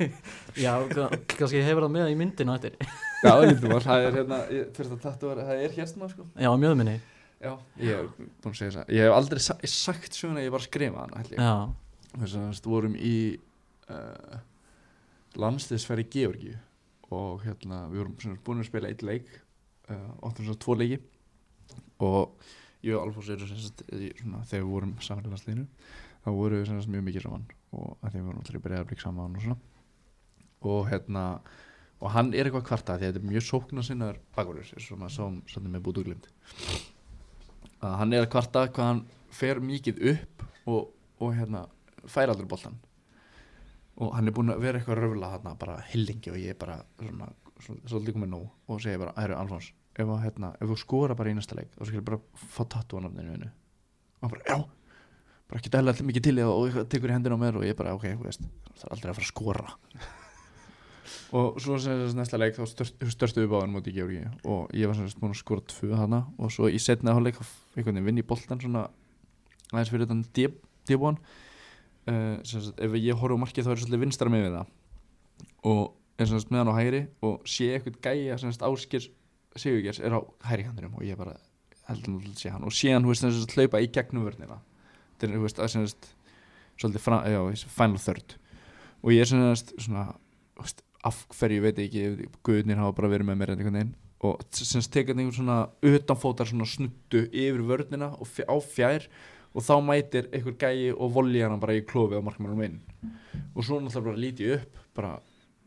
Já, ka- kannski hefur það með í myndinu eftir. Já, lítið var Það er hérna, ég, fyrst að tattu var, það er hérna sko. Já, mjög minni. Já, ég hef búin að segja það. Ég hef aldrei sa sagt söguna, ég var að skrifa hana ég. Já, Þess að við vorum í uh, landsliðsferð í Georgíu og hérna, við vorum svona búin að spila eitt leik uh, áttum svona tvo leiki. Og ég og Alfons eru svona, þegar við vorum saman í landsliðinu þá vorum við sem sagt, mjög mikið saman og því við vorum alltaf í breyðarblik saman og og hérna og hann er eitthvað kvarta því að þetta er mjög sóknar sinnar bakverður eins og maður sáum svolítið með bútu glimt að hann er kvarta hvað hann fer mikið upp og, og hérna fær aldrei boltan og hann er búin að vera eitthvað að röfla hann bara hillingi og ég er bara svona, svolítið komið nóg og segja bara, æru Alfons ef, að, hérna, ef þú skora bara í næsta leik þá skal ég bara fá tattu á nafninu hennu og bara, já. Bara ekki dæla mikið til það og tekur í hendina á mér og ég bara, ok, veist, það er aldrei að fara að skora. Og svo sem þess næsta leik þá störst, störstu við báðan móti í Georgi og ég var sem sagt búin að skora tvö hana og svo í setna hálfleik einhvern veginn vinn í boltan svona aðeins fyrir þetta débúan uh, ef ég horf á markið þá er svolítið vinstra með það. Og er sem sagt með hann á hægri og sé eitthvað gæja áskir Sigurgers er á hægri kantinum og ég bara heldur að sé hann. Og sé hann þú veist sem sagt hlaupa í gegnum vörnina. Þetta er þú veist að sem sagt svolítið fra, já, final third. Og ég er sem sagt svona veist, af hverju veit ekki guðnir hafa bara verið með mér einhvern veginn. Og sem sagt tekað einhvern svona utanfótar svona snuttu yfir vörnina og á fjær. Og þá mætir einhver gæi og volji hann bara í klofi á markmannum inn og svo náttúrulega bara líti ég upp bara,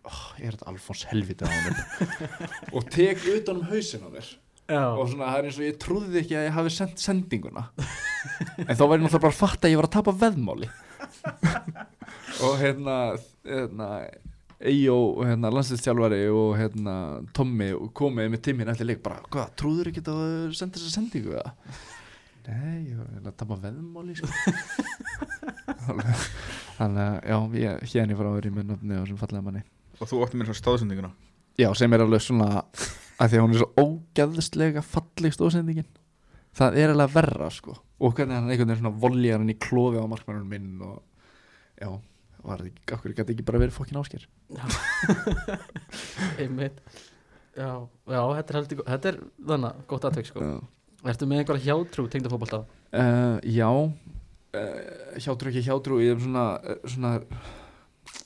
oh, er þetta Alfons helvita á hann og tek utan um hausin á mér. Já, og svona það er eins og ég trúði ekki að ég hafi sendt sendinguna. En þá var ég náttúrulega bara að fatta að ég var að tapa veðmáli. Og hérna, hérna Eyjó, hérna, landslýstjálfari og hérna, Tommi komið með tíminn eftir leik bara, hvað, trúður ekki að senda þessa sendingu eða? Nei, ég var að tapa veðmáli sko. þannig að, já, ég, hérna ég að vera í með nöfni og sem fallega manni Og þú ótti mér svo stáðsendinguna Já, sem er alveg svona að því að hún er svo ógæðslega falleg stóðsendingin það er alveg verra sko. Og hvernig hann einhvern veginn svona voljar hann í klofi á markmannunum minn og já, var það ekki, okkur gæti ekki bara verið fokkin ásker? Einmitt. Já, já, þetta er heldur þetta er þannig að gott aðtök sko. Já, ertu með einhverja hjátrú tengda fótbolta? Uh, já. Uh, hjátrú ekki hjátrú ég er svona, uh, svona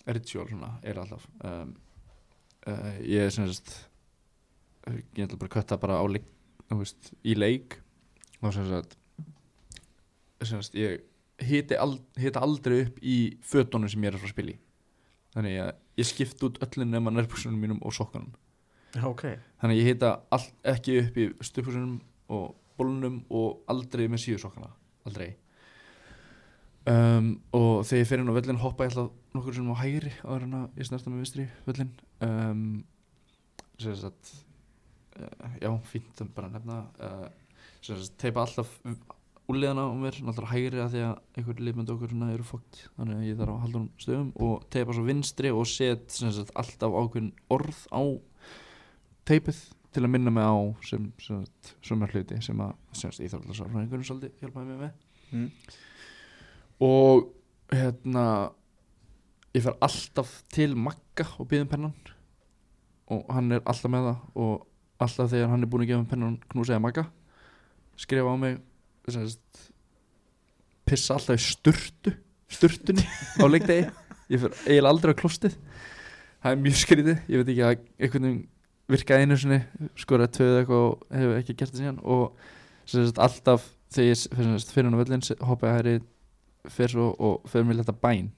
ritual svona, er alltaf um, uh, ég er sem sagt ég ætla bara að kvetta bara á leik, veist, í leik. Og sem sagt sem sagt, ég hiti, ald, aldrei upp í fötunum sem ég er að spila í. Þannig að ég skipt út öllin nema nærbuksunum mínum og sokkunum. Já, ok. Þannig að ég hita all, ekki upp í stupusunum og bólunum og aldrei með síðusokkana aldrei um, og þegar ég fer inn á völlin hoppa ég alltaf nokkur sem á hægri áður en að ég snerta með vinstri völlin um, sem sagt uh, já, fínt að bara nefna uh, sem sagt teipa alltaf úrliðana á mér, náttúrulega hægri að því að einhver liðmynd okkur svona eru fókt þannig að ég þarf að halda hún stöðum og teipa svo vinstri og set sem sagt alltaf ákveðin orð á teipið til að minna mig á sem, sem sagt, sumar hluti sem að semst ég þarf alltaf svo einhvern svolítið hjálpaði mig með Mm. Og hérna ég fer alltaf til Magga og býðum pennan. Og hann er alltaf með það. Og alltaf þegar hann er búin að gefa pennan knúsaði Magga. Skrifa á mig semst, pissa alltaf í sturtu sturtunni á leikdegi. Ég fer eiginlega aldrei á klostið það er mjög skrítið, ég veit ekki að einhvern veginn virkaði einu sinni skoraði tvöðu eitthvað og hefur ekki gert það síðan. Og sagt, alltaf þegar ég fyrir, hann á völlin hoppa ég hæri fyrir svo og fyrir mig leta bæn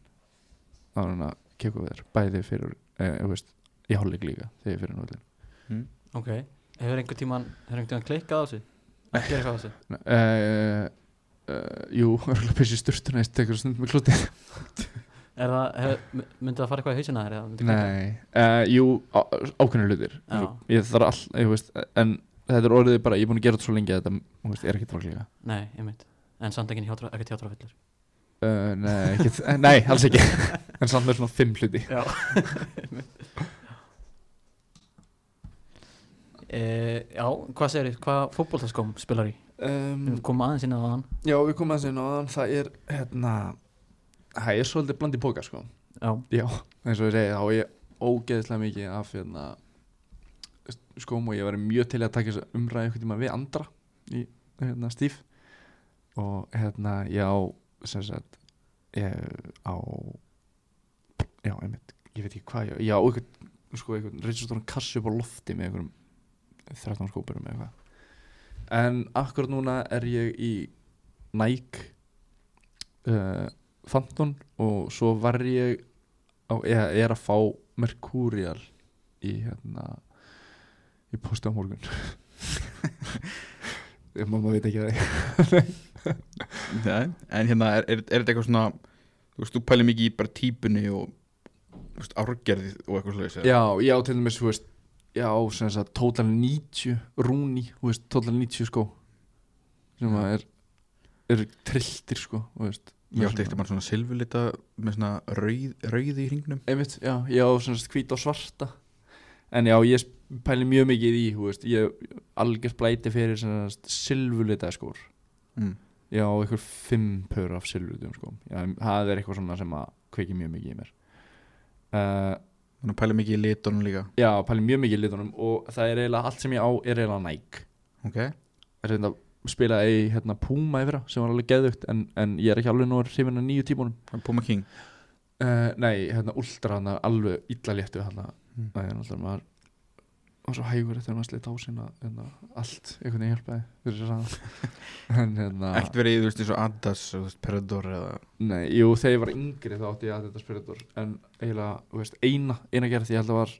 þá er hann að kekka við þér bæði fyrir, eh, þú veist, í hálfleik líka þegar ég fyrir hann völlin ok. Hefur einhvern tíman tíman klikkað á þessu? Að gera eitthvað á þessu? Uh, uh, Jú, örgulega pissi sturtuna ég tekur stund með klúti er það hef, myndi það fara eitthvað í hausina þér? Nei, uh, jú, á- ákveðnir hlutir. Ég þarf all, ég veist en þetta er orðið bara, ég er búin að gera þetta svo lengi að þetta, þú veist, er ekkert fólk líka nei, ég mynd en samt ekki hjátrú ekkert hjátrú fullur uh, Nei, ekkert, eh, nei, alls ekki. En samt með svona fimm hluti. Já. E, já, hvað segir þið hvað fótboltaskóm spilar í? Um, við komum aðeins inn á þann Já, við komum að segja náðan það er, hérna það er svolítið bland í póka, sko. Já, Já, eins og ég segi, þá er ég ógeðslega mikið af hérna skóm og ég var mjög til að taka þess umræði einhvern tíma við andra í hérna, stíf. Og hérna ég á sem sagt ég á já, einmitt, ég veit ekki hvað ég á ég á einhvern, sko, einhvern reyndstóran kassi upp á lofti með einhverjum 13 skópurum eða eitthvað. En akkurat núna er ég í Nike uh, Phantom og svo var ég á, ég er að fá Mercurial í hérna í posti á morgun. Mamma veit ekki að það Nei, en hérna er, er, er þetta eitthvað svona þú veist, þú pælir mikið í bara típunni og þú veist, árgerðið og eitthvað slags já, ég á til dæmis, þú veist já, sem sagt, total 90 rúni, þú veist, total 90 skó sem Já. að er er trilltir, sko, þú veist Ég átti eitthvað svona silfurlita með svona rauð, rauð í hringnum einmitt, já, ég á svona hvít og svarta en já, ég pæli mjög mikið í, þú veist, ég algjör blæti fyrir svona silfurlita skór mm. Ég á eitthvað fimm pör af silfurlitum skóm já, það er eitthvað svona sem að kveiki mjög mikið í mér. Uh, Þannig að pælir mikið í litunum líka. Já, pæli mjög mikið í litunum og það er eiginlega allt sem ég á er eiginlega Nike. Ok. Það er þetta spila í hérna, Puma yfir sem var alveg geðugt en, en ég er ekki alveg nú að nýju tímunum. Puma King. Uh, nei, hérna Ultra hana, alveg illa léttu hana, Mm. það er náttúrulega maður var svo hægur eftir að maður sleitt á sinna hérna, allt, einhvern veginn hjálpaði fyrir þess að en hérna Ekkert verið í, þú veist, eins og Adidas og Predator eða Nei, jú, þegar ég var yngri þá átti ég að þetta spiritor en eiginlega, þú veist, eina eina gerð því ég held að var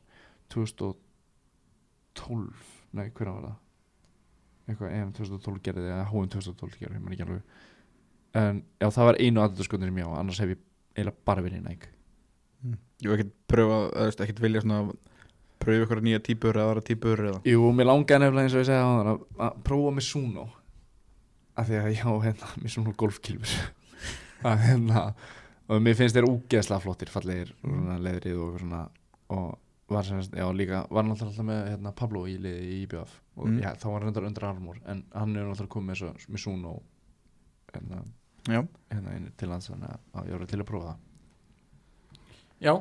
2012 nei, hvernig var það? eitthvað EM 2012 gerði eða HM 2012 gerði, ég man ekki alveg. En já, það var einu aðdættasköndin sem ég á annars hef ég eiginlega bara verið í Nike. Ég hef ekkert pröfa, ekkert vilja svona pröfa ykkur nýja típur eða aðra típur eða? Jú, mér langaði nefnilega eins og ég segja á að, að prófa með Suno af því að ég á hérna með Suno golfkilfur að hérna og mér finnst þeir úgeðslega flottir fallegir svona leðrið og svona og var sem sagt, já líka var náttúrulega alltaf með hérna, Pablo í liði í IBF. Og Mm. já, þá var hann reyndar undir armor en hann er náttúrulega komið með, svo- með Suno hérna, Já, hérna inn til lands þannig að ég voru til að prófa það. Já,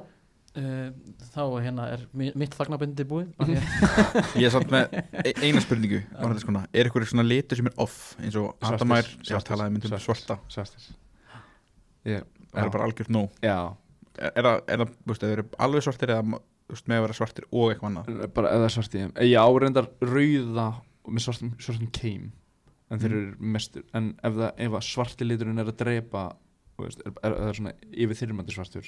þá hérna er mi- mitt þagnabindi búið ég er samt með e- eina spurningu skona. Er eitthvað svona litur sem er off eins og Svartir, Andamær svartir, svartir. svarta. Svartir ég, Það er bara algjört nóg? Já, Er það, er það, alveg svartir eða veist, með að vera svartir og eitthvað annað? Bara ef það er svart í þeim. Ég áreindar rauða og með svartum, svartum keim en þeir Mm. eru mestur en ef, það, ef að svarti liturinn er að drepa veist, er, er, er, er svona yfir þyrmandi svartur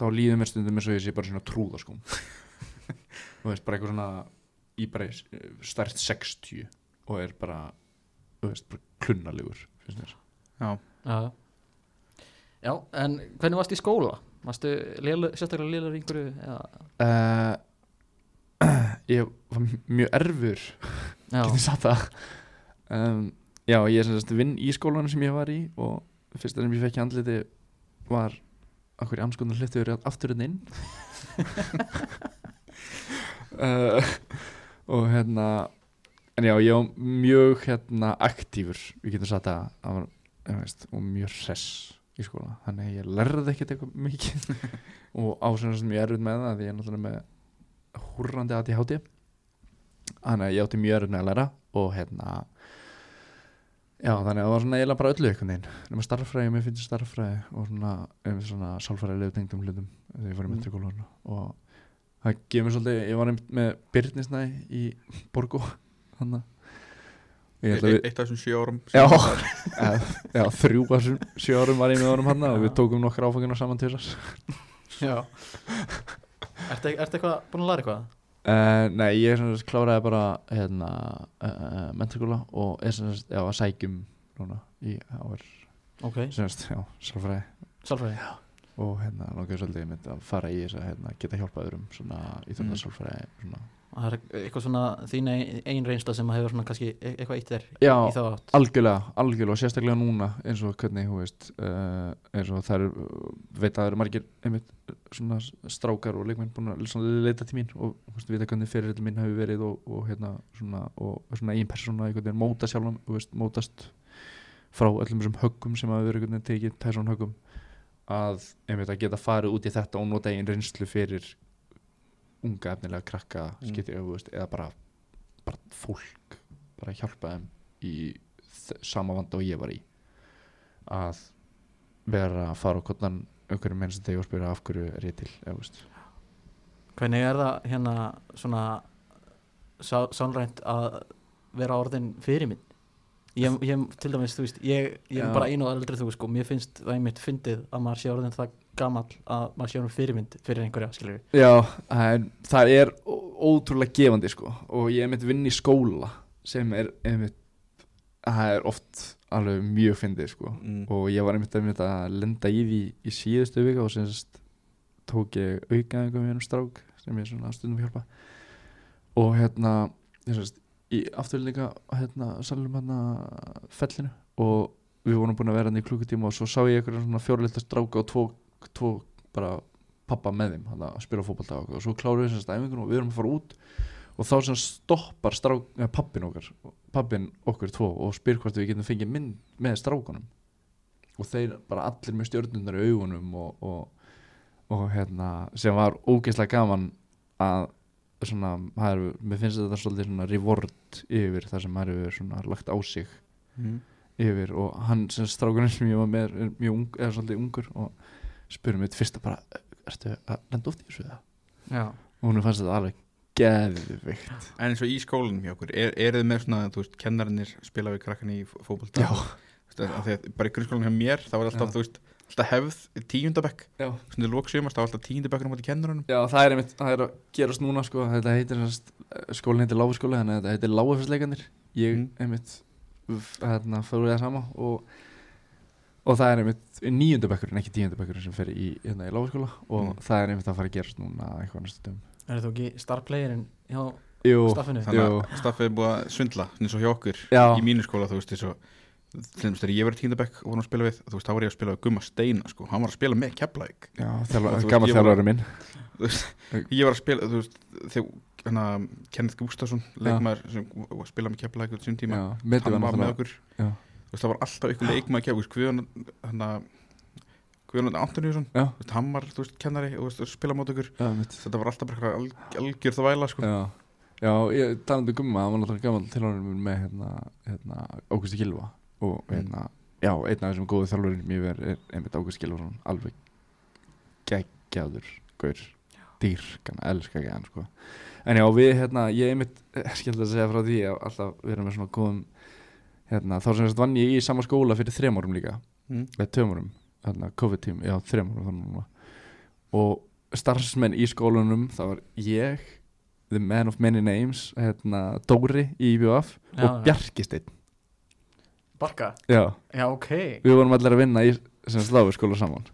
þá líður mér stundum eins og ég sé bara svona trúða sko. Þú veist, bara eitthvað svona í bara stærst 60 og er bara þú veist, bara klunnalegur finnst mér. Já, Já, Já en hvernig varstu í skóla? Varstu lélu, sérstaklega lélar í einhverju eða? uh, ég var mjög erfur. Já, getur sagt það. Um, já, ég er sagt vinn í skólanum sem ég var í og fyrst sem ég fekk í andliti var okkur í anskoðan hlutu verið aftur hérna inn? Uh, og hérna en já, ég var mjög hérna aktífur, við getum sagt það var, veist, og mjög hress í skóla, þannig að ég lærði ekkert eitthvað mikið. Og ásynast sem ég er erfið með það því ég er náttúrulega með húrrandi að ég háti þannig að ég átti mjög með að læra og hérna já þannig að það var svona eiginlega bara öllu einhvern veginn nema starffræði, mér finnst starffræði og svona, um, svona sálfræðilegu tengdum hlutum þegar ég var í Mm. menturkólan og það gefur mér svolítið, ég var með Byrnisnæ í Borgó þannig að e ég ætla að við eitt af þessum sjö árum Já. er. Já, þrjú að þessum sjö árum var ég með honum hann og við tókum nokkra áfengina saman til þess já Ertu ertu eitthvað búin að læra eitthvað? Uh, Nei, ég sem sagt kláraði bara hérna, uh, menturskóla og er sem sagt, já, að sækjum núna í ár, Ok, sem sagt, já, sálfræði sálfræði og hérna langaði svolítið að fara í þess að hérna, geta hjálpað öðrum svona í Mm. þetta sálfræði svona. Það er eitthvað svona þín ein- ein reynsla sem hefur svona kannski e- eitthvað eitt þér Já, í þá átt? algjörlega, algjörlega og sérstaklega núna eins og hvernig, þú veist uh, eins og það eru, veit að það eru margir einmitt svona strákar og leikmenn búin að leita til mín og veist, vita hvernig fyrirrið minn hefur verið og, og hérna svona, og svona ein persóna einhvern veginn móta sjálfum, þú veist, mótast frá öllum þessum höggum sem hafa verið einhvern veginn tekið persón höggum að einmitt að geta farið út í þetta og nota einn reynslu fyrir unga efnilega krakka Mm. skipti, mm. veist, eða bara, bara fólk bara hjálpa þeim í sama vanda og ég var í að vera að fara á kottan einhverjum menn sem þegar og spyrja af hverju er ég til eða, veist. Hvernig er það hérna svona sá, sálrænt að vera orðin fyrirmynd ég, ég til dæmis, þú veist ég, ég er bara einu og eldri þú sko mér finnst það einmitt fyndið að maður sé orðin það gamall að maður sé orðin fyrirmynd fyrir einhverja skilur Já, en það er ótrúlega gefandi sko og ég er mitt vinn í skóla sem er einmitt það er oft alveg mjög fyndið sko Mm. og ég var einmitt, einmitt að lenda í því í síðustu vika og sem sest, tók ég aukaðingum með einum strák sem ég svona stundum að hjálpa og hérna ég sest, í afturlíka hérna, salum hérna fellinu og við vorum búin að vera hann í klukkutíma og svo sá ég eitthvað svona fjórleita stráka og tvo, tvo bara pappa með þeim að spila fótbolta og, svo klárum við þessast æfingun og við erum að fara út. Og þá sem stoppar strák, pappin okkar pappin okkur tvo og spyr hvort við getum fengið mynd með strákunum. Og þeir bara allir með stjórnundar í augunum og, og, og hérna sem var ógeðslega gaman að svona, er, mér finnst þetta svolítið svona reward yfir það sem hefur svona lagt á sig Mm. yfir. Og hann sem strákurinn sem ég var með er mjög ung, eða svolítið ungur og spyrir mig fyrst að bara ertu að lenda oft í þessu það Já, og hún fannst þetta alveg geðvikt En eins og í skólanum hjá okkur, er, er þið með svona, þú veist, kennarinnir spila við krakkan í fó- fótbolta? Já. Þú veist, af því að bara í grunnskólanum hjá mér, þá er alltaf, Já. þú veist, alltaf hefð tíundabekk, Já. svona í lóksumast, þá er alltaf tíundabekkur á móti kennarunum. Já, það er einmitt, það er að gerast núna sko, þetta heitir, semst, skólinn heitir Láfaskóli þannig að þetta heitir Láfafersleikandir ég Mm. einmitt hérna fór við það sama og, og það er einmitt níundabekkurinn, ekki tíundabekkurinn sem fer í, hérna, í Láfaskóla og Mm. það er einmitt að fara að gerast núna eitthvað næstu dögum er þú ekki starplayerinn hjá Jú, staffinu? Þannig að staffið er búið að svindla, eins og hjá okkur Já. í mínu skóla, þú veist, eins og dæmis þegar ég var í tíndabæk og vorum að spila við þú veist, þá var ég að spila við Gumma Steina sko. hann var að spila með Keflæk Já, Og var- þjálfari minn ég var að spila, þú veist þegar hérna, Kenneth Gustafsson leikmaður sem var að spila með Keflæk á þessum tíma hann var með okkur Já. Það var alltaf ykkur leikmaður Keflæk Guðjón hann Guðjón Antoníusson hann var, veist, kennari og þú veist, að spila mót okkur. Já, mitt þetta var alltaf bara alg, algjör það væla sko. Já, já ég talandi um gumma, það var náttúrulega þjálfarinn minn með hérna, hérna Águsti Gilva og Mm. hérna, já, einn af þessum góðu þjálfarinn mér er, er einmitt Águsti Gilvason alveg geggjaður gaur, dýrkan, elska ekki hann sko. en já, við hérna, ég einmitt skildi að segja frá því að alltaf vera með svona góðum hérna, þá sem þess vann ég í sama skóla fyrir þrem árum líka. Mm. eða tveim árum, hérna, COVID-tím já, þrem árum og starfsmenn í skólanum það var ég, the man of many names hérna, Dóri í IBF Já, og. Bjarkisteinn. Barka? já, Já, ok. Við vorum allir að vinna í sem sláfi skóla saman.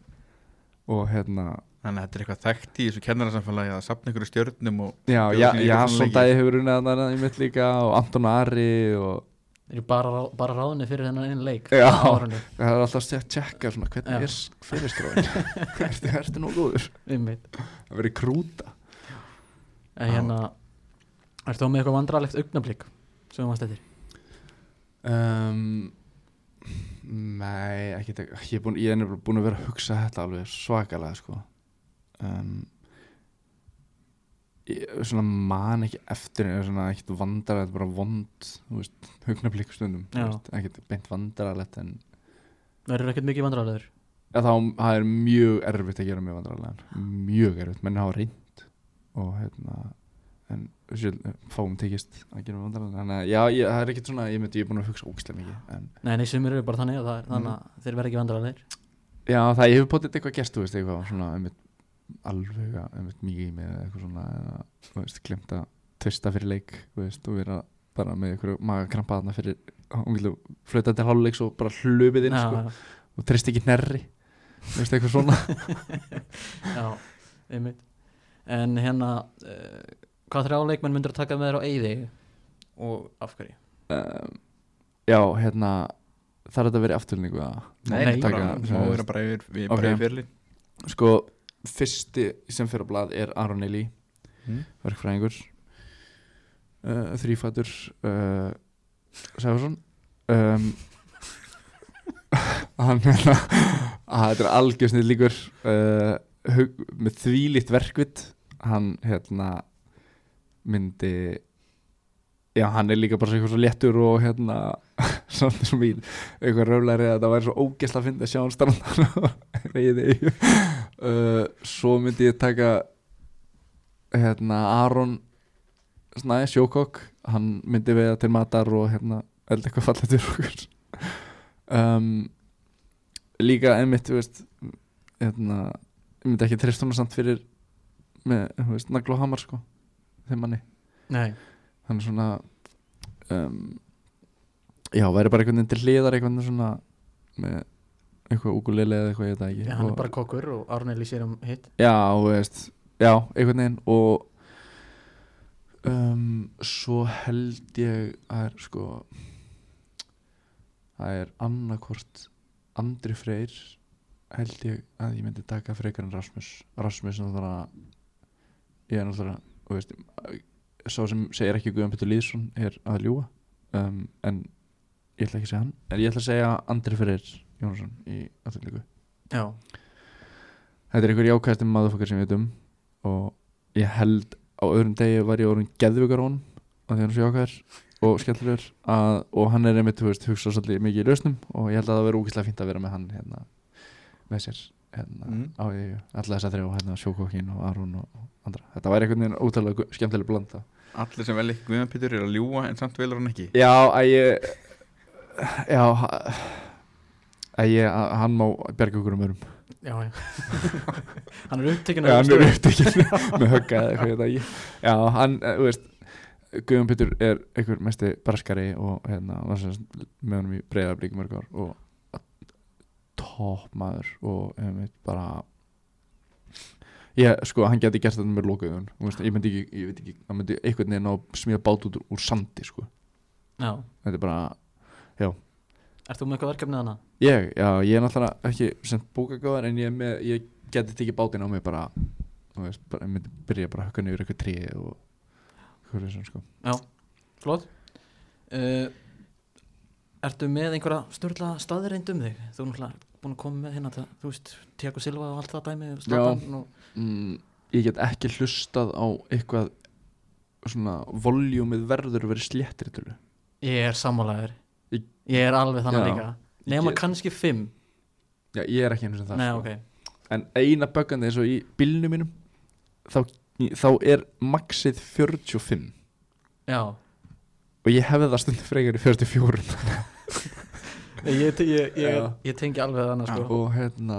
Og hérna þannig að þetta er eitthvað þekkt í þessu kennararsamfélagi að safna ykkur stjörnum og já, já, í já, svona dagi hefur unnið þarna í mitt líka og Anton Ari og Þeir eru bara, bara ráðinni fyrir þennan einn leik. Já. það er alltaf að tjekka svona hvernig Já. er fyrirskráin ertu, ertu nú góður? Það verið krúta. En hérna Ertu þá með eitthvað vandrarlegt augnablík sem þú varst eftir? um, Nei, ekki tek, ég, er búin, ég er búin að vera að hugsa þetta alveg svakalega sko. Um, ég, Svona man ekki eftir eða svona ekkert vandaralegt bara vond, þú veist, hugnablík stundum, ekkert beint vandaralegt en Verður ekkert mikið vandrarlegur? ja, þá það er mjög erfitt að gera mjög vandaralegan mjög erfitt, menn hafa reynd og hérna en sjálf, fáum tekist að gera mjög vandaralegan þannig að já, ég, það er ekkert svona, ég myndi, ég er búin að hugsa ógislega mikið en Nei, nei, sumir eru bara þannig að það er þannig að þeir verða ekki vandrarlegir Já, það ég hefur potið eitthvað gerst, þú veist, eitthvað svona einmitt, alveg að mikið í mig eða eitthvað svona, eða, þú veist, glemt að tvista fyrir leik, þú veist, og vera bara með eitthvað magakrampa þarna fyrir hún vilja flöta til háluleiks og bara hlupið inn, sko, Já, og trist ekki nærri þú veist, eitthvað svona. Já, einmitt. En hérna uh, Hvað þrjá leikmenn myndur að taka með þér á eyði og af hverju? um, Já, hérna þarf þetta að vera í afturlningu að Nei, þú vera bara yfir, við Ok. bara yfir fyrirlin Sko, fyrsti sem fyrir á blað er Aron Eli mm. verkfræðingur. Uh, þrýfætur uh, Sæfarsson um, hann hérna að þetta er algjör snið líkur uh, hug, með þvílíkt verkvitt hann hérna myndi já hann er líka bara svo eitthvað svo léttur og hérna samt sem mín eitthvað röflæri að það væri svo ógesla að finna að sjá hann strandan veiði uh, svo myndi ég taka hérna Aron Snæ, sjókokk. Hann myndi veiða til matar og hérna eld eitthvað fallið til okkur. Um, líka einmitt, veist hérna, ég myndi ekki treyst hún samt fyrir með, nagl og hamar sko, þeim manni. Nei, þannig svona um, já, væri bara einhvern veginn til hliðar einhvern veginn svona með eitthvað úkulele eða eitthvað, ég veit það ekki. Já, hann er bara kokkur og Arneli sér um hitt. Já, veist. Já, einhvern veginn og um, svo held ég að er sko það er annarkvort Andri Freyr held ég að ég myndi taka frekar en Rasmus. Rasmus er náttúrulega ég er náttúrulega þú veist, sá sem segir ekki Guðan Petur Lýðsson er að ljúga um, en ég ætla ekki að segja hann. En ég ætla að segja Andri Freyr Jónsson í aðtöldingu Já, Þetta er einhver jákvæðasti maðurfokkar sem við veitum og ég held á öðrum degi var ég orðin geðvíkar á honum af því hann er svo jákvæður og að, og hann er einmitt, þú veist, hugsa svolítið mikið í lausnum og ég held að það verður úkislega fínt að vera með hann hérna, með sér hérna, Mm. á því, alla þess að þrjá hérna, sjókokkin og Aron og, og andra. Þetta væri einhvern veginn ótrúlega gu- skemmtileg blanda. Allir sem vel ekki Guðan Pétur er að ljúa en samt velur hann ekki. Já, að ég já að ég, að hann má berga okkur um örum já, já. Hann er upptekinn Já, hann er stöðu. upptekinn með högga eða það ekki. Já, hann, eh, þú veist Guðjón Pétur er einhver mesti braskari og hérna, var sem með honum í breyðablík mörg ár og topp maður og einmitt bara ég, sko, hann geti gert þetta með lokaðun ég myndi ekki, ég veit ekki hann myndi einhvern veginn á smíða bát út úr, sandi, sko. Já, þetta er bara, Ert þú með eitthvað verkefni þannig? Ég, já, ég er náttúrulega ekki sem bókagóðar en ég, með, ég geti tekið bátinn á mig bara, bara, ég myndi byrja bara að hökka niður eitthvað trí og hvað er svona sko. Flott. Uh, Ertu með einhverja störla staðreind um þig? Þú er náttúrulega búin að koma með hérna það, Þú veist, Tiago Silva og allt það dæmi Zlatan og, mm, Ég get ekki hlustað á eitthvað svona voljúmið verður verið sléttir tölu Ég er sammálaður Ég- er alveg þannig Já. líka. Nefna Ég- kannski fimm. Já, ég er ekki einu sem það Nei, sko. ok. En eina böggandi eins og í bílnum mínum þá, þá er maxið 45 Já. Og ég hefði það stundum frekar í 44 Ég, ég, ég, ég tengi alveg þannig sko. og hérna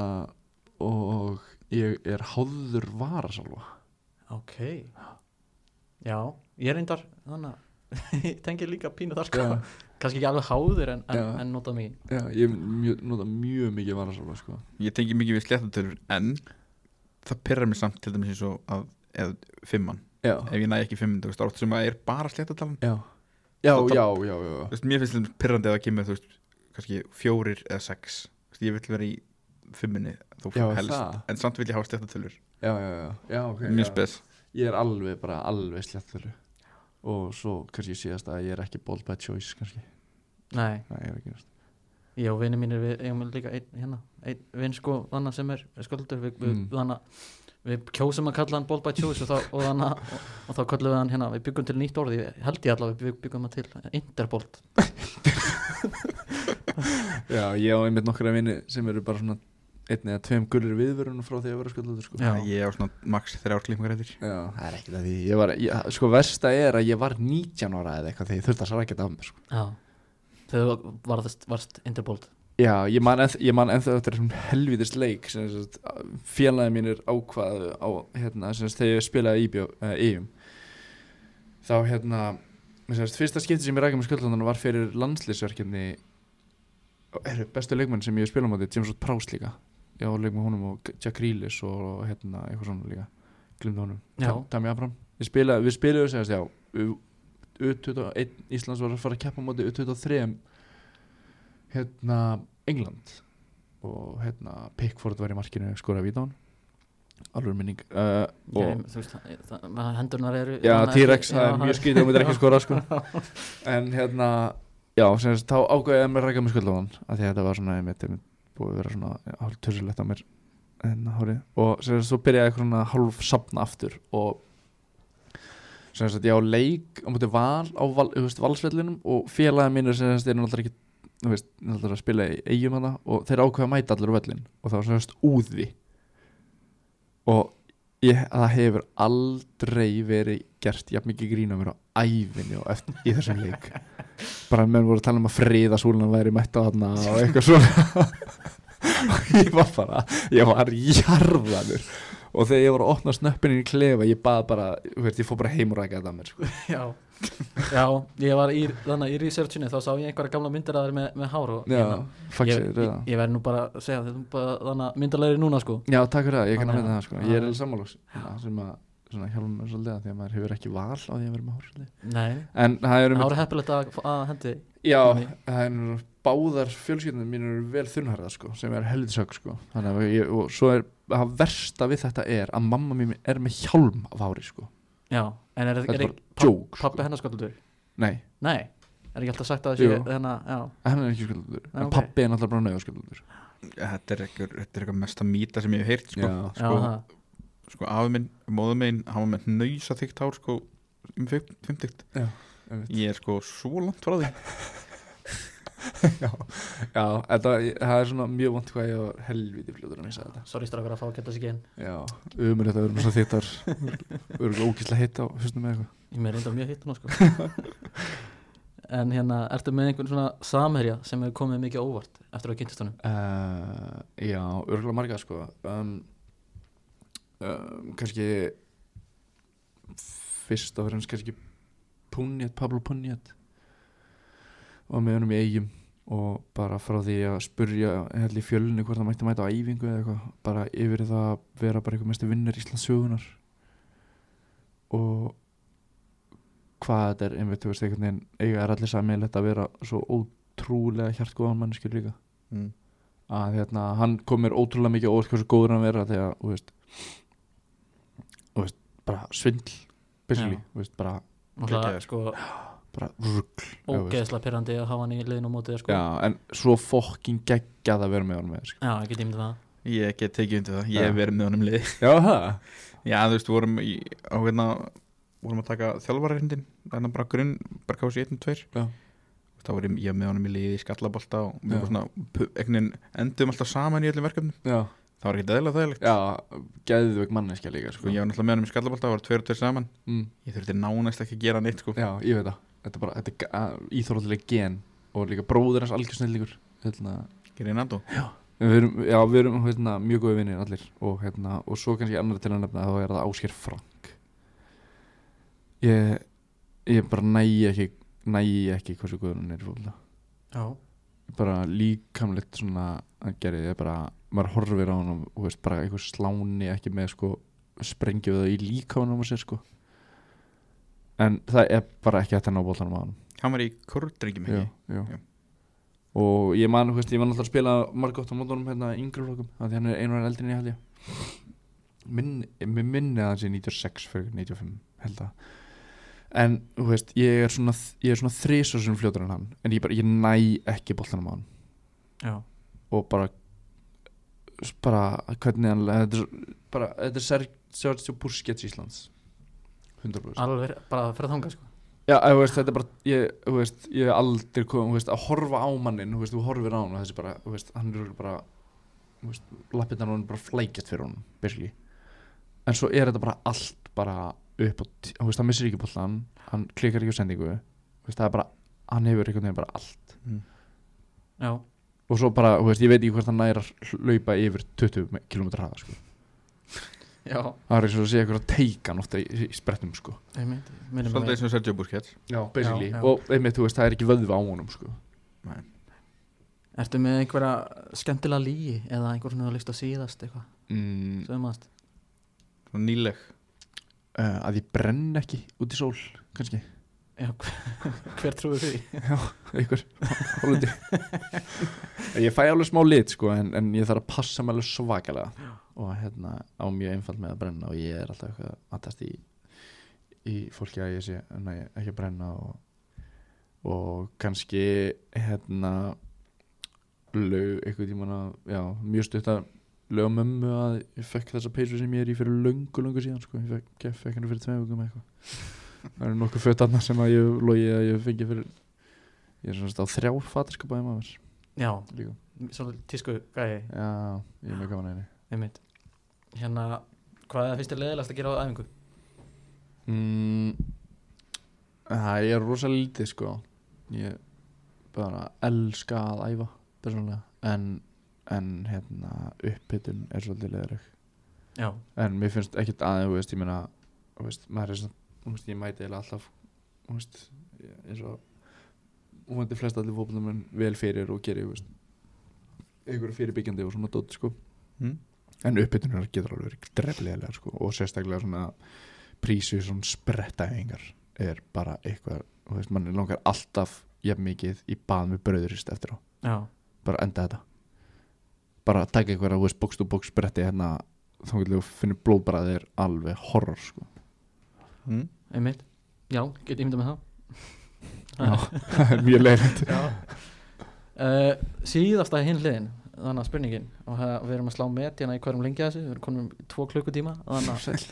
og ég er háður varasalva. Ok. Já, ég reyndar þannig að ég tengi líka pínu þar sko. Já. Kannski ekki alveg háður en, en, en notað mikið Já, ég mjö, nota mjög mikið varasalva sko. Ég tengi mikið við sléttatölur en það pyrrar mér samt til dæmis eins og að eða fimmann, Já, ef ég næ ekki fimmund þú veist, átt sem að er bara sléttatalan já. Já, Það- já, já, já, Þú veist, mér finnst þetta pyrrandi að það kemur þú veist, kannski fjórir eða sex. Þú veist, ég vil vera í fimmunni þó Já, helst, það. en samt vil ég hafa sléttatölur já, já, já, já, ok mjög spes. Ég er alveg bara alveg sléttölu og svo kannski síðast að ég er ekki bold by choice kannski. Nei, Það er ekki næst ég og vinni mínir við eigum líka einn hérna Einn vinn sko þannig sem er sköldur við, við, Mm. þannig Við kjósum að kalla hann Ball by Choice og, þá, og, þannig, og, og þá kallum við hann hérna Við byggum til nýtt orði, held ég allavega Við byggum hann til Interbolt Já, ég á einmitt nokkra vini sem eru bara svona einn eða tveim gullir viðverunum frá því að vera sköldlótur sko. Já. ég á svona max þrjár klippingar eftir Já, það er ekkert að því. Ég var, ég, Sko, versta er að ég var 19 ára eða eitthvað þegar ég þurfti að sækja þetta af mér sko. Já. Þú varðast, varst Interbolt. Já, ég man, ég man ennþá eftir þessum helvítist leik sem sagt, félagi mínir ákvaðu á, hérna, sem þegar ég spilaði í uh, EIM þá hérna sem fyrsta skipti sem ég rækja með sköldlóðan var fyrir landslýsverkefni er bestu leikmenn sem ég hef spilað á móti James Wood Prowse líka ég á leik með honum og Jack Grealish og hérna, eitthvað svona líka. Glimta honum, Já. Ta- Tammy Abram við spilaði, við spilaði segast, já við- U21 Íslands var að fara að keppa á móti U23 hérna England. Og hérna Pickford var í markinu skoraði víta á hann alveg minning uh, Ég, það, það, hendurnar eru já, T-Rex, það já, er mjög skýtið og myndir ekki skora sko. en hérna já, sem þess, þá ágæði ég með rækja með því að þetta var svona, einmitt, einmitt búið að vera svona hálf törsulegt á mér hárið, og sem þess, svo byrjaði eitthvað svona hálf sapna aftur og sem að ég á leik á múti val á val, valsvellinum og félagið mínir sem þeir eru náttúrulega ekki veist, að spila í eigum hana og þeir ákveða að mæta allir á vellin og það var sem þess úði. Og ég, það hefur aldrei verið gert jafn mikið grín á mér á ævinni og eftir, í þessum leik. Bara menn voru að tala um að friða súlunan væri mætta þarna og eitthvað svona. Og ég var bara ég var jarðanur og þegar ég var að opna snöppinu í klefa ég bað bara, þú veist, ég fór bara heim og rækja þetta að mér sko. já, já, ég var í, þannig í researchinu þá sá ég einhverja gamla myndir að þeir með, með hár og já, ég, faxið, ég, ég, ég verði nú bara að segja þetta þannig myndarlegri núna sko. Já, takk fyrir það, ég kann að mynda að- það sko. Ég er alveg sammálags sem að svona hjálpa mér svolítið að því að maður hefur ekki val á því að vera með hár nei, en það eru hár er heppilegt að, að hendi Já, það er báðar fjölskyldunum mín eru vel þunnharða sko, sem er heldur sög sko. þannig að ég, og svo er að versta við þetta er að mamma mín er með hjálm af hári sko. já, en er, þetta er, er er pappi sko. hennar skaldur nei, nei, er ekki alltaf sagt að það sé já, hann er ekki skuldur Nei, en ok. pappi er náttúrulega bara þetta er eitthvað, þetta er eitthvað mesta mýta sem ég hef heyrt sko, Já. já, sko, það sko afi minn, móðu minn hann var með nöysa þygt hár sko um fimm- fimmtugt, já, ég er sko svo langt frá því. Já, já þetta, það er svona mjög vant hvað ég var helviti fljóður að missa þetta. Sorry strákar að fá að geta sig inn. Já, umur þetta verður svo þittar verður ógíslega hitt á hustum með eitthvað. Ég með reyndar mjög hitt nú sko. En hérna, ertu með einhvern svona samherja sem hefur komið mikið á óvart eftir að kynntist honum? Uh, já, örgulega marga sko. Um, um, kannski fyrst og fremst kannski Punjat, Pablo Punjat og með honum í eigum og bara frá því að spurja held í fjölunni hvort það mætti mæta á æfingu eða eitthvað, bara yfir í það að vera bara eitthvað mestu vinnur Íslands sögunar og hvað þetta er einmitt, þú veist, einhvern veginn eiga er allir sammeilegt að vera svo ótrúlega hjartgóðan manneskjur líka mm. að hérna, hann kom mér ótrúlega mikið óvart hversu góður hann vera þegar, þú veist, bara svindl basically, Já. þú veist, bara, Geggjaður. sko, bara rugg ógeðslega pyrrandi að hafa hann í liðinu á mótið sko. Já, en svo fokking geggjað að vera með honum með sko. Já, ekki tímið það Ég get tekið undir það, ég hef verið með honum liði Já, það Já, þú veist, við vorum í, á hérna vorum að taka þjálfararindin þannig að bara grunn, bara kási 1-2 Já. þá var ég, ég með honum í liði í skallabolta og við vorum svona endum alltaf saman í öllum verkefnum Já, það var ekki eðlilega þægilegt. Já geðveik manneskja líka sko, ég var náttúrulega með honum í skallabolta, það var tveir og tveir saman. Mm. ég þurfti nánast ekki að gera neitt sko. Já, ég veit það. Þetta er bara, þetta er íþróttilega gen og líka bróður hans algjörsnillíkur hérna, Gerið Nando við erum, Já, við erum hérna, mjög góði vinnir allir og, hérna, og svo kannski annar til að nefna þá er það Ásker Frank. Ég ég bara nægi ekki nægi ekki hversu góður hann er í fólk Já, bara líkamlegt svona ég bara, maður horfir á hann og veist, bara eitthvað sláni ekki með sko sprengju það í líkamanum á sér sko. En það er bara ekki hægt að ná bóltanum á hann hann var í kortringjum já, ekki? já. Já. og ég man, þú veist, ég var náttúrulega að spila margótt á mótunum hérna í yngri flokkum þannig að hann er einu og eldri en ég held ég. Minn, mér minni að hann sé 96 fyrir 95 held að en, þú veist, ég er svona ég er svona þrísar sem fljótur en hann en ég bara, ég næ ekki bóltanum á hann. Já, og bara bara hvernig hann þetta er, er Sergio Busquets Íslands 100% alveg bara fyrir að þanga sko. Já, þú veist, þetta er bara, ég, þú veist, ég hef aldrei komið, þú veist, að horfa á mannin, þú veist, þú horfir á hann og þessi bara, þú veist, hann er bara, þú veist, lappirnar hann bara flækjast fyrir honum, basically. En svo er þetta bara allt bara upp á, tí- þú veist, hann missir ekki bollan, hann klikkar ekki á sendingu, þú veist, það er bara, hann hefur einhvern veginn bara allt. Já, Og svo bara, þú veist, ég veit ekki hvort hann næra hlaupa yfir 20 km hraða, sko. já, Það er eins og að sé eitthvað að teika hann ofta í, í sprettum, sko. svolítið eins og Sergio Busquets Já, basically. Já, já. Og einmitt, þú veist, það er ekki vöðva á honum, sko. Ertu með einhverja skemmtilega lígi eða einhver svona að síðast eitthvað Mm, Sögumast nýleg uh, að ég brenn ekki út í sól kannski, Já, hver trúið því? einhver hálfundi ég fæ alveg smá lit sko en, en ég þarf að passa mig alveg svakalega. Og hérna á mjög einfalt með að brenna og ég er alltaf eitthvað að tast í í fólki að ég sé næ, ekki að brenna og, og kannski hérna lög eitthvað tíman að já, mjög stutt að lög á mömmu að ég fekk þessa peysu sem ég er í fyrir löngu löngu síðan sko, ég fekk, fekk henni fyrir tveim vikum eitthvað það eru nokkuð föt annað sem að ég logi að ég fengi fyrir ég er svona á þrjár fatarskapaði maður Já, líka. Svona tísku gæi. Já, ég er með gaman að henni. Hérna, hvað er fyrst er leðilegast að gera á æfingu? mm, það er rosalega lítið sko. Ég bara elska að æfa persónulega. En, en hérna upphittun er svolítið leðileg Já, en mér finnst ekkert aðeins, ég meina maður er svona, veist, ég mæti eiginlega alltaf, veist, eins og hún flest allir fótboltamenn vel fyrir og gerir, einhverju fyrirbyggjandi og svona dótt, sko. Mm. en uppbytunar getur alveg verið drefliðlega, sko, og sérstaklega svona prísu svona sprettaæfingar er bara eitthvað, veist, mann langar alltaf jafn mikið í bað með bröðurist eftir á, já, bara enda þetta. Bara taka eitthvað, þú veist, bókst og bókst spretti hérna, þá finnir blóðbræðið er alveg horror, sko Mm. einmitt Já, get ég myndað með það Já, það er mjög leiðilegt uh, Síðasta hinn hliðin Þannig að spurningin og við erum að slá met hérna í hverjum lengi að þessu við erum konum í tvo klukkutíma þannig að,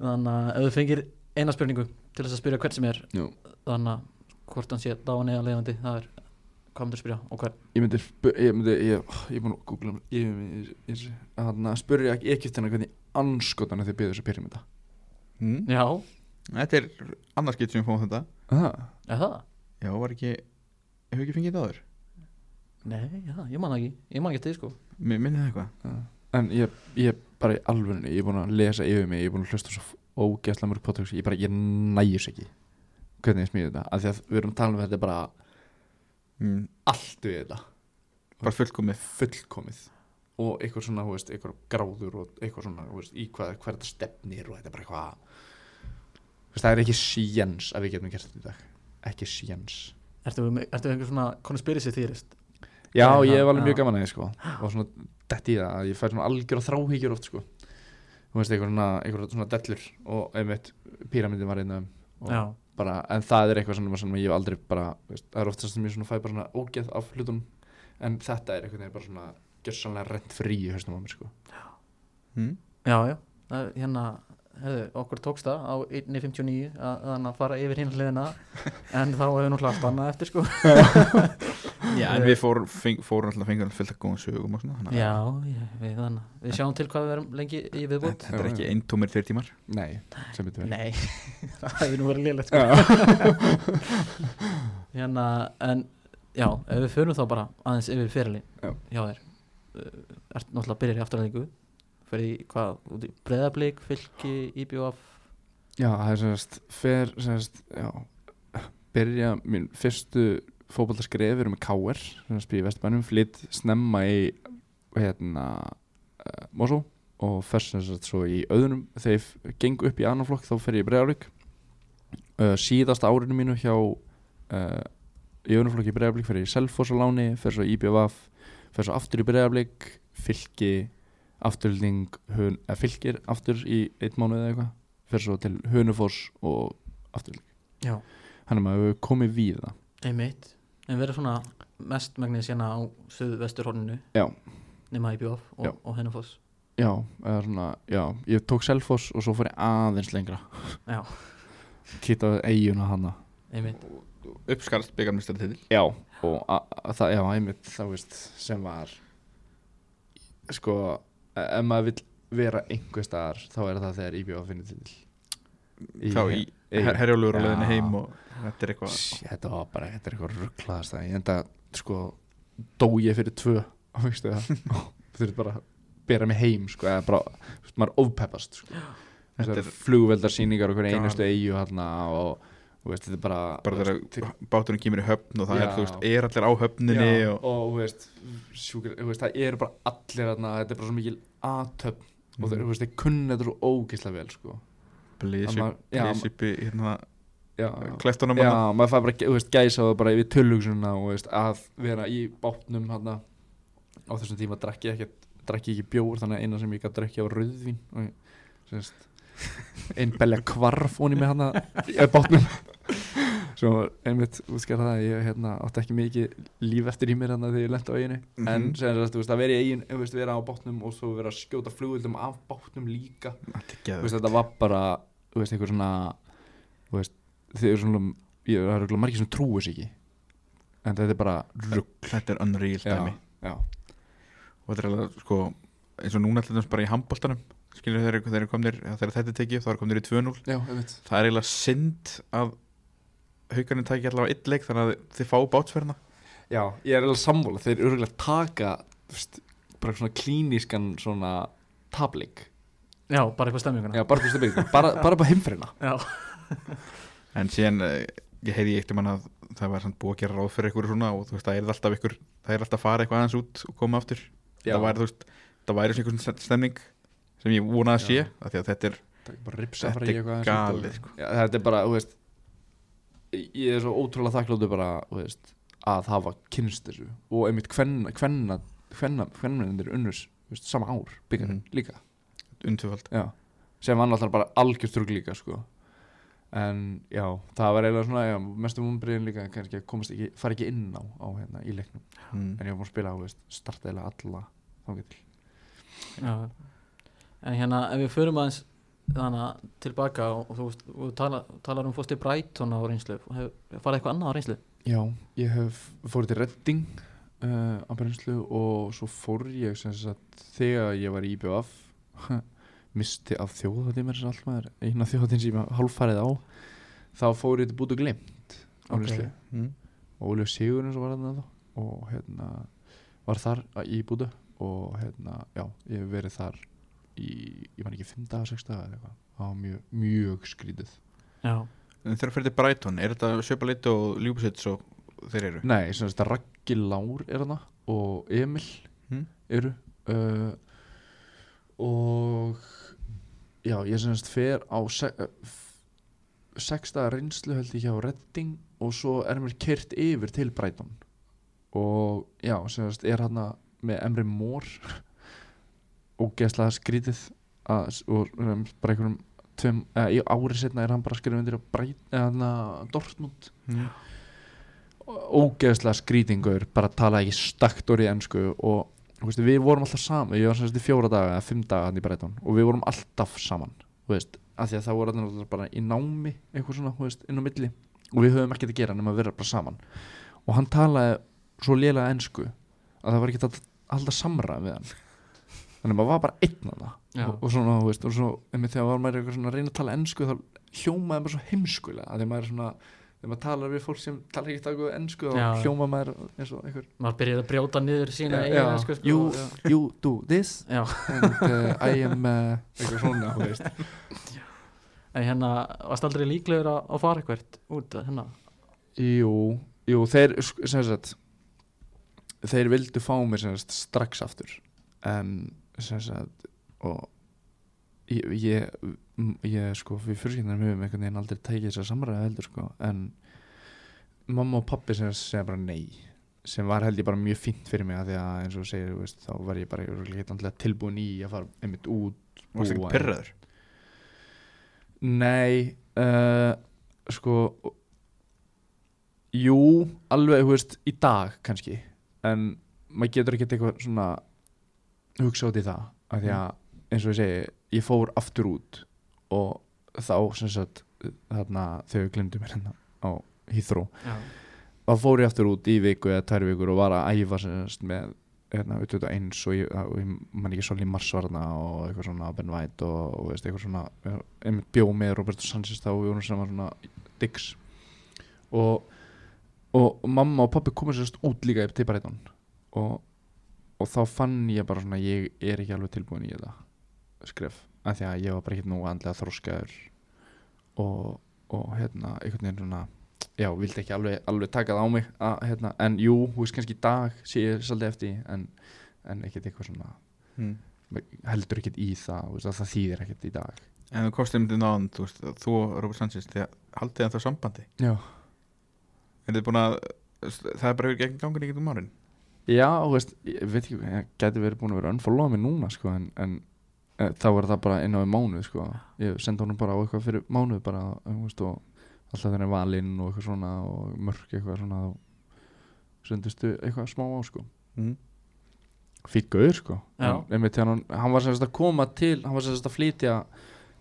að ef þú fengir eina spurningu til þess að spyrja hvert sem er Jú. þannig að hvort hann sé dáin eða leiðandi það er hvað myndir spyrja og hver Ég myndi, spu- ég myndi, ég, ég er búin að googla mig, ég, ég, þannig að spurja ekki ekkert hvernig anskotana þið byrðu þessu pyramida Mm. Já, þetta er annars getur sem við fáum þetta. Ah, er það? já, var ekki hefur ekki fengið þetta áður? Nei, já, ég man ekki. Ég man ekki til sko. Mér minnið það eitthvað? Ah. En ég, ég bara í alvörunni, ég er búin að lesa yfir mig, ég er búin að hlusta svo ógeðslega mörg podcast, ég bara, ég næjus ekki. Hvernig ég smíði þetta, af því að við erum að tala um þetta er bara mm. allt við þetta. Bara fullkomið. Fullkomið og eitthvað svona, þú veist, eitthvað gráður og eitthvað svona, þú veist, í hvað, hvað þetta stefnir og þetta er bara eitthvað. Það er ekki sjens að við getum gert þetta í dag. Ekki sjens Ertu, ertu einhver svona conspiracy theorist? Já, ég hef alveg mjög gaman að því sko. Og svona dett í það að ég fær svona algjör þráhyggjur oft sko. Þú veist, einhver svona, einhver svona dellur og einmitt píramindin var einn af þeim og Já, bara, en það er eitthvað sem, sem ég hef aldrei bara, veist, það er oftast sem ég svona fæ bara svona ógeð af hlutunum en þetta er eitthvað bara svona gjörsanlega rent frí í haustum á mér sko. Mm. já, já. Það Hérna, hefðu, okkur tókst það á 1.59 að, fara yfir hinn hliðina en þá hefur náttúrulega allt annað eftir sko. Já, en við fórum feng, fór alltaf fengur fullt að góða sögum og svona Já, já við, þannig, við sjáum til hvað við erum lengi í viðbútt Þetta er ekki eintómir tveir tímar. Nei, sem betur verið Nei, það hefði nú verið lélegt sko. hérna, en já, ef við förum þá bara aðeins yfir fyrirlin Já. hjá þér ert náttúrulega að byrja í afturlæðingu fyrir í hvað, í breðablík fylki, IBF Já, það er semast fer semast, já byrja mín fyrstu fótboltaskref eru með K.R. sem spýði Vesturbænum, flytt snemma í hérna uh, Mosó og fyrst semast svo í auðunum þegar ég geng upp í annan flokk þá fer ég í Breiðarblik uh, síðasta árinu mínu hjá uh, í auðunum flokki í Breiðarblik fer ég í Selfoss á láni, fer svo í IBVF fer svo aftur í Breiðarblik fylki afturlning hun, fylkir aftur í einn mánuð eða eitthvað. Fer svo til Hunufoss og afturlning Já, hann er maður komið við það einmitt. En verið svona mest megnið sérna á suðvesturhorninu Já. nema IBF og, og Hennafoss já, eða svona, já, ég tók Selfoss og svo fór ég aðeins lengra. Já, kýttaði eiguna einmitt. Uppskarst byggarmestari til já, og það, já, einmitt þá veist, sem var sko, e- ef maður vill vera einhver staðar, þá er það þegar IBF finnir til Þá í her herjálfur á Já. leiðinni heim og þetta er eitthvað þetta var bara, þetta er eitthvað rugglaðast ég enda, sko, dó ég fyrir tvö veistu það þurfti bara að bera mig heim sko, eða bara, þú veist, maður ofpeppast sko. Þetta þessar flugveldarsýningar okkur Galið. einustu eigu hérna og, veist, þetta er bara bara þegar báturinn kemur í höfn og það er, Já. þú veist, er allir á höfninni já, og og, veist, sjúkir, það eru bara allir hérna, þetta er bara svo mikil aðtöfn og Mhm. þeir, þeir kunna þetta svo ógislega vel sko. blísi hérna já, klæftunum Já, maður fær bara, þú veist, gæsa það bara yfir veist, að vera í bátnum hann á þessum tíma drakk ég ekki, drakk ég ekki bjór þannig að eina sem ég gæti drakki var rauðvín og ég, sérst, ein belja kvarf honi með hann í bátnum svo einmitt útskjara það að ég hérna, átti ekki mikið líf eftir í mér hann þegar ég lenti á eiginu Mhm. en sem sagt, þú veist, að vera í eigin, þú veist, vera á bátnum og svo vera að skjóta flugvöldum af bátnum líka. Þú veist, þetta var bara þú veist, einhver svona þú veist, þið eru svona ég, það eru margir sem trúi sig ekki. En þetta er bara rugg þetta er unreal já, dæmi. já, og þetta er alveg sko eins og núna allir bara í handbóltanum skilur þeir þeir komnir þegar þetta er tekið þá er komnir í 2-0 já, ég veit það er eiginlega synd að haugarnir tæki allavega eitt leik þannig að þið fá bátsferðina. Já, ég er alveg sammála, þeir eru örugglega taka veist, bara svona klínískan svona tablik Já, bara eitthvað stemminguna já, bara, fyrstu byggjum, bara, bara bara heimferina Já. en síðan eh, ég heyri eitt um hann að það var samt búið að gera ráð fyrir ykkur svona og þú veist það er alltaf ykkur það er alltaf að fara eitthvað aðeins út og koma aftur. Já. það væri þú veist það væri svona einhvern stem- stemning sem ég vonaði að sé því að þetta er Það bara ripsa Þetta er galið, sko. já, þetta er bara, þú veist ég er svo ótrúlega þakkláttu bara, þú veist að hafa kynst þessu og einmitt hvenna hvenna, hvenna unnus, þú veist, sama ár byggarinn Mhm. líka undfjöfald já, sem var náttúrulega bara algjörstrugg líka sko. en já, það var eiginlega svona já, mestum umbriðin líka kannski að komast ekki, fara ekki inn á, á hérna í leiknum mm. en ég var búin að spila, þú veist, starta eiginlega alla þangað til Já. En hérna, ef við förum aðeins þannig tilbaka og, og þú þú tala, talar um fórst í Brighton á reynslu. Farið eitthvað annað á reynslu? Já, ég hef fórið til Redding uh, á brennslu og svo fór ég sem sagt þegar ég var í IBF misti af maður eina þjóðhátíð sem ég hálffarið á. Þá fór ég til bútu glimt á reynslu. Mm. og Óli Sigurinn sem var þá og hérna var þar í bútu og hérna, já, ég hef verið þar í, ég man ekki 5 daga, 6 daga eða eitthvað, það var mjög, mjög skrítið. Já, en þegar fyrir til Brighton er þetta Sjöpalitt og Ljúbusits og þeir eru? Nei, sem þetta Raggi Lár er hana og Emil Mm. eru uh, og já, ég sem sagt fer á se- uh, f- sexta reynslu held ég hjá Redding og svo er mér kyrt yfir til Brighton. Og já, semast er hann með Emre Mór ógeðslega skrítið að, og um, bara einhverjum tveim, eða, í ári setna er hann bara skrifið undir að Dortmund. Mm. ógeðslega skrítingur bara tala ekki stakt orðið ennsku og veist, við vorum alltaf saman ég var semst í fjóra daga eða fimm daga hann í Brighton og við vorum alltaf saman þú veist, af því að það voru náttúrulega bara í námi eitthvað svona, veist, inn á milli og við höfum ekkert að gera nema að vera bara saman. Og hann talaði svo lélega ennsku að það var ekki halda samræð við hann þannig að maður var bara einn að Já. það og, og svona, þú veist, og svo einmitt þegar var maður eitthvað svona að reyna að tala ennsku þá hljómaði maður svo heimskulega að því maður er svona þegar maður talar við fólk sem talar ekki takkuð ennsku þá Já. hljóma maður eins og einhver maður byrjaði að brjóta niður sína eigin já. ensku, sko, you, you do this Já. and uh, I am uh, eitthvað svona, þú veist en hérna varst aldrei líklegur að, að fara eitthvað út hérna Jú, jú, þeir sem sagt þeir vildu fá mér sem sagt strax aftur en sagt og ég, ég, ég sko, við fyrirskyndanum höfum einhvern veginn aldrei tækið þess að samræða heldur sko, en mamma og pappi sem segja bara nei sem var held ég bara mjög fínt fyrir mig að því að eins og segir, veist, þá var ég bara ekki tilbúin í að fara einmitt út Varst ekki búa- pyrraður? Nei uh, Sko Jú, alveg, þú veist, í dag kannski En maður getur ekki eitthvað svona hugsa út í það af því að, eins og ég segi, ég fór aftur út og þá, sem sagt þarna, þegar við glemdum mér hérna á Heathrow já, þá fór ég aftur út í viku eða tvær vikur og var að æfa sem sagt með hérna, auðvitað eins og ég, ég man ekki svolítið Mars var þarna og eitthvað svona Ben White og, og veist, eitthvað svona einmitt bjó með Roberto Sanchez þá og við vorum saman svona dicks. Og, og mamma og pappi komið sérst út líka til Brighton og, og þá fann ég bara svona ég er ekki alveg tilbúin í þetta skref. Af því að ég var bara ekki nú andlega þróskaður og, og hérna einhvern veginn svona já, vildi ekki alveg, alveg taka það á mig að, hérna, en jú, þú veist kannski í dag sé ég svolítið eftir því, en, en ekkert eitthvað svona Mm. heldur ekkert í það, veist, að það þýðir ekkert í dag. En þú kostið myndið náðan, þú veist, þú og Robert Sanchez, þið haldið það sambandi? Já, Er þið búin að, það er bara gegn gangun í getum árin já, þú veist, ég veit ekki ég geti verið búin að vera unfollowa mig núna sko, en, en e, þá var það bara inn á við mánuð sko, ég sendi honum bara á eitthvað fyrir mánuð bara, þú veist, og alltaf þegar hann valinn og eitthvað svona og mörk eitthvað svona þá sendistu eitthvað smá á sko mm. fýtt gauður sko Já. En einmitt hann, hann var semst að koma til hann var semst að flytja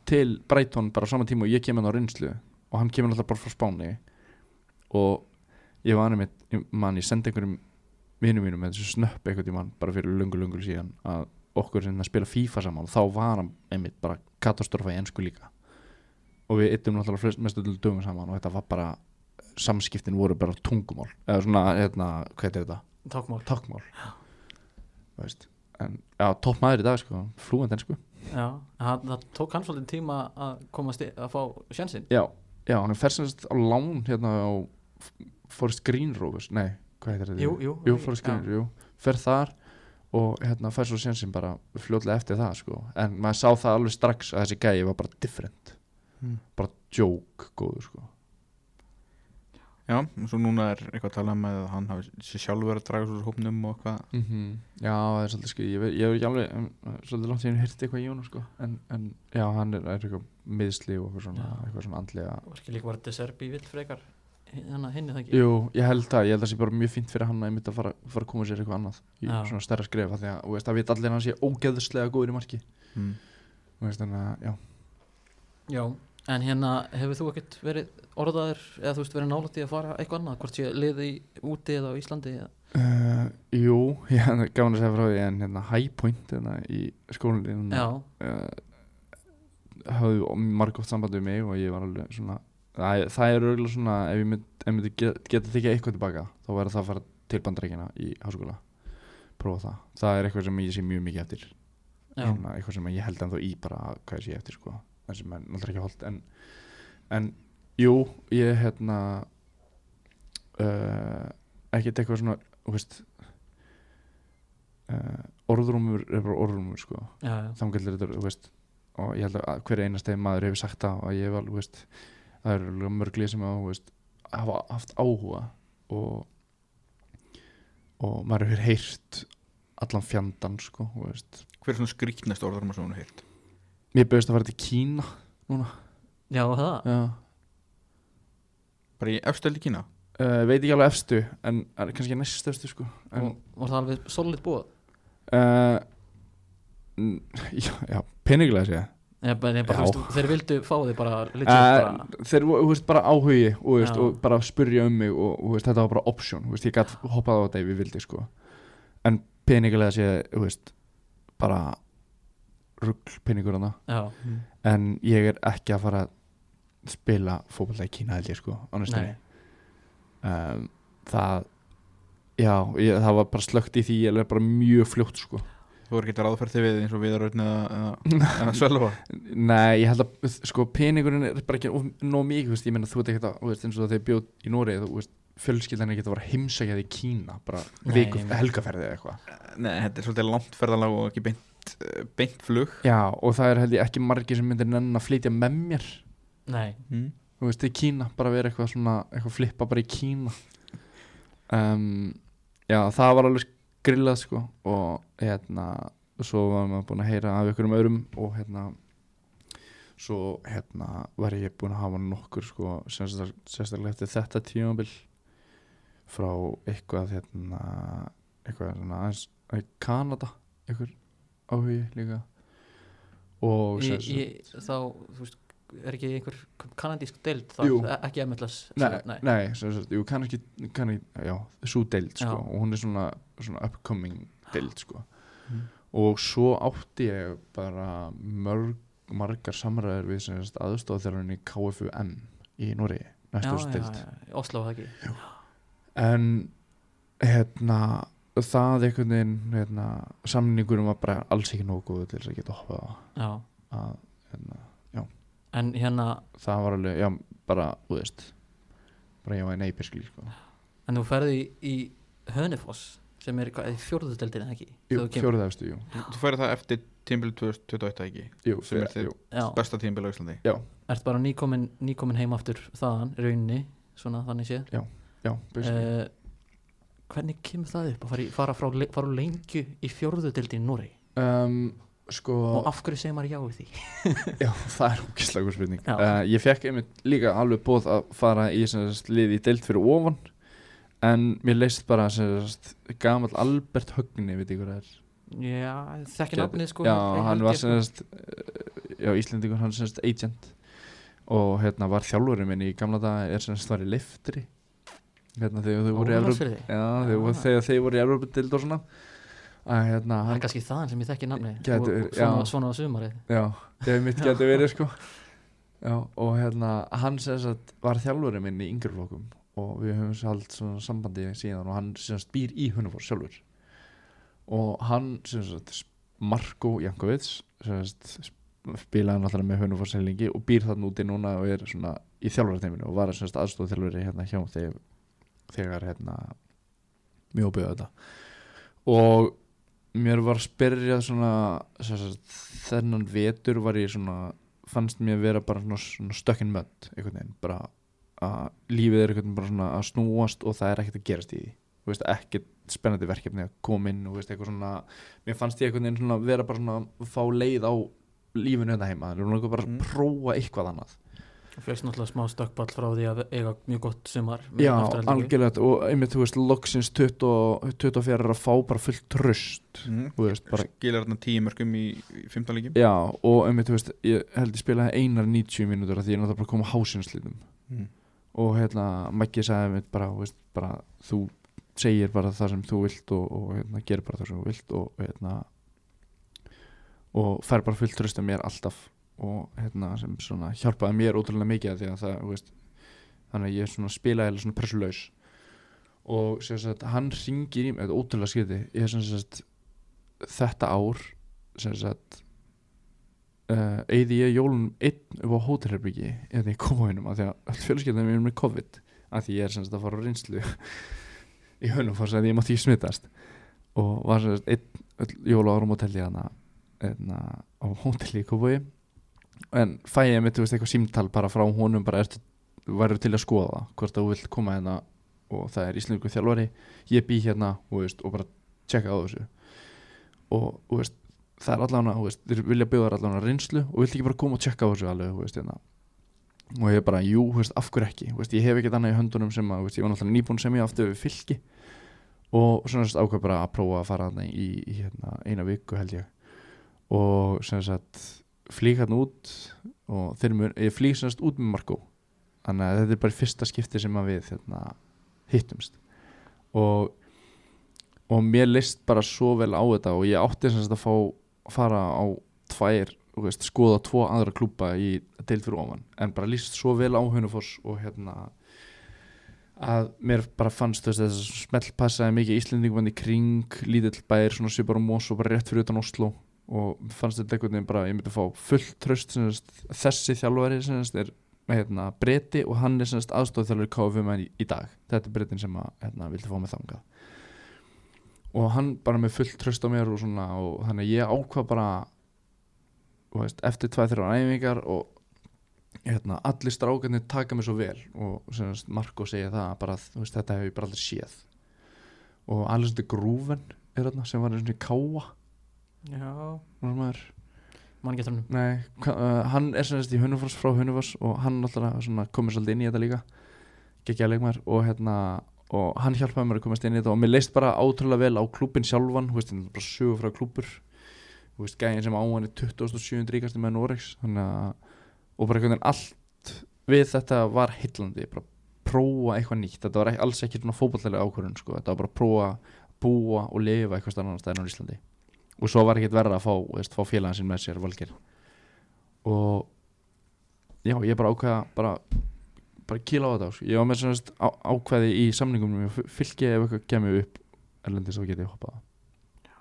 til Brighton bara á sama tíma og ég kemur hann á reynslu og hann kemur alltaf bara frá Spáni og ég var einmitt ég, man, ég sendi einhverjum vinum mínum með þessu snöpp einhvern tímann bara fyrir lungu lungu síðan að okkur sem spila FIFA saman og þá var hann einmitt bara katastrófa í ennsku líka. Og við yttum náttúrulega mestu til dögum saman og þetta var bara samskiptin voru bara tungumál. Eða svona, hérna, hvað er þetta? Þú veist. en já, topp maður í dag sko, flúend ennsku já, það, það tók hann svolítið tíma að komast í, að fá sjansinn. Já, já, hann er fersast á lán hérna á Forest Green Rovers, nei, hvað heitir þetta? jú, jú, Jú, Green, jú, fer þar og hérna fær svo sénsinn bara fljótlega eftir það sko, en maður sá það alveg strax að þessi gæi var bara different. Mm. bara joke góður sko. Já, og svo núna er eitthvað að tala með að hann hafi sér sjálfur að draga svo hópnum og eitthvað. Mm Já, það er svolítið sko ég, ég hef ekki alveg, um, svolítið langt síðan hirti eitthvað í honum sko, en, en já, hann er, er eitthvað miðsli og eitthvað svona, eitthvað svona andlega var ekki líka var þetta serbi vill frekar hinni það ekki? Jú, ég held það, ég held það sé bara mjög fínt fyrir hann að einmitt að fara, fara að koma sér eitthvað annað í Já. svona stærra skref af því að, þú veist, það veit allir að hann sé ógeðslega góður í marki. Mm. Þú veist, þannig að, já. Já, en hérna hefur þú ekkert verið orðaður eða þú veist verið nálægt í að fara eitthvað annað? Hvort sé liði í úti eða á Íslandi eða? Uh, Jú, ég hef gafin að segja frá því en hérna High Point hérna, í skólinni já, uh, hafði margótt samband við mig og ég var alveg svona það, það er auðvitað svona ef ég myndi get, geta þykja eitthvað tilbaka þá verður það að fara til bandarækina í háskóla. Prófa það, það er eitthvað sem ég sé mjög mikið eftir. Svona, eitthvað sem ég held ennþá í bara hvað ég sé eftir sko. En sem er náttúrulega ekki holdt en, en jú, ég hérna uh, ekkert eitthvað svona þú veist uh, orðrúmur er bara orðrúmur sko. Þannig er þetta, þú veist og ég held að hver einastegi maður hefur sagt það og ég hef alveg, þú veist það eru mörg lið sem þú veist, hafa haft áhuga og og maður hefur heyrt allan fjandan sko, Hver er svona skrýtnast orðar maður svona heilt? mér bauðist að fara til Kína núna Já, það já. Bara í efstöld í Kína? Uh, veit ekki alveg efstu en er kannski næst efstu sko en, Og var það alveg solid búið uh, já, já peningilega sé Ég ég bara, veist, þeir vildu fá þig bara uh, bara þeir veist, bara áhugi og, veist, og bara spurja um mig og, og þetta var bara option ég gætt hoppað á þetta ef ég vildi sko. en peningilega sé bara rugl peningur Já, en ég er ekki að fara að spila fótbolta í Kína held ég sko um, það já, ég, það var bara slögt í því ég er bara mjög fljótt sko Þú voru ekki ráðferð þig við eins og viðaröðn eða, eða, eða svelva Nei, ég held að sko peningurinn er bara ekki nóg mikið, þú veist, ég meina þú veit ekki að þú veist, eins og þegar bjóð í Noregi þú veist, fjölskyldan er ekki að vera heimsækjað í Kína bara Nei, viku, ég- helgaferði eða eitthvað. Nei, þetta er svolítið langt ferðalag og ekki beint, eh, beint flug. Já, og það er held ég ekki margir sem myndir nenn að flytja með mér. Nei, mm. þú veist, í Kína, bara vera eitthvað svona eitthvað flippa bara í Kína. Um, Já, það var alveg grillað sko og hérna, svo var maður búin að heyra af ykkur um öðrum og hérna svo hérna var ég búin að hafa nokkur sko sérstak- sérstaklega eftir þetta tímabil frá eitthvað hérna eitthvað svona aðeins í Kanada eitthvað áhugi líka og sagt- ég, þá, þú veist, er ekki einhver kanadísk deild þá, Jú. ekki MLS Nei, nei. nei, sem sagt, jú, kann ekki, kann ekki já, svo deild, sko, og hún er svona, svona upcoming deild, sko. Mm. og svo átti ég bara mörg, margar samræður við aðstofþjálfarinn í KFUM í Nóri, já, næstu já, deild já, Oslo ekki? En hérna það einhvern veginn hérna, samningurum var bara alls ekki nógu til þess að geta hoppað á. Já. að, hérna, en hérna, það var alveg, já, bara, þú veist bara ég var í neyperskli, sko. En þú ferði í, í Hönefoss sem er hvað, fjórðudeldin eða ekki? Jú, efstu, jú, Þú, þú færði það eftir tímbil 2021 ekki? Jú, Sem er já, Besta tímbil á Íslandi. Já, ert bara nýkomin, nýkomin heim aftur þaðan, í rauninni svona þannig séð? Já, basically. Uh, hvernig kemur það upp að fara, í, fara frá le- fara lengju í fjórðudeldin í Noregi? Um, Sko, og af hverju segir maður já við því? Já, það er ógislagur spurning. Já. uh, Ég fekk einmitt líka alveg bóð að fara í sem sagt, lið í deild fyrir ofan En mér leist bara sem sagt, gamall Albert Högni, veit ég hvað það er? Já, þekki Get- nafnið sko Já, hann var sagt, uh, Já, Íslendingur, hann sagt agent. Og hérna var þjálfurinn minn í gamla daga Er sagt var í liftri Hérna þegar þau voru í Evróp. Já, þegar, Ah. þegar þeir voru í Evróp og svona. Að hérna, það er kannski þaðan sem ég þekki nafni Gæti og, verið, og svona, á sumarið. Já, þegar mitt getur verið sko. Já, og hérna hann sagt var þjálfurinn minn í yngri flokkum og við höfum hald svona sambandi síðan og hann sem sagt býr í Hunnafors sjálfur. Og hann sem sagt Marko Jankovits sem sagt spilaði náttúrulega með Hunnafors heilingi og býr þarna úti núna og er svona í þjálfurarteiminu og var sem sagt aðstóð þjálfuri hérna hjá þegar, þegar hérna mjög byggði þetta. Og mér var spyrjað svona sem sagt, þennan vetur var ég svona fannst mér vera bara svona, stökkinn mött einhvern veginn, bara að lífið er veginn bara svona að snúast og það er ekkert að gerast í því. Þú veist, ekkert spennandi verkefni að koma inn og veist, eitthvað svona, mér fannst ég veginn svona vera bara svona að fá leið á lífinu þetta heima, það er náttúrulega bara að Mm. prófa eitthvað annað. Og fegst náttúrulega smá stökkball frá því að eiga mjög gott sumar Já, algjörlega. Og einmitt, þú veist, loksins 20 og 24 er að fá bara fullt tröst mm. þú veist, bara Skilar þarna tíu mörgum í, í 15 líkjum Já, og einmitt, þú veist, ég held ég spilaði einar 90 mínútur af því ég er náttúrulega bara að koma á hásinslitum mm. Og hérna, Maggi sagði einmitt bara, veist, bara þú segir bara það sem þú vilt og, og hérna, gerir bara það sem þú vilt og hérna og fær bara fullt tröst af mér alltaf. Og hérna, sem svona hjálpaði mér ótrúlega mikið því að það, veist þannig að ég svona spilaði eða svona pressulaus. Og sagt, hann ringir í mig, þetta er ótrúlega skiti ég er sem sagt þetta ár sem sagt uh, eigði ég jólun einn upp á hótelherbyggi eða ég kom á hennum af því að öll fjölskyldum er með COVID af því ég er sem sagt að fara á reynslu í Hönumfoss að ég mátti ekki smittast og var sem sagt einn jóla árum hótelli hana, hana á hótelli í Kópói en fæ ég veist, eitthvað símtal bara frá honum, bara ertu, væru til að skoða hvort þú vilt koma hérna? Og það er íslensku þjálfari. Ég bý hérna, þú veist, og bara tjekka á þessu. Og, þú veist, það er allavega, þú veist, þeir vilja þér allavega reynslu og vilt ekki bara koma og tjekka á þessu alveg, þú veist, hérna. Og ég bara, jú, þú veist, af hverju ekki? Þú veist, ég hef ekkert annað í höndunum sem að, þú veist, ég var náttúrulega nýbúin sem ég aftur við fylki. Og svona sett ákveð bara að prófa að fara þarna í, í hérna, eina viku held ég. Og sagt flýg hérna út og þeir mun, ég sem sagt út með Marko þannig að þetta er bara fyrsta skipti sem að við hérna, hittumst. Og og mér list bara svo vel á þetta og ég átti sagt að fá fara á tvær, veist, skoða tvo aðra klúpa í deild fyrir ofan. En bara líst svo vel á Hunufoss og hérna að mér bara fannst þess að smelt passaði mikið Íslendingum í kring, lítill bær, svona sé bara mós og bara rétt fyrir utan Oslo. Og fannst þetta einhvern veginn bara, ég myndi fá fullt tröst sem sagt, þessi þjálfari sem sagt, er hérna, breyti og hann er aðstofþjálfari KFM í, í dag. Þetta er breytin sem að, hérna, vildi fá mig þangað og hann bara með fullt tröst á mér og svona og þannig að ég ákvað bara veist, eftir tvæð þrjá æfingar og hérna, allir strákarnir taka mig svo vel og semast, Marko segja það bara, veist, þetta hefur ég bara aldrei séð. Og Alexander Grúven er þarna sem var og í káa Já, mann getur hann nei, uh, hann er semast í Hunufoss frá Hunufoss og hann náttúrulega komið svolítið inn í þetta líka. Geggja leikmar og hérna og hann hjálpaði mér að komast inn í þetta og mér leist bara átrúlega vel á klúbin sjálfan þú veist, þetta er bara sögur frá klúbur þú veist, gæðin sem á hann er 27. ríkasti með Norex og bara einhvern veginn allt við þetta var hillandi bara prófa eitthvað nýtt þetta var alls ekki svona fókballega ákvörðun sko. þetta var bara prófa, búa og lifa eitthvað annan stæðin á Íslandi og svo var ekkert verða að fá, veist, fá félagin sinn með sér valgir og já, ég bara ákveða bara bara kýla á þetta sko. ég var með svona á, ákveði í samningum fylgi ef eitthvað kemur upp erlendis þá getið hoppað.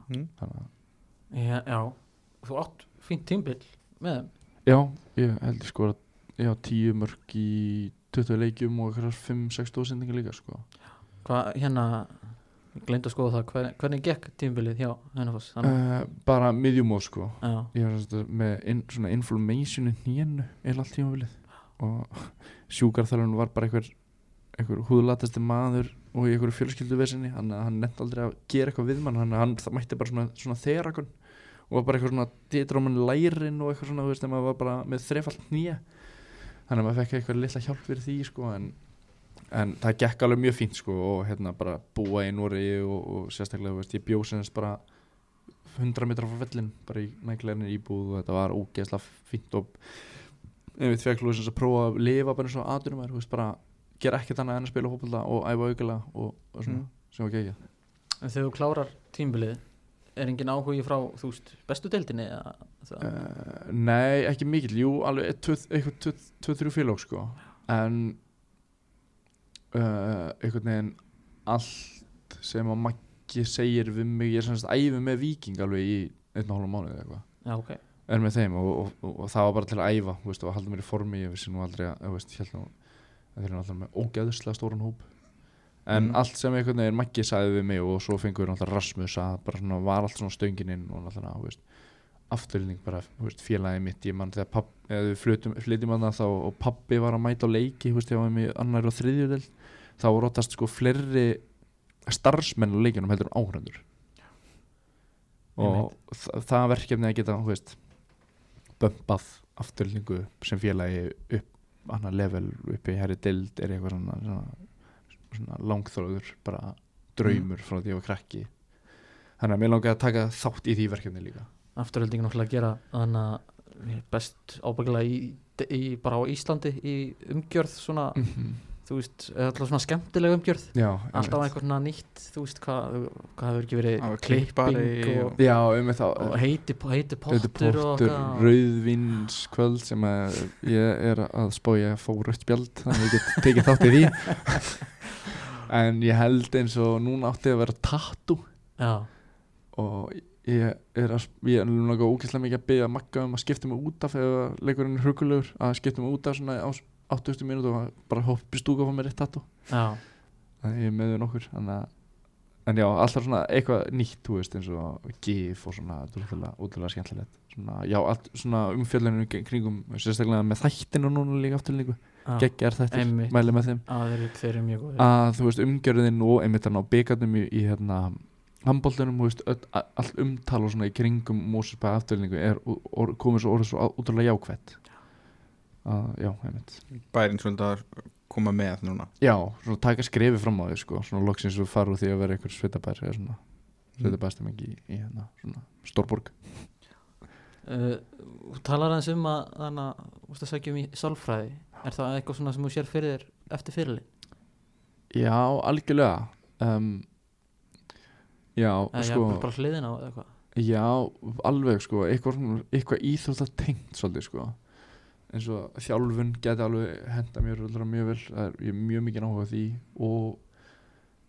Mm. þannig að Já, já, þú átt fínt tímbil með þeim. Já, ég held ég sko að já, tíu mörg í 20 leikjum og eitthvað 5-6 stóðsendingar líka sko. Hvað, hérna, ég gleymd að skoða það. Hver, hvernig gekk tímbilið hjá Hennafoss uh, uh, bara miðjumóð sko. Já, ég var svona með in, svona inflammation í nýjennu eða allt tímabilið og sjúkarþalun var bara einhver einhver húðlatasti maður og í einhverju fjölskylduvesinni. Hann, hann nefndi aldrei að gera eitthvað við mann hann, hann mætti bara svona, svona þerakun og var bara eitthvað svona ditróman lærin og eitthvað svona, þú veist, þegar maður var bara með þrefald nýja þannig að maður fekk eitthvað litla hjálp fyrir því sko en, en það gekk alveg mjög fínt sko og hérna bara búa í Nóri og, og sérstaklega, veist, ég bjóð semst bara 100 metra frá vellin bara í nægleginni íbúð og þetta var ógeðslega fínt og við fekk sem að prófa að lifa bara eins og aðunum þú veist bara gera ekkert annað en að spila fótbolta og æfa aukulega og, og svona Mm. sem var gegja en þegar þú klárar tímbilið er engin áhugi frá, þú veist, bestu deildinni eða það? Uh, Nei, ekki mikil, jú alveg eitthvað 2-3 félag sko. En uh, einhvern veginn allt sem að Maggi segir við mig, ég er semst æfi með Viking alveg í einn og hálfa mánuð eða eitthvað. Já, ok er með þeim og, og, og, og það var bara til að æfa veist, og að halda mér í formi ég vissi nú aldrei að þú veist, ég held nú að þeir eru alltaf með ógeðslega stóran hóp. En Mm. allt sem einhvern veginn Maggi sagði við mig og svo fengur við Rasmus að bara svona var allt svona stöngin inn og afturlýning bara, veist, félagið mitt ég mann þegar papp, við flutum, flytjum að þá og pappi var að mæta á leiki veist, ég var með annar og þriðjudel þá voru oftast sko fleiri starfsmenn á leikinum heldur en áhrendur og þa það verkefni að geta, veist bömpað afturlýningu sem félagi upp annar level upp í herri dild er eitthvað svona, svona, svona langþróður bara draumur frá því að ég var krakki. Þannig að mér langaði að taka þátt í því verkefni líka. Afturhaldingin náttúrulega að gera þannig að best ábyggilega í, í, bara á Íslandi í umgjörð svona, þú veist, eða alltaf svona skemmtileg umgjörð? Já, alltaf eitthvað svona nýtt, þú veist hvað hvað hefur ekki verið klipping klippari og, já, um þá og heiti, heiti pottur rauðvinskvöld sem að ég er að spója að fá rautt spjald þannig að ég get tekið þátt í því. En ég held eins og núna átti að vera tattoo. Já, og ég er að ég er náttúrulega ógeðslega mikið að byggja Magga um að skipta mig út af ef leikurinn er hrugulegur að skipta mig út af svona á 80 mínútu og bara hoppi stúka og fá mér eitt tattoo. Já, þannig ég með við nokkur að en já, alltaf svona eitthvað nýtt þú veist, eins og gif og svona útrúlega skemmtilegt. Svona, já, allt svona umfjöllinu kringum sérstaklega með þættinu núna líka afturlíku Ah, geggjar þættir, mæli með þeim. Að þeir, þeir eru mjög góðir. Að þú veist umgjörðin og einmitt á byggarnum í, í hérna handbóltunum, þú veist, öll, a- allt umtal og svona í kringum Mósusbæði afturlingu er komið svo orðið svo útrúlega jákvætt já, einmitt. Bærin svolítið að koma með núna. Já, svona taka skrefi fram á því sko, svona loksins þú fara úr því að vera einhver sveitabær eða svona sveitabærsteming í, í hérna, svona stórborg. Uh, Þú talar aðeins um að þannig að þú veist að sækja um í sálfræði. Er það eitthvað svona sem þú sér fyrir þér eftir fyrirli já, algjörlega. Um, já, eða sko sko, bara hliðin á eða eitthvað? Já, alveg sko. Eitthvað, eitthvað íþróttar tengt svolítið sko eins og þjálfun geti alveg henda mér mjög vel. Það er ég er mjög mikið áhuga á því og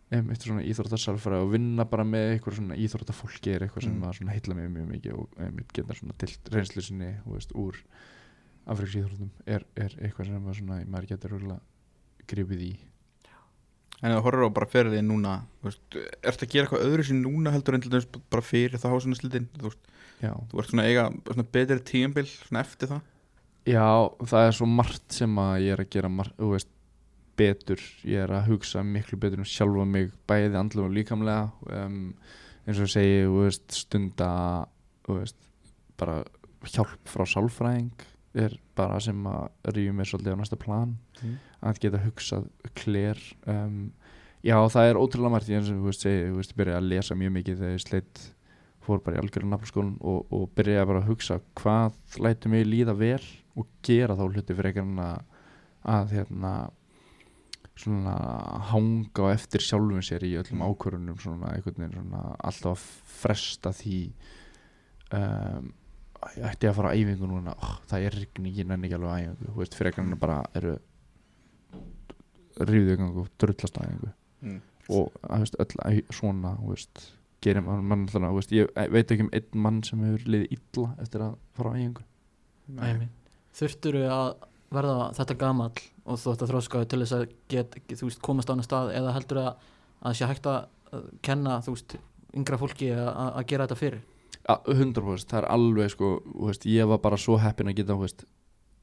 einmitt svona íþróttarsálfræði og vinna bara með eitthvað svona íþróttafólki er eitthvað sem Mm. heilla mig mjög mikið og einmitt geta svona til reynslu sinni veist, úr afriks íþróttum er, er eitthvað sem svona maður getur gripið í. En þú horfir á bara fyrir því núna veist, Ertu að gera eitthvað öðru sem núna heldur en til dæmis bara fyrir það hásuna slitin Þú, þú ert svona eiga svona betri tíambil eftir það Já, það er svo margt sem að ég er að gera margt, veist, betur. Ég er að hugsa miklu betur um sjálfa mig bæði andlega og líkamlega. Um, eins og ég segi, veist, stunda veist, bara hjálp frá sálfræðing er bara sem að rífum mér svolítið á næsta plan. Mm. að geta hugsað kler um, já, það er ótrúlega margt eins og segi, ég byrja að lesa mjög mikið þegar ég sleitt fór bara í algjörðu nafnskólan og, og byrja bara að hugsa hvað lætur mig líða vel og gera þá hluti fyrir ekki að, hérna svona hanga á eftir sjálfum sér í öllum ákvörunum svona einhvern veginn svona alltaf að fresta því um, ég ætti að fara á æfingu núna. Oh, það er rigning, ég nenni ekki alveg á æfingu þú veist, fyrir ekki að bara eru gang og drullast á æfingu. Mm. og að, veist, öll svona þú veist, gerir mann, þú veist, ég veit ekki um einn mann sem hefur liðið illa eftir að fara á æfingu. Þurftur að verða þetta gamall og þú ætti að þróskaðu til þess að get, þú veist, komast á annar stað eða heldur að að sé hægt að kenna þú veist, yngra fólki að að gera þetta fyrir? Ja, 100% það er alveg sko þú veist, ég var bara svo heppin að geta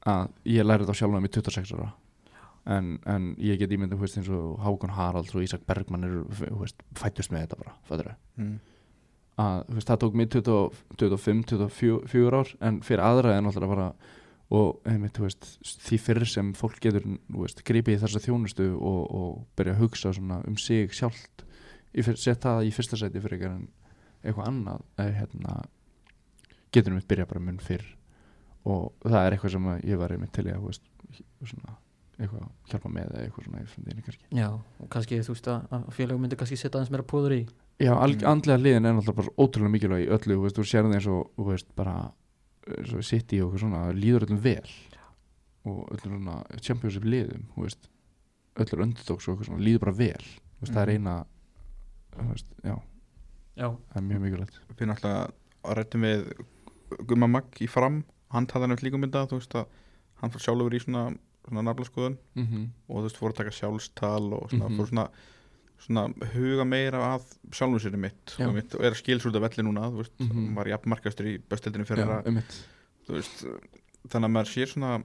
að ég lærið þá sjálf með 26 ára en, en ég get ímyndið þú veist, eins og Hákon Haralds og Ísak Bergmann eru, þú veist, fættust með þetta bara fattur Mm. að þú veist, það tók mig 20 25, 24 ár en fyrir aðra er náttúrulega bara og einmitt, þú veist, því fyrir sem fólk getur þú veist, gripið í þessa þjónustu og, og byrja að hugsa svona um sig sjálft setja það í fyrsta sæti fyrir eitthvað en eitthvað annað er, hérna, getur við byrja bara mun fyrr og það er eitthvað sem ég var einmitt til að þú veist, svona, eitthvað hjálpa með eða eitthvað svona í framtíðinni kannski. Já, og kannski þú veist að að félagum myndi kannski setja aðeins meira púður í. Já, Mm. andlega liðin er náttúrulega bara ótrúlega mikilvæg í öllu, þú veist, þú sér það eins og þú veist, bara eins og City og eitthvað svona, líður öllum vel. Og öllum svona championship liðum, þú veist öllur underdogs og eitthvað svona, líður bara vel. Þú veist, það er Mhm. eina þú veist, já, Já, það er mjög mikilvægt. Við náttúrulega að rættum við Gumma Magg í fram hann taði hann líka mynda þú veist að hann fór sjálfur í svona naflaskoðun mm -hmm. og þú veist fór að taka sjálfstal og svona, Mhm. fór svona, svona huga meira að sjálfum sér mitt, og, mitt og er að skilsa út af velli núna þú veist, Mhm. hann var jafnmarkastur í bestildinu fyrir Já, mitt þú veist, þannig að maður sér svona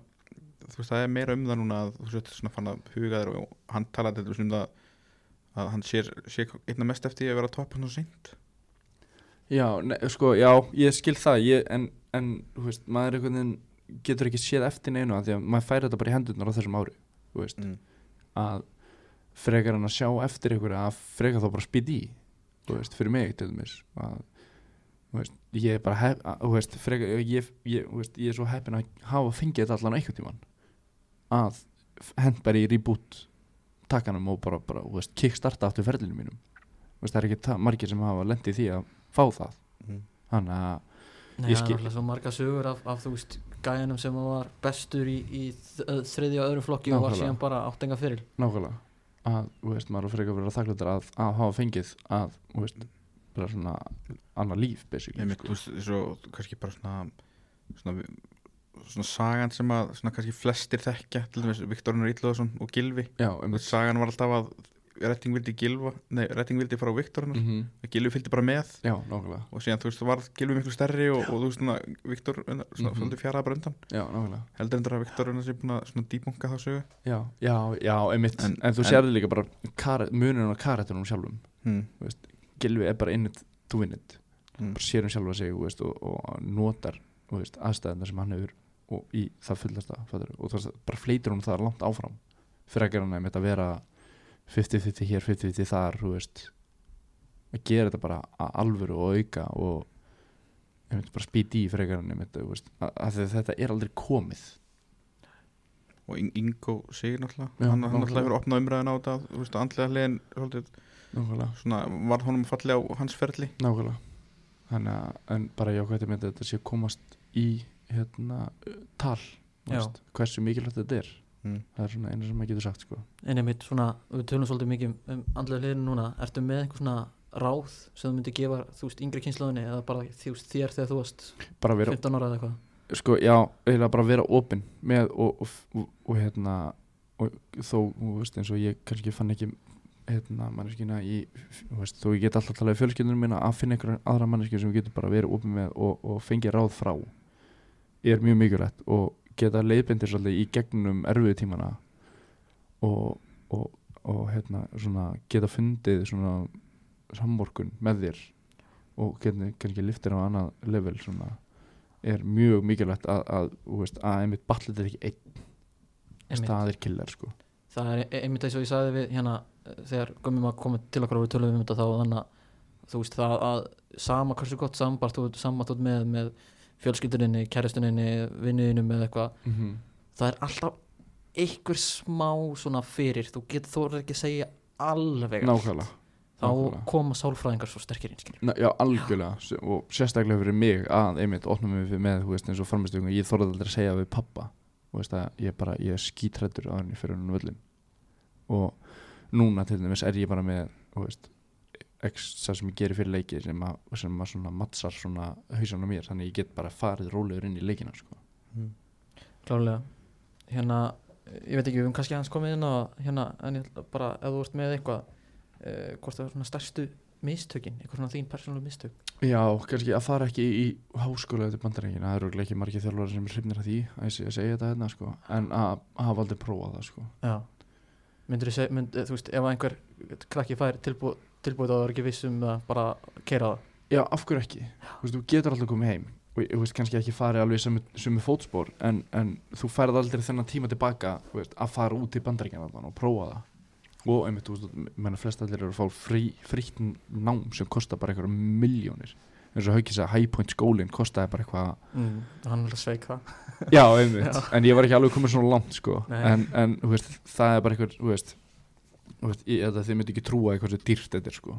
þú veist, það er meira um það núna að þú veist, svona fann að huga þér og hann talaði til dæmis um það að hann sér, sér einna mest eftir að vera að toppa svona seint Já, ne, sko, já, ég skil það ég, en, en, þú veist, maður einhvern veginn getur ekki séð eftir neinu af því að maður færi þetta bara í hendurnar á þessum ári þú veist, mm. að frekar hann að sjá eftir ykkur að frekar þá bara spýt í þú veist, fyrir mig til dæmis að, þú veist, ég er bara hef, að, þú veist, frekar, ég, ég, þú veist, ég er svo heppin að hafa fengið þetta allan einhvern tíman að hend bara í reboot takkanum og bara, bara þú veist, kickstarta aftur ferlinu mínum þú veist, það er ekki margir sem hafa lendið því að fá það Mm. þannig að, Nei, Ég það er skil. alltaf svo marga sögur af, af þú veist gæjanum sem var bestur í, í þ- þriðja og öðrum flokki og var síðan bara áttenga fyrir nákvæmlega. Að, þú veist, maður frekar verið að þakklúta að, að hafa fengið að, þú veist, bara svona annað líf, basically, Nei, mitt, þú veist, svo kannski bara svona svona, svona sagan sem að svona kannski flestir þekkja til dæmis Viktorinn Ítlaðarsson og Gilvi já, um sagan var alltaf að Retting vildi Gilva nei, Retting vildi fara á Viktor mm Gilvi fylgdi bara með. Já, nákvæmlega. Og síðan þú veist varð Gilvi miklu stærri og, og þú veist svona Viktor svona, Mhm. svolítið fjaraða bara undan. Já, nákvæmlega. Heldur endur að Viktor sé búin að svona dýbunga þá sögu. Já, já, já, einmitt. En, En- þú sérði líka bara munurinn á karættunum sjálfum. Hmm. Gilvi er bara in it to win it. Hmm. bara sér um sjálfa sig þú veist, og, og notar þú veist, aðstæðina sem hann hefur og í það fullasta og þú veist, bara fleitir hún það langt áfram. Fyrir að gera hann að vera 50-50 hér, 50-50 þar þú veist að gera þetta bara að alvöru og auka og bara spýti í að þetta er aldrei komið. Og In- Ingo Sigur náttúrulega Já, hann, náttúrulega hefur opnað umræðin á þetta þú veist, andlega hliðin svona, var honum falli á hans ferli. Nákvæmlega. Þannig að, en bara jákvæmt einmitt að þetta sé að komast í hérna tal, veist, hversu mikilvægt þetta er hmm. það er svona eina sem maður getur sagt sko. En einmitt svona, við tölum svolítið mikið um- um andlega hliðinu núna, ertu með einhver svona ráð sem þú myndir gefa, þú veist, yngri kynslaðinni eða bara þú veist, þér þegar þú varst bara vera, 15 ára eða eitthvað? Sko, já, eiginlega bara vera opinn með og, og, og, og hérna og þó, þú veist, eins og ég kannski fann ekki hérna, manneskina í þú veist, þó ég get alltaf talað í fjölskyldunum mína að finna einhverja aðra manneskina sem við getum bara verið opinn með og, og fengið ráð frá er mjög mikilvægt og geta leiðbindir svolítið í gegnum erfiðu tímana og, og, og hérna, svona, geta fundið svona samvorkun með þér og geta kannski liftir á annað level svona er mjög mikilvægt að, að, veist, að einmitt ballið er ekki einn staðir killer sko. það er e- einmitt eins og ég sagði við hérna eh, þegar gömmum að koma til og við tölum um þetta þá þannig að þú veist það að sama hversu gott sambart þú sambart út með með fjölskylduninni, kæristuninni, vinniðinu með eitthvað. Mm -hmm. það er alltaf einhver smá svona fyrir. Þú getur þú ekki að segja alveg allt. nákvæmlega. Þá nákvæmlega. koma sálfræðingar svo sterkir inn já, algjörlega. S- og sérstaklega fyrir mig að einmitt mig fyrir með, þú veist, eins og framistöngum ég þorði aldrei að segja við pappa þú veist að ég bara, ég er skítrættur á henni fyrir henni völlin og núna til dæmis er ég bara með þú veist, ekstra sem ég gerir fyrir leiki sem að, sem að svona mattsar svona hausan á mér, þannig ég get bara farið rólegur inn í leikina, sko klálega hérna, ég veit ekki, við höfum kannski hans komið inn á hérna, en ég ætla bara, ef þú ert með eitthvað uh, hvort það er svona stærstu mistökin, eitthvað svona þín persónuleg mistök Já, kannski að fara ekki í háskóla eftir bandarækina, það eru ekki margir þjálfara sem hrifnir af því að að segja þetta hérna sko. en að að hafa aldrei prófað það sko. já myndir þú segja, mynd, þú veist, ef einhver krakki fær tilbúið tilbúið þá er ekki viss um að bara keira það? Já, af hverju ekki? Þú, veist, þú getur alltaf komið heim. Og þú veist kannski ekki farið alveg sem, sem fótspor en, en þú færð aldrei þennan tíma tilbaka veist, að fara út í bandaríkjana og prófa það. Og einmitt, þú veist, menna flest allir eru að fá frí, frítt nám sem kostar bara einhverja miljónir eins og haukis að High Point skólinn kostaði bara eitthvað mm, hann er að sveik það Já, einmitt, Já. en ég var ekki alveg komin svona langt sko. En, en veist, það er bara einhver þú veist, veist ég, þetta, þið myndi ekki trúa eitthvað sem dýrt þetta er sko.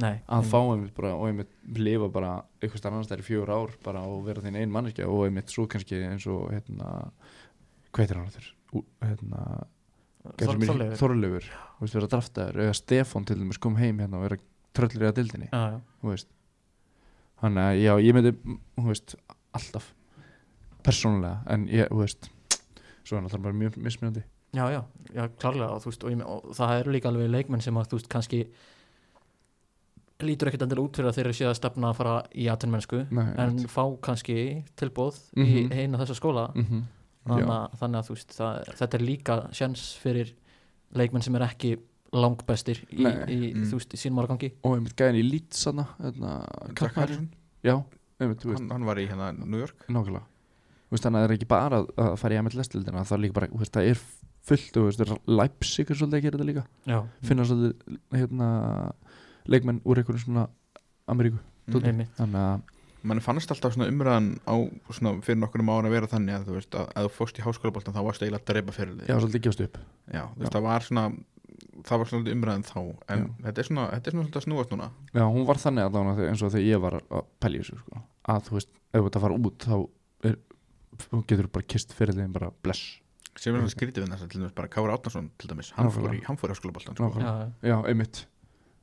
nei, að mm, fá einmitt bara og einmitt lifa bara eitthvað annars þær í fjögur ár bara og vera þín ein manneskja og einmitt svo kannski eins og hérna hvað heitir hann þurr hérna, Þor- Þorleifur. Þorleifur. Þú veist, vera draftaður. Eða Stefán til dæmis kom heim hérna og vera tröllir í að dildinni já, já. þú veist þannig að já, ég myndi mm, þú veist, alltaf persónulega, en ég, þú veist svo er náttúrulega bara mjög mismunandi Já, já, já, klárlega og, veist, og, ég, og það eru líka alveg leikmenn sem að þú veist kannski lítur ekkert endilega út fyrir að þeir eru séð að stefna að fara í atvinnmennsku Nei, en einmitt. fá kannski tilbóð Mhm. í eina þessa skóla Mhm. þannig Já. að, þannig að þú veist það, þetta er líka sjans fyrir leikmenn sem er ekki langbestir í, í Mm. þú veist, í sínum áragangi og einmitt gæðin í Leeds hérna, já, hann, hann var í hérna New York. Nákvæmlega. Þú veist, Þannig að það er ekki bara að- að fara í MLS-dildina það er líka bara, veist, það er fullt þú veist, það er Leipzig er svolítið að gera þetta líka. Já, finna svolítið hérna, leikmenn úr einhverjum svona Ameríku. Mm. þannig að mann fannst alltaf svona umræðan á svona fyrir nokkur ára að vera þannig að þú veist að ef þú fórst í háskólaboltan þá varst eiginlega að drepa fyrir þig. Var svolítið gefst upp. Já, þú veist, Já. það var svona það var svona umræðan þá en þetta er svona, þetta er svona svolítið að snúast núna Já, hún var þannig allavega eins og þegar ég var að pælja í þessu sko. að þú veist, ef þú ert að fara út þá er, þú getur bara kist fyrir þeim bara bless sem er svona skrítið við þess að til dæmis bara Kára Átnarsson til dæmis, hann fór í, hann fór í háskólaboltan sko. Nákvæmlega. Já, Já, einmitt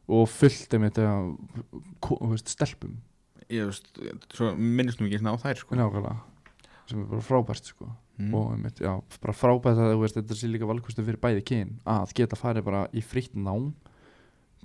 og fullt einmitt að, ko- þú veist, stelpum ég veist, svo minnist nú ekki svona á þær sko. nákvæmlega sem er bara frábært sko. Mm. og einmitt, já, bara frábært að þú veist, þetta sé líka valkostu fyrir bæði kyn að geta farið bara í fritt nám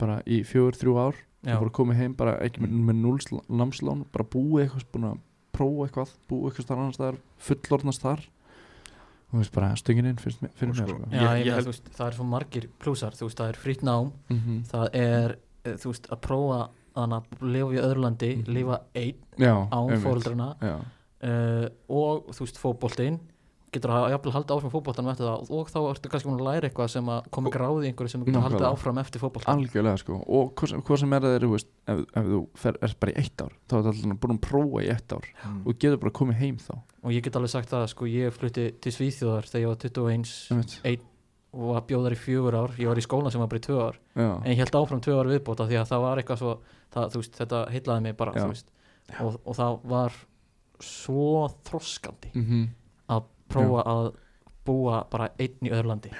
bara í fjögur, þrjú ár Já, og bara komið heim, bara ekki með, með núls námslán, bara búið eitthvað búin að prófa eitthvað, búið eitthvað starf annars staðar fullorðnast þar og þú veist bara stöngin inn fyrir, mér sko- sko. já Ég- ég, ég held- þú veist, það er svo margir plúsar Þú veist, það er frýtt nám mm -hmm. Það er, eh, þú veist, að prófa að lifa í öðru landi, Mhm. lifa einn án já, uh, og þú veist fótboltinn getur að jafnvel halda áfram fótboltan eftir það og þá ertu kannski að læra eitthvað sem að komi gráði einhverju sem getur haldið Nákvæmlega. áfram eftir fótboltan algjörlega sko. Og hvað sem, hvað sem er þú veist, ef, ef þú fer, er bara í eitt ár þá er alltaf búin að prófa í eitt ár Mm. og getur bara komið heim þá. Og ég get alveg sagt það sko ég flutti til Svíþjóðar þegar ég var 21 einmitt. og var bjóðar í fjögur ár. Ég var í skóla sem var bara í tvö ár. Já, en ég held áfram tvö ár viðbóta því að það var eitthvað svo það, veist, þetta heillaði mig bara og, og það var svo þroskandi mm að prófa að búa bara einn í öðru landi.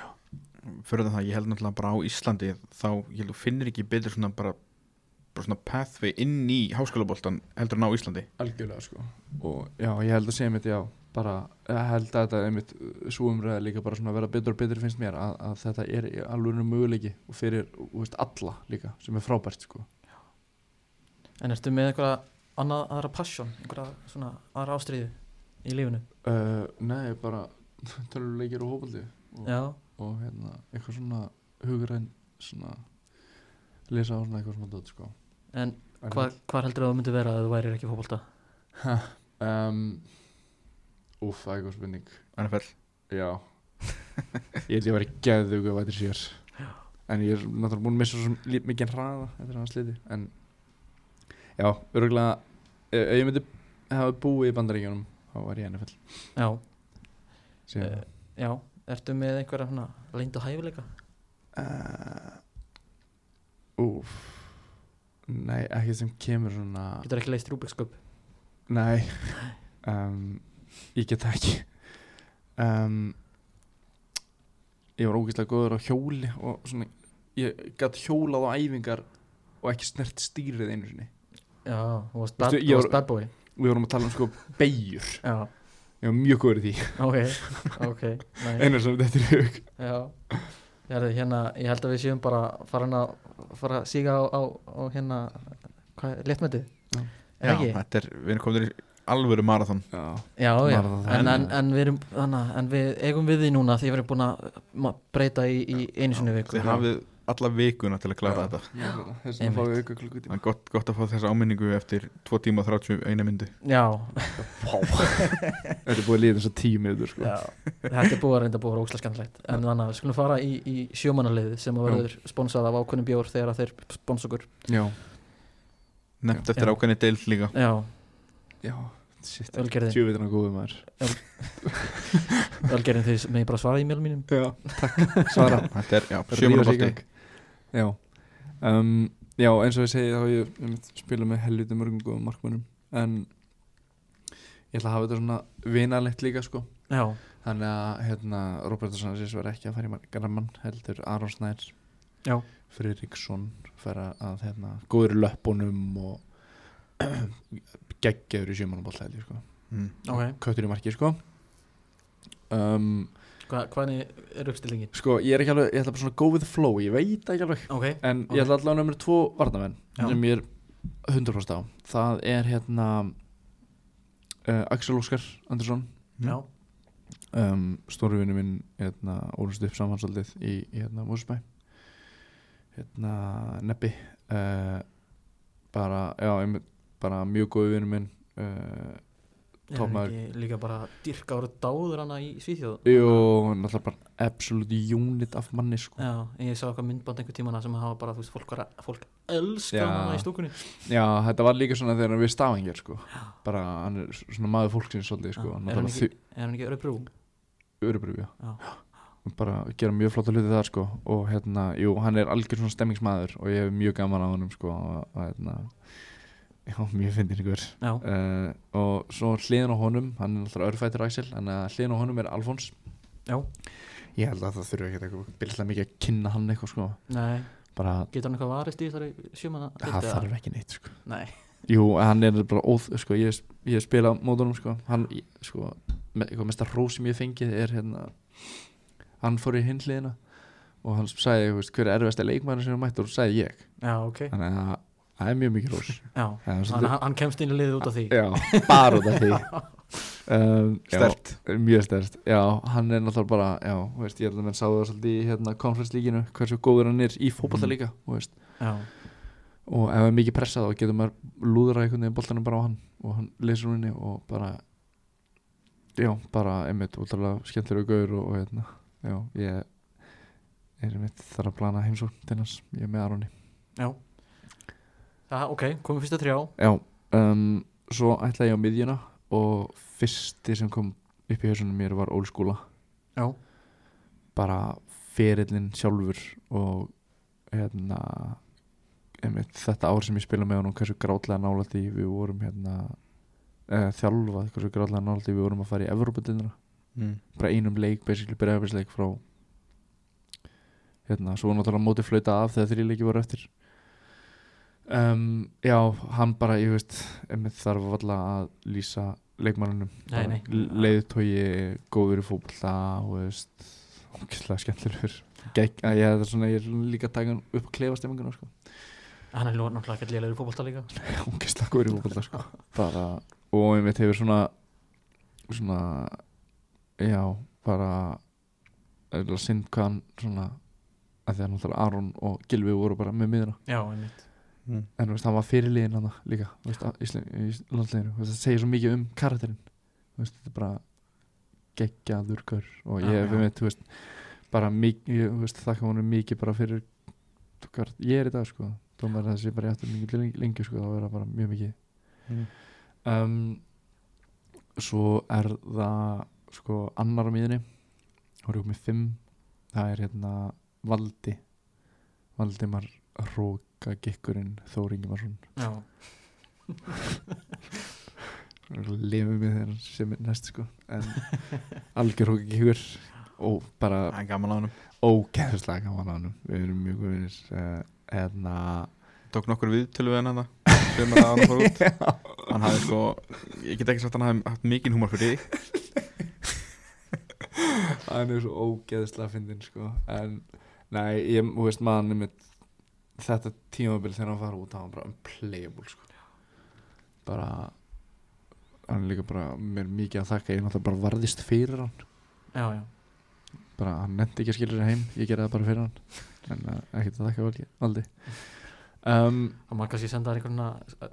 Fyrir það, ég held náttúrulega bara á Íslandi þá, ég held þú finnir ekki betur svona bara, bara svona pathway inn í háskólaboltan heldur en á Íslandi. Algjörlega sko. Og já, ég held að segja mitt já bara, ég held að þetta einmitt svo umræða líka bara svona að vera betur og betur finnst mér að, að þetta er alveg möguleiki og fyrir, þú veist, alla líka sem er frábært sko. En ertu með eitthvað annað aðra passion einhverja svona aðra ástriðu í lífinu uh, nei, bara töluleikir og hópaldi og, og hérna, eitthvað svona hugræn svona lesa á svona eitthvað svona dót sko. En hvar, hvar heldur þú myndi vera að þú værir ekki fótbolta? Um, Úf, það er eitthvað spurning. NFL Já. Ég held ég að vera geðugu að væri sér. En ég er náttúrulega búin að missa svo mikið hraða eftir hann sliti En Já, örgulega Ef ef ég myndi hafa búið í bandaríkjunum Þá var ég NFL já, Eh, já, ertu með einhverja leyndu hæfileika? Uh, Úf Nei, ekki sem kemur svona getur ekki leist Cube Nei. Um, Ég get ekki. Um, Ég var ógeðslega góður á hjóli og svona ég gætt hjólað á æfingar og ekki snert stýrið einu sinni. Já, þú varst bad boy Við vorum að tala um sko beigjur já, Ég var mjög góður í því. Ok, ok. Einar sem þetta er hug. Já, hérna, ég held að við séum bara farin að fara að síga á, á, á hérna Já. er ekki? þetta er, við erum komin í alvöru marathon. Já, Já, já, Marathon, en, en, en- en við erum þannig, en við eigum við því núna því við erum búin að breyta í, í einu sinni viku. Þið hafið alla vikuna til að klára þetta. Þess að fá auka klukkutíma það er gott, gott að fá þessa áminningu eftir 2 tíma og 31 myndu. Já, Þetta er búið að líða þess að tíu miður sko. já, þetta er búið að reynda búið að vera óslega skemmtilegt. En þannig að við skulum fara í, í sjómanarlið sem að verður sponsað af ákveðnum bjór þegar að þeir spons okkur. Já, nefnt eftir ákveðni deild líka. Já, já, shit. Ölgerði, Tjóvitina góðu maður. Ölgerðin þeir með bara svara í mjölum mínum. Já, takk. Svara. Þetta er, já, Rífa sig í sjömanarbolti gang. Já. Um, Já, eins og ég segi þá ég einmitt spilað með helviti mörgum góðum markmönnum en ég ætla að hafa þetta svona vinalegt líka sko. Já, þannig að hérna, Roberto Sanchez var ekki að fara í margar mann heldur Aron Snær Já. Friðriksson fara að hérna, góður í löppunum og geggjaður í held ég sko. Mm. ok. Köttur í marki sko. Um, Hva, Hvaðni er uppstillingin? sko ég er ekki alveg, ég ætla bara svona go with the flow ég veit ekki alveg Ok, En Ok. ég ætla allavega að nefnir tvo varnamenn Já. sem ég er 100% á Það er hérna uh, Axel Óskar Andersson já, um, Stóru vinnu minn hérna, ólust upp samhansaldið í, í hérna, Músbæ hérna Neppi uh, bara, já, bara mjög góðu vinnu minn uh, ekki líka bara dyrka ára dáður hana í Svíþjóð Jú, náttúrulega bara absolutt unit af manni sko. Já, ég sá eitthvað myndband einhver tímana sem hafa bara, þú veist, fólk, fólk elska hana í stúkunni Já, þetta var líka svona þegar við stafingir sko. bara, hann er svona maður fólksins svolítið, sko. Já, er hann ekki, er hann ekki örubrú? Örubrú, já. Já. Bara gera mjög flotta hluti þar sko og hérna, jú, hann er algjör svona stemmingsmaður og ég hef mjög gaman á honum sko og hérna já, mjög fyndin ykkur. Uh, og svo hliðin á honum hann er alltaf örfættur Axel en hliðin á honum er Alfons. Já, ég held að það þurfi ekki eitthvað byrjulega mikið að kynna hann eitthvað sko. Bara, Getur hann eitthvað varist í þessari sjömanna það þarf ekki neitt sko. Nei, jú, hann er bara óð, sko, ég, ég spila mótunum sko, hann, sko eitthvað mesta hrós sem ég fengið er hérna hann fór í hinn hliðina og hann sagði, hver er erfiðasti leikmæður sem er mættur og sagði ég. Já, ok. Þannig að það er mjög mikið rós Já, að hann- hann kemst inn í liðið út af því. Já, bara út af því. Um, já, Sterkt. Mjög stert Já, hann er náttúrulega bara Já, veist, ég held að menn sáðu það svolítið í hérna, konferenslíkinu hversu góður hann er í fótballta Mhm. líka. Já, og ef það er mikið pressað þá getur maður lúðra einhvern veginn boltanum bara á hann og hann leysur henni og bara já, bara einmitt útrúlega skemmtilega gaur og, og hérna, já, ég er einmitt þar að plana heimsókn til hans, ég er með Aroni. Já Það, ok, komum fyrst að þrjá Já, um, svo ætla ég á miðjuna og fyrsti sem kom upp í hausunum mér var ólskúla Já, bara ferillin sjálfur og hérna einmitt, þetta ár sem ég spila með honum hversu grátlega nálægt í við vorum hérna eða þjálfað hversu grátlega nálægt í við vorum að fara í Evrópadindina mm. bara einum leik, basically bregðarbeisleik frá hérna, svo var náttúrulega mótið flauta af þegar þrjí leiki voru eftir um, já, hann bara, ég veist þarf alltaf að lýsa leikmannunum Nei, nei. leiðtói, góður í fótbolta og veist ógeðslega skemmtilegur ég, er svona, ég er líka að taka hann upp að klefa stemminguna sko. hann er náttúrulega ekki lélegur í fótbolta líka ógeðslega góður í fótbolta sko. bara, og einmitt hefur svona svona já, bara eða synd hvað hann svona að því að náttúrulega Aron og Gilvi voru bara með miðuna Já, einmitt Mm. en veist, hann var fyrir liðin hann líka veist, í, í veist, það segir svo mikið um karakterinn. Veist, þetta er bara geggjaður gaur. Og ég hef þú veist bara mikið, ég, þakka honum mikið bara fyrir hvað ég er í dag sko, þá að það sé bara í aftur mikið lengi, sko, þá er það bara mjög mikið. Mm. um, svo er það sko annar á miðunni þá er ég komið fimm. Það er hérna Valdi. Valdimar Róka Gikkurinn Þór Ingimarsson. Já, lifum við þeirra sem er næst sko. En algjör Róka Gikkur og bara Það er hann ógeðslega gaman á hann við erum mjög góðinir uh, hérna Tók nokkur viðtölu við hann hann sem að hann fór út. Hann hafði sko Ég get ekki sagt að hann hafði haft mikinn húmor fyrir hann er svo ógeðslega fyndin sko. En nei, ég, þú veist maður með þetta tímabil þegar hann fara út hann var bara unplayable sko. Bara hann líka bara mér mikið að þakka ég náttúrulega bara varðist fyrir hann. Já, já. Bara hann nefndi ekki að skilja sér heim ég gerði það bara fyrir hann. En uh, ekkert að þakka valdi valdi. Um, Og maður kannski senda þær einhvern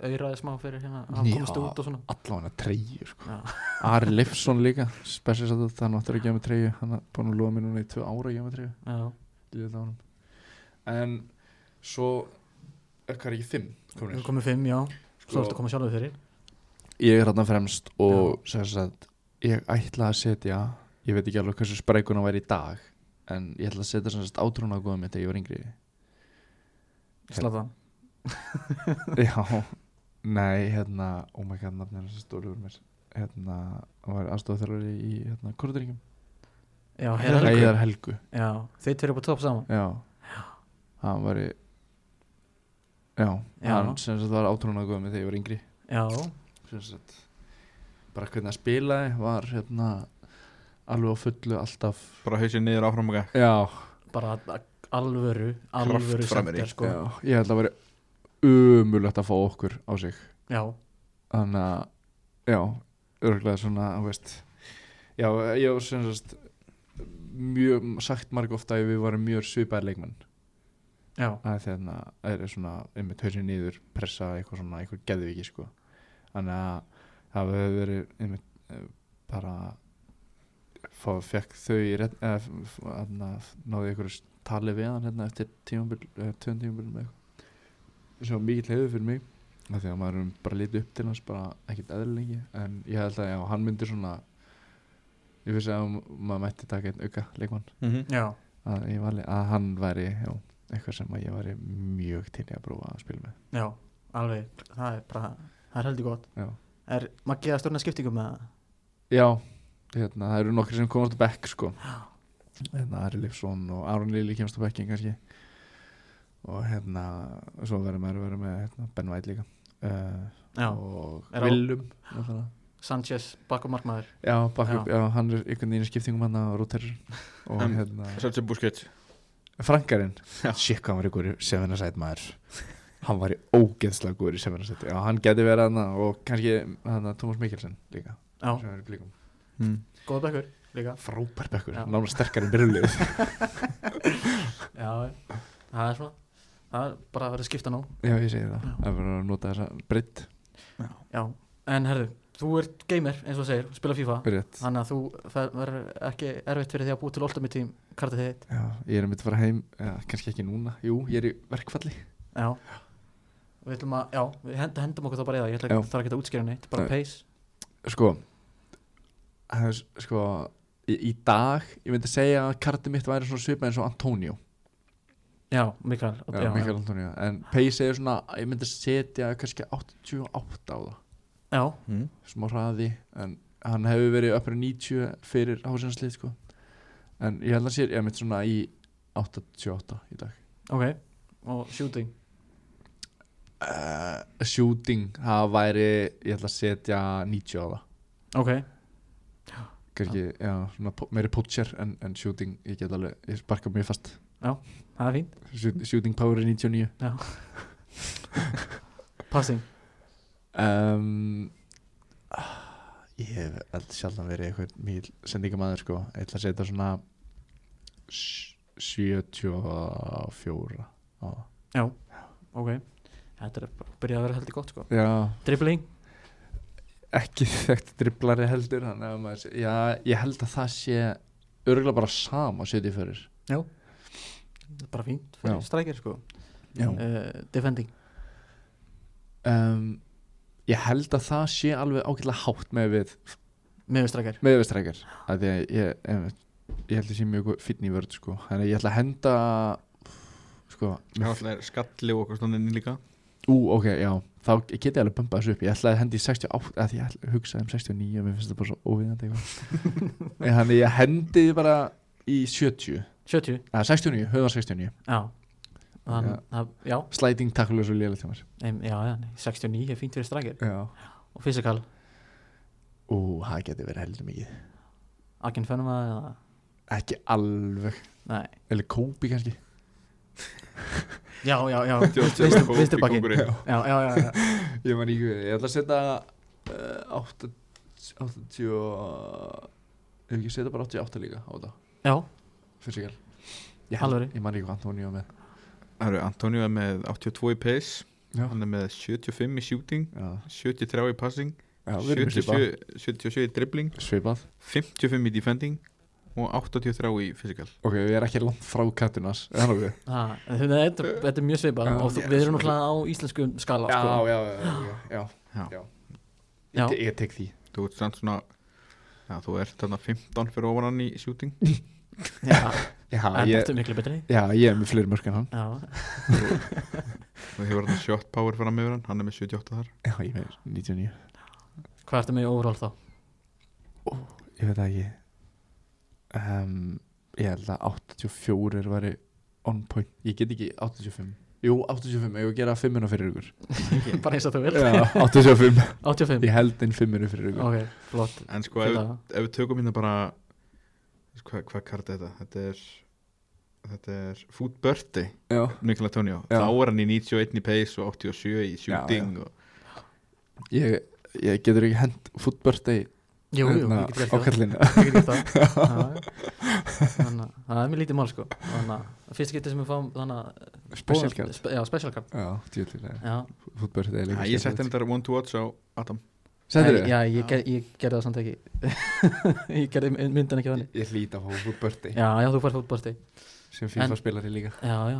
auðraði smá fyrir hérna hann komist út og svona. allavega treyju sko. Ari Leifsson líka spesir að það hann áttur að gefa mig treyju. Hann er búin að lofa mér núna í tvö ára að gefa mig treyju en svo er hvað er ekki fimm við komin komum fimm, já. Svo Sko- ertu komið sjálfur fyrir. Ég er hérna fremst og sem sagt, ég ætla að setja ég veit ekki alveg hversu sprækuna væri í dag en ég ætla að setja sem sagt átrúna að góða mitt þegar ég var yngri. Slatan. Já, nei, hérna oh my god, nafnir þessi stóri úr mér. Hérna, hann var aðstofþjálfari í hérna, korturingum Já, Heiðar Helgu. Helgu. Já, þeir tveir upp á topp saman. Já, hann var í já, Já. hann sem sagt var átrúna að góða mitt þegar ég var yngri. Já, sem sagt bara hvernig að spilaði var hérna alveg á fullu alltaf Bara hausinn niður áfram og gæk já, bara alvöru Alvöru sender sko. Já. Ég held að vera umulegt að fá okkur á sig. Já, þannig að já, örgulega svona þú veist. Já, ég var sem sagt mjög sagt marg ofta að við varum mjög svipaðir leikmenn já, að þeirna er svona einmitt hausinn niður pressa eitthvað svona, eitthvað geðviki sko. Þannig að það hefur verið einmitt eh, bara fá, fekk þau í þarna náði einhverju tali við hann hérna eftir tímabil eða tveim tímabil með eitthvað. Sem var mikill hefur fyrir mig af því að maður er bara litið upp til hans bara ekkert eðlilengi en ég held að já, hann myndi svona ég vissi að maður mætti taka einn auka leikmann mm -hmm. að, ég vali, að hann væri já, eitthvað sem að ég væri mjög til að prófa að spila með. Já, alveg, það er bara það er heldur gott. Já, Er Maggi að stjórna skiptingum með það? já hérna, það eru nokkri sem komast á bekk sko. hérna, Ari Leifsson og Aron Lili kemst á bekkin kannski. Og hérna svo verður maður að vera með hérna, Ben White líka. Uh, og á- Willum. Sanchez, bak og markmaður já, bak Já. já, hann er einhvern veginn í skiptingum hann á Róter og hérna Söldsið Busquets Frankarinn, Já. shit hvað hann var í góður í Sevenasæt maður. Hann var í ógeðslega góður í Sevenasæt já, hann geti verið hann og kannski hann Tómas Mikkelsen líka. Já, sem er í blíkum mm. góða bekkur líka. Frábær bekkur, Já. nána sterkar en byrjulegð Já, það er svona Það er bara að vera að skipta nú já, ég segi það, Já. það verður að nota þessa breytt Já, en herðu, þú ert gamer eins og segir, spila FIFA. Byrjett Þannig að þú verður ekki erfitt fyrir því að búa til Ultimate Team kartið þitt. Já, ég er að myndi að fara heim já, kannski ekki núna, jú, ég er í verkfalli. Já. Við ætlum að, já, við hend, hendum okkur þá bara í það. Ég ætla Já. ekki, ekki að útskýra neitt, bara pace. Sko er, sko í, í dag, ég myndi segja að kartið mitt væri svona svipað eins og Antonio. Já, Mikael. Já, Mikael Antonio, en Pace er svona ég myndi setja kannski 88 á það. Já, Mm. smá hraði en hann hefur verið uppur 90 fyrir hásinslið sko. En ég held að sér, ég myndi svona í 88 í dag. Ok Og shooting? Uh, shooting, það væri ég ætla að setja 90 á það. Ok, kannski, já, svona po- meiri poacher en, en shooting, ég get alveg, ég sparka mjög fast. Það er fínt. Shoot- shooting power er 99 Passing um, ég hef alltaf sjaldan verið eitthvað mjög sendingamæður sko, ég ætla að setja svona sj- 74 á. Það Já, ok. Þetta er bara byrjað að vera heldur gott sko. Já, Dribbling ekki þekkt dribblari heldur þannig að maður, já, ég held að það sé örgulega bara sama setið fyrir. Já. Bara fínt fyrir strækir sko. Uh, Defending. Um, ég held að það sé alveg ágætlega hátt með við Með strækir með við strækjar að því að ég, ég, ég held að sé mjög finn í vörð sko, þannig að ég ætla að henda sko, skalli og okkur stóninni líka. Ú, ok, já. Þá get ég alveg bumpað þessu upp, ég ætla að hendi í 68, að því ég ætla að hugsa um 69 og mér finnst það bara svo óviðandi eitthvað. Þannig að ég hendi bara í 70 70 eða 69, höfðan 69 Já Tackle er svo lélega til mér Em, já, já, nei, 69 er fínt fyrir strækir já. Og physical, ú, það geti verið heldur mikið. Akin Fenuma eða? Ekki alveg, Nei, eller Kobe kannski. Já, já, já. Kóngurinn. Já, já, já, já. ég man ekki, ég ætla að setja uh, 80 80 ef ekki setja bara 88 líka á þetta. Já. Fysikal. Ég, ég man ekki hvað Antonio var með Það eru Antonio er með 82 í pace já, Hann er með 75 í shooting já, 73 í passing já við erum með svipað 77, 77 í dribbling svipað 55 í defending og 83 í physical ok, við erum ekki langt frá kattunas er? Ha, þetta, þetta, þetta er mjög svipað Já. og þú, við erum náttúrulega á íslenskum skala sko. já, já, já, já, Já. já. Já. Ég, ég tek því Þú ert samt svona Já, þú ert þarna 15 fyrir ofan hann í shooting já, já, en ég, þetta er miklu betri? Já, ég er með fleiri mörk en hann. Og hefur hann shot power fram með hann? Hann er með 78 þar. Já, ég er með 99 hvað ertu með í overall þá? ég veit ekki. Um, ég held að 84 væri on point, ég get ekki 85 jú, 85, ég vil gera 5 fyrir ykkur. Bara eins og þú vil já, 85 85, ég held inn 5 fyrir ykkur. Ok, flott. En sko, ef við tökum hérna bara Hvað hva kart er þetta? Þetta er Þetta er Food Birthday já, Mikael Antonio. Já. Þá er hann í 91 í pace og 87 í shooting Já, Og, ég, ég getur ekki hend footbirthday Jú, jú, hérna, ég get á það. Já, Þannig að það er mér lítið mál sko. Þannig að fyrst getið sem við fáum þannig að special card. Já, special card. Já, Já, er líka Ég hann þetta one to watch á Adam Sendur Nei, Já, ég, ger, ég gerði það samt ekki. Ég gerði myndan ekki þannig ég hlýt að fá footbirthday Já, já, þú fær fótbolti. Sem FIFA En- spilari líka. Já, já.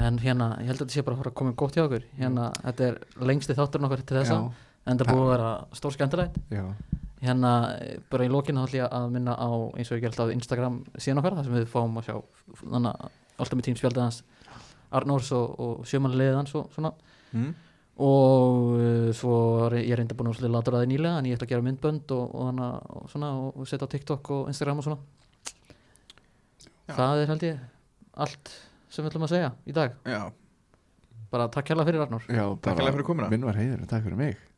En hérna, ég held að þetta sé bara að koma gott hjá okkur. Hérna, þetta er lengsti þátturinn okkar til þessa. Já, En það búið að vera stór skemmtilegt. Já, Hérna, bara í lokinu þá ætlum ég að minna á eins og ég gerði alltaf Instagram síðan okkar þar sem við fáum að sjá þannig að alltaf með tím spjaldið hans Arnórs og, og sjömanliðið hans og svona. Mm. Og uh, svo er ég reynda búin að latur að það nýlega en ég ætla að gera myndbönd og, og, hana, og svona og, og setja á TikTok og Instagram og svona. Já. það er held ég allt sem við ætlum að segja í dag. Já, bara takk hérlega fyrir Arnór. Já takk alveg fyrir komuna. minn var heiður, takk fyrir mig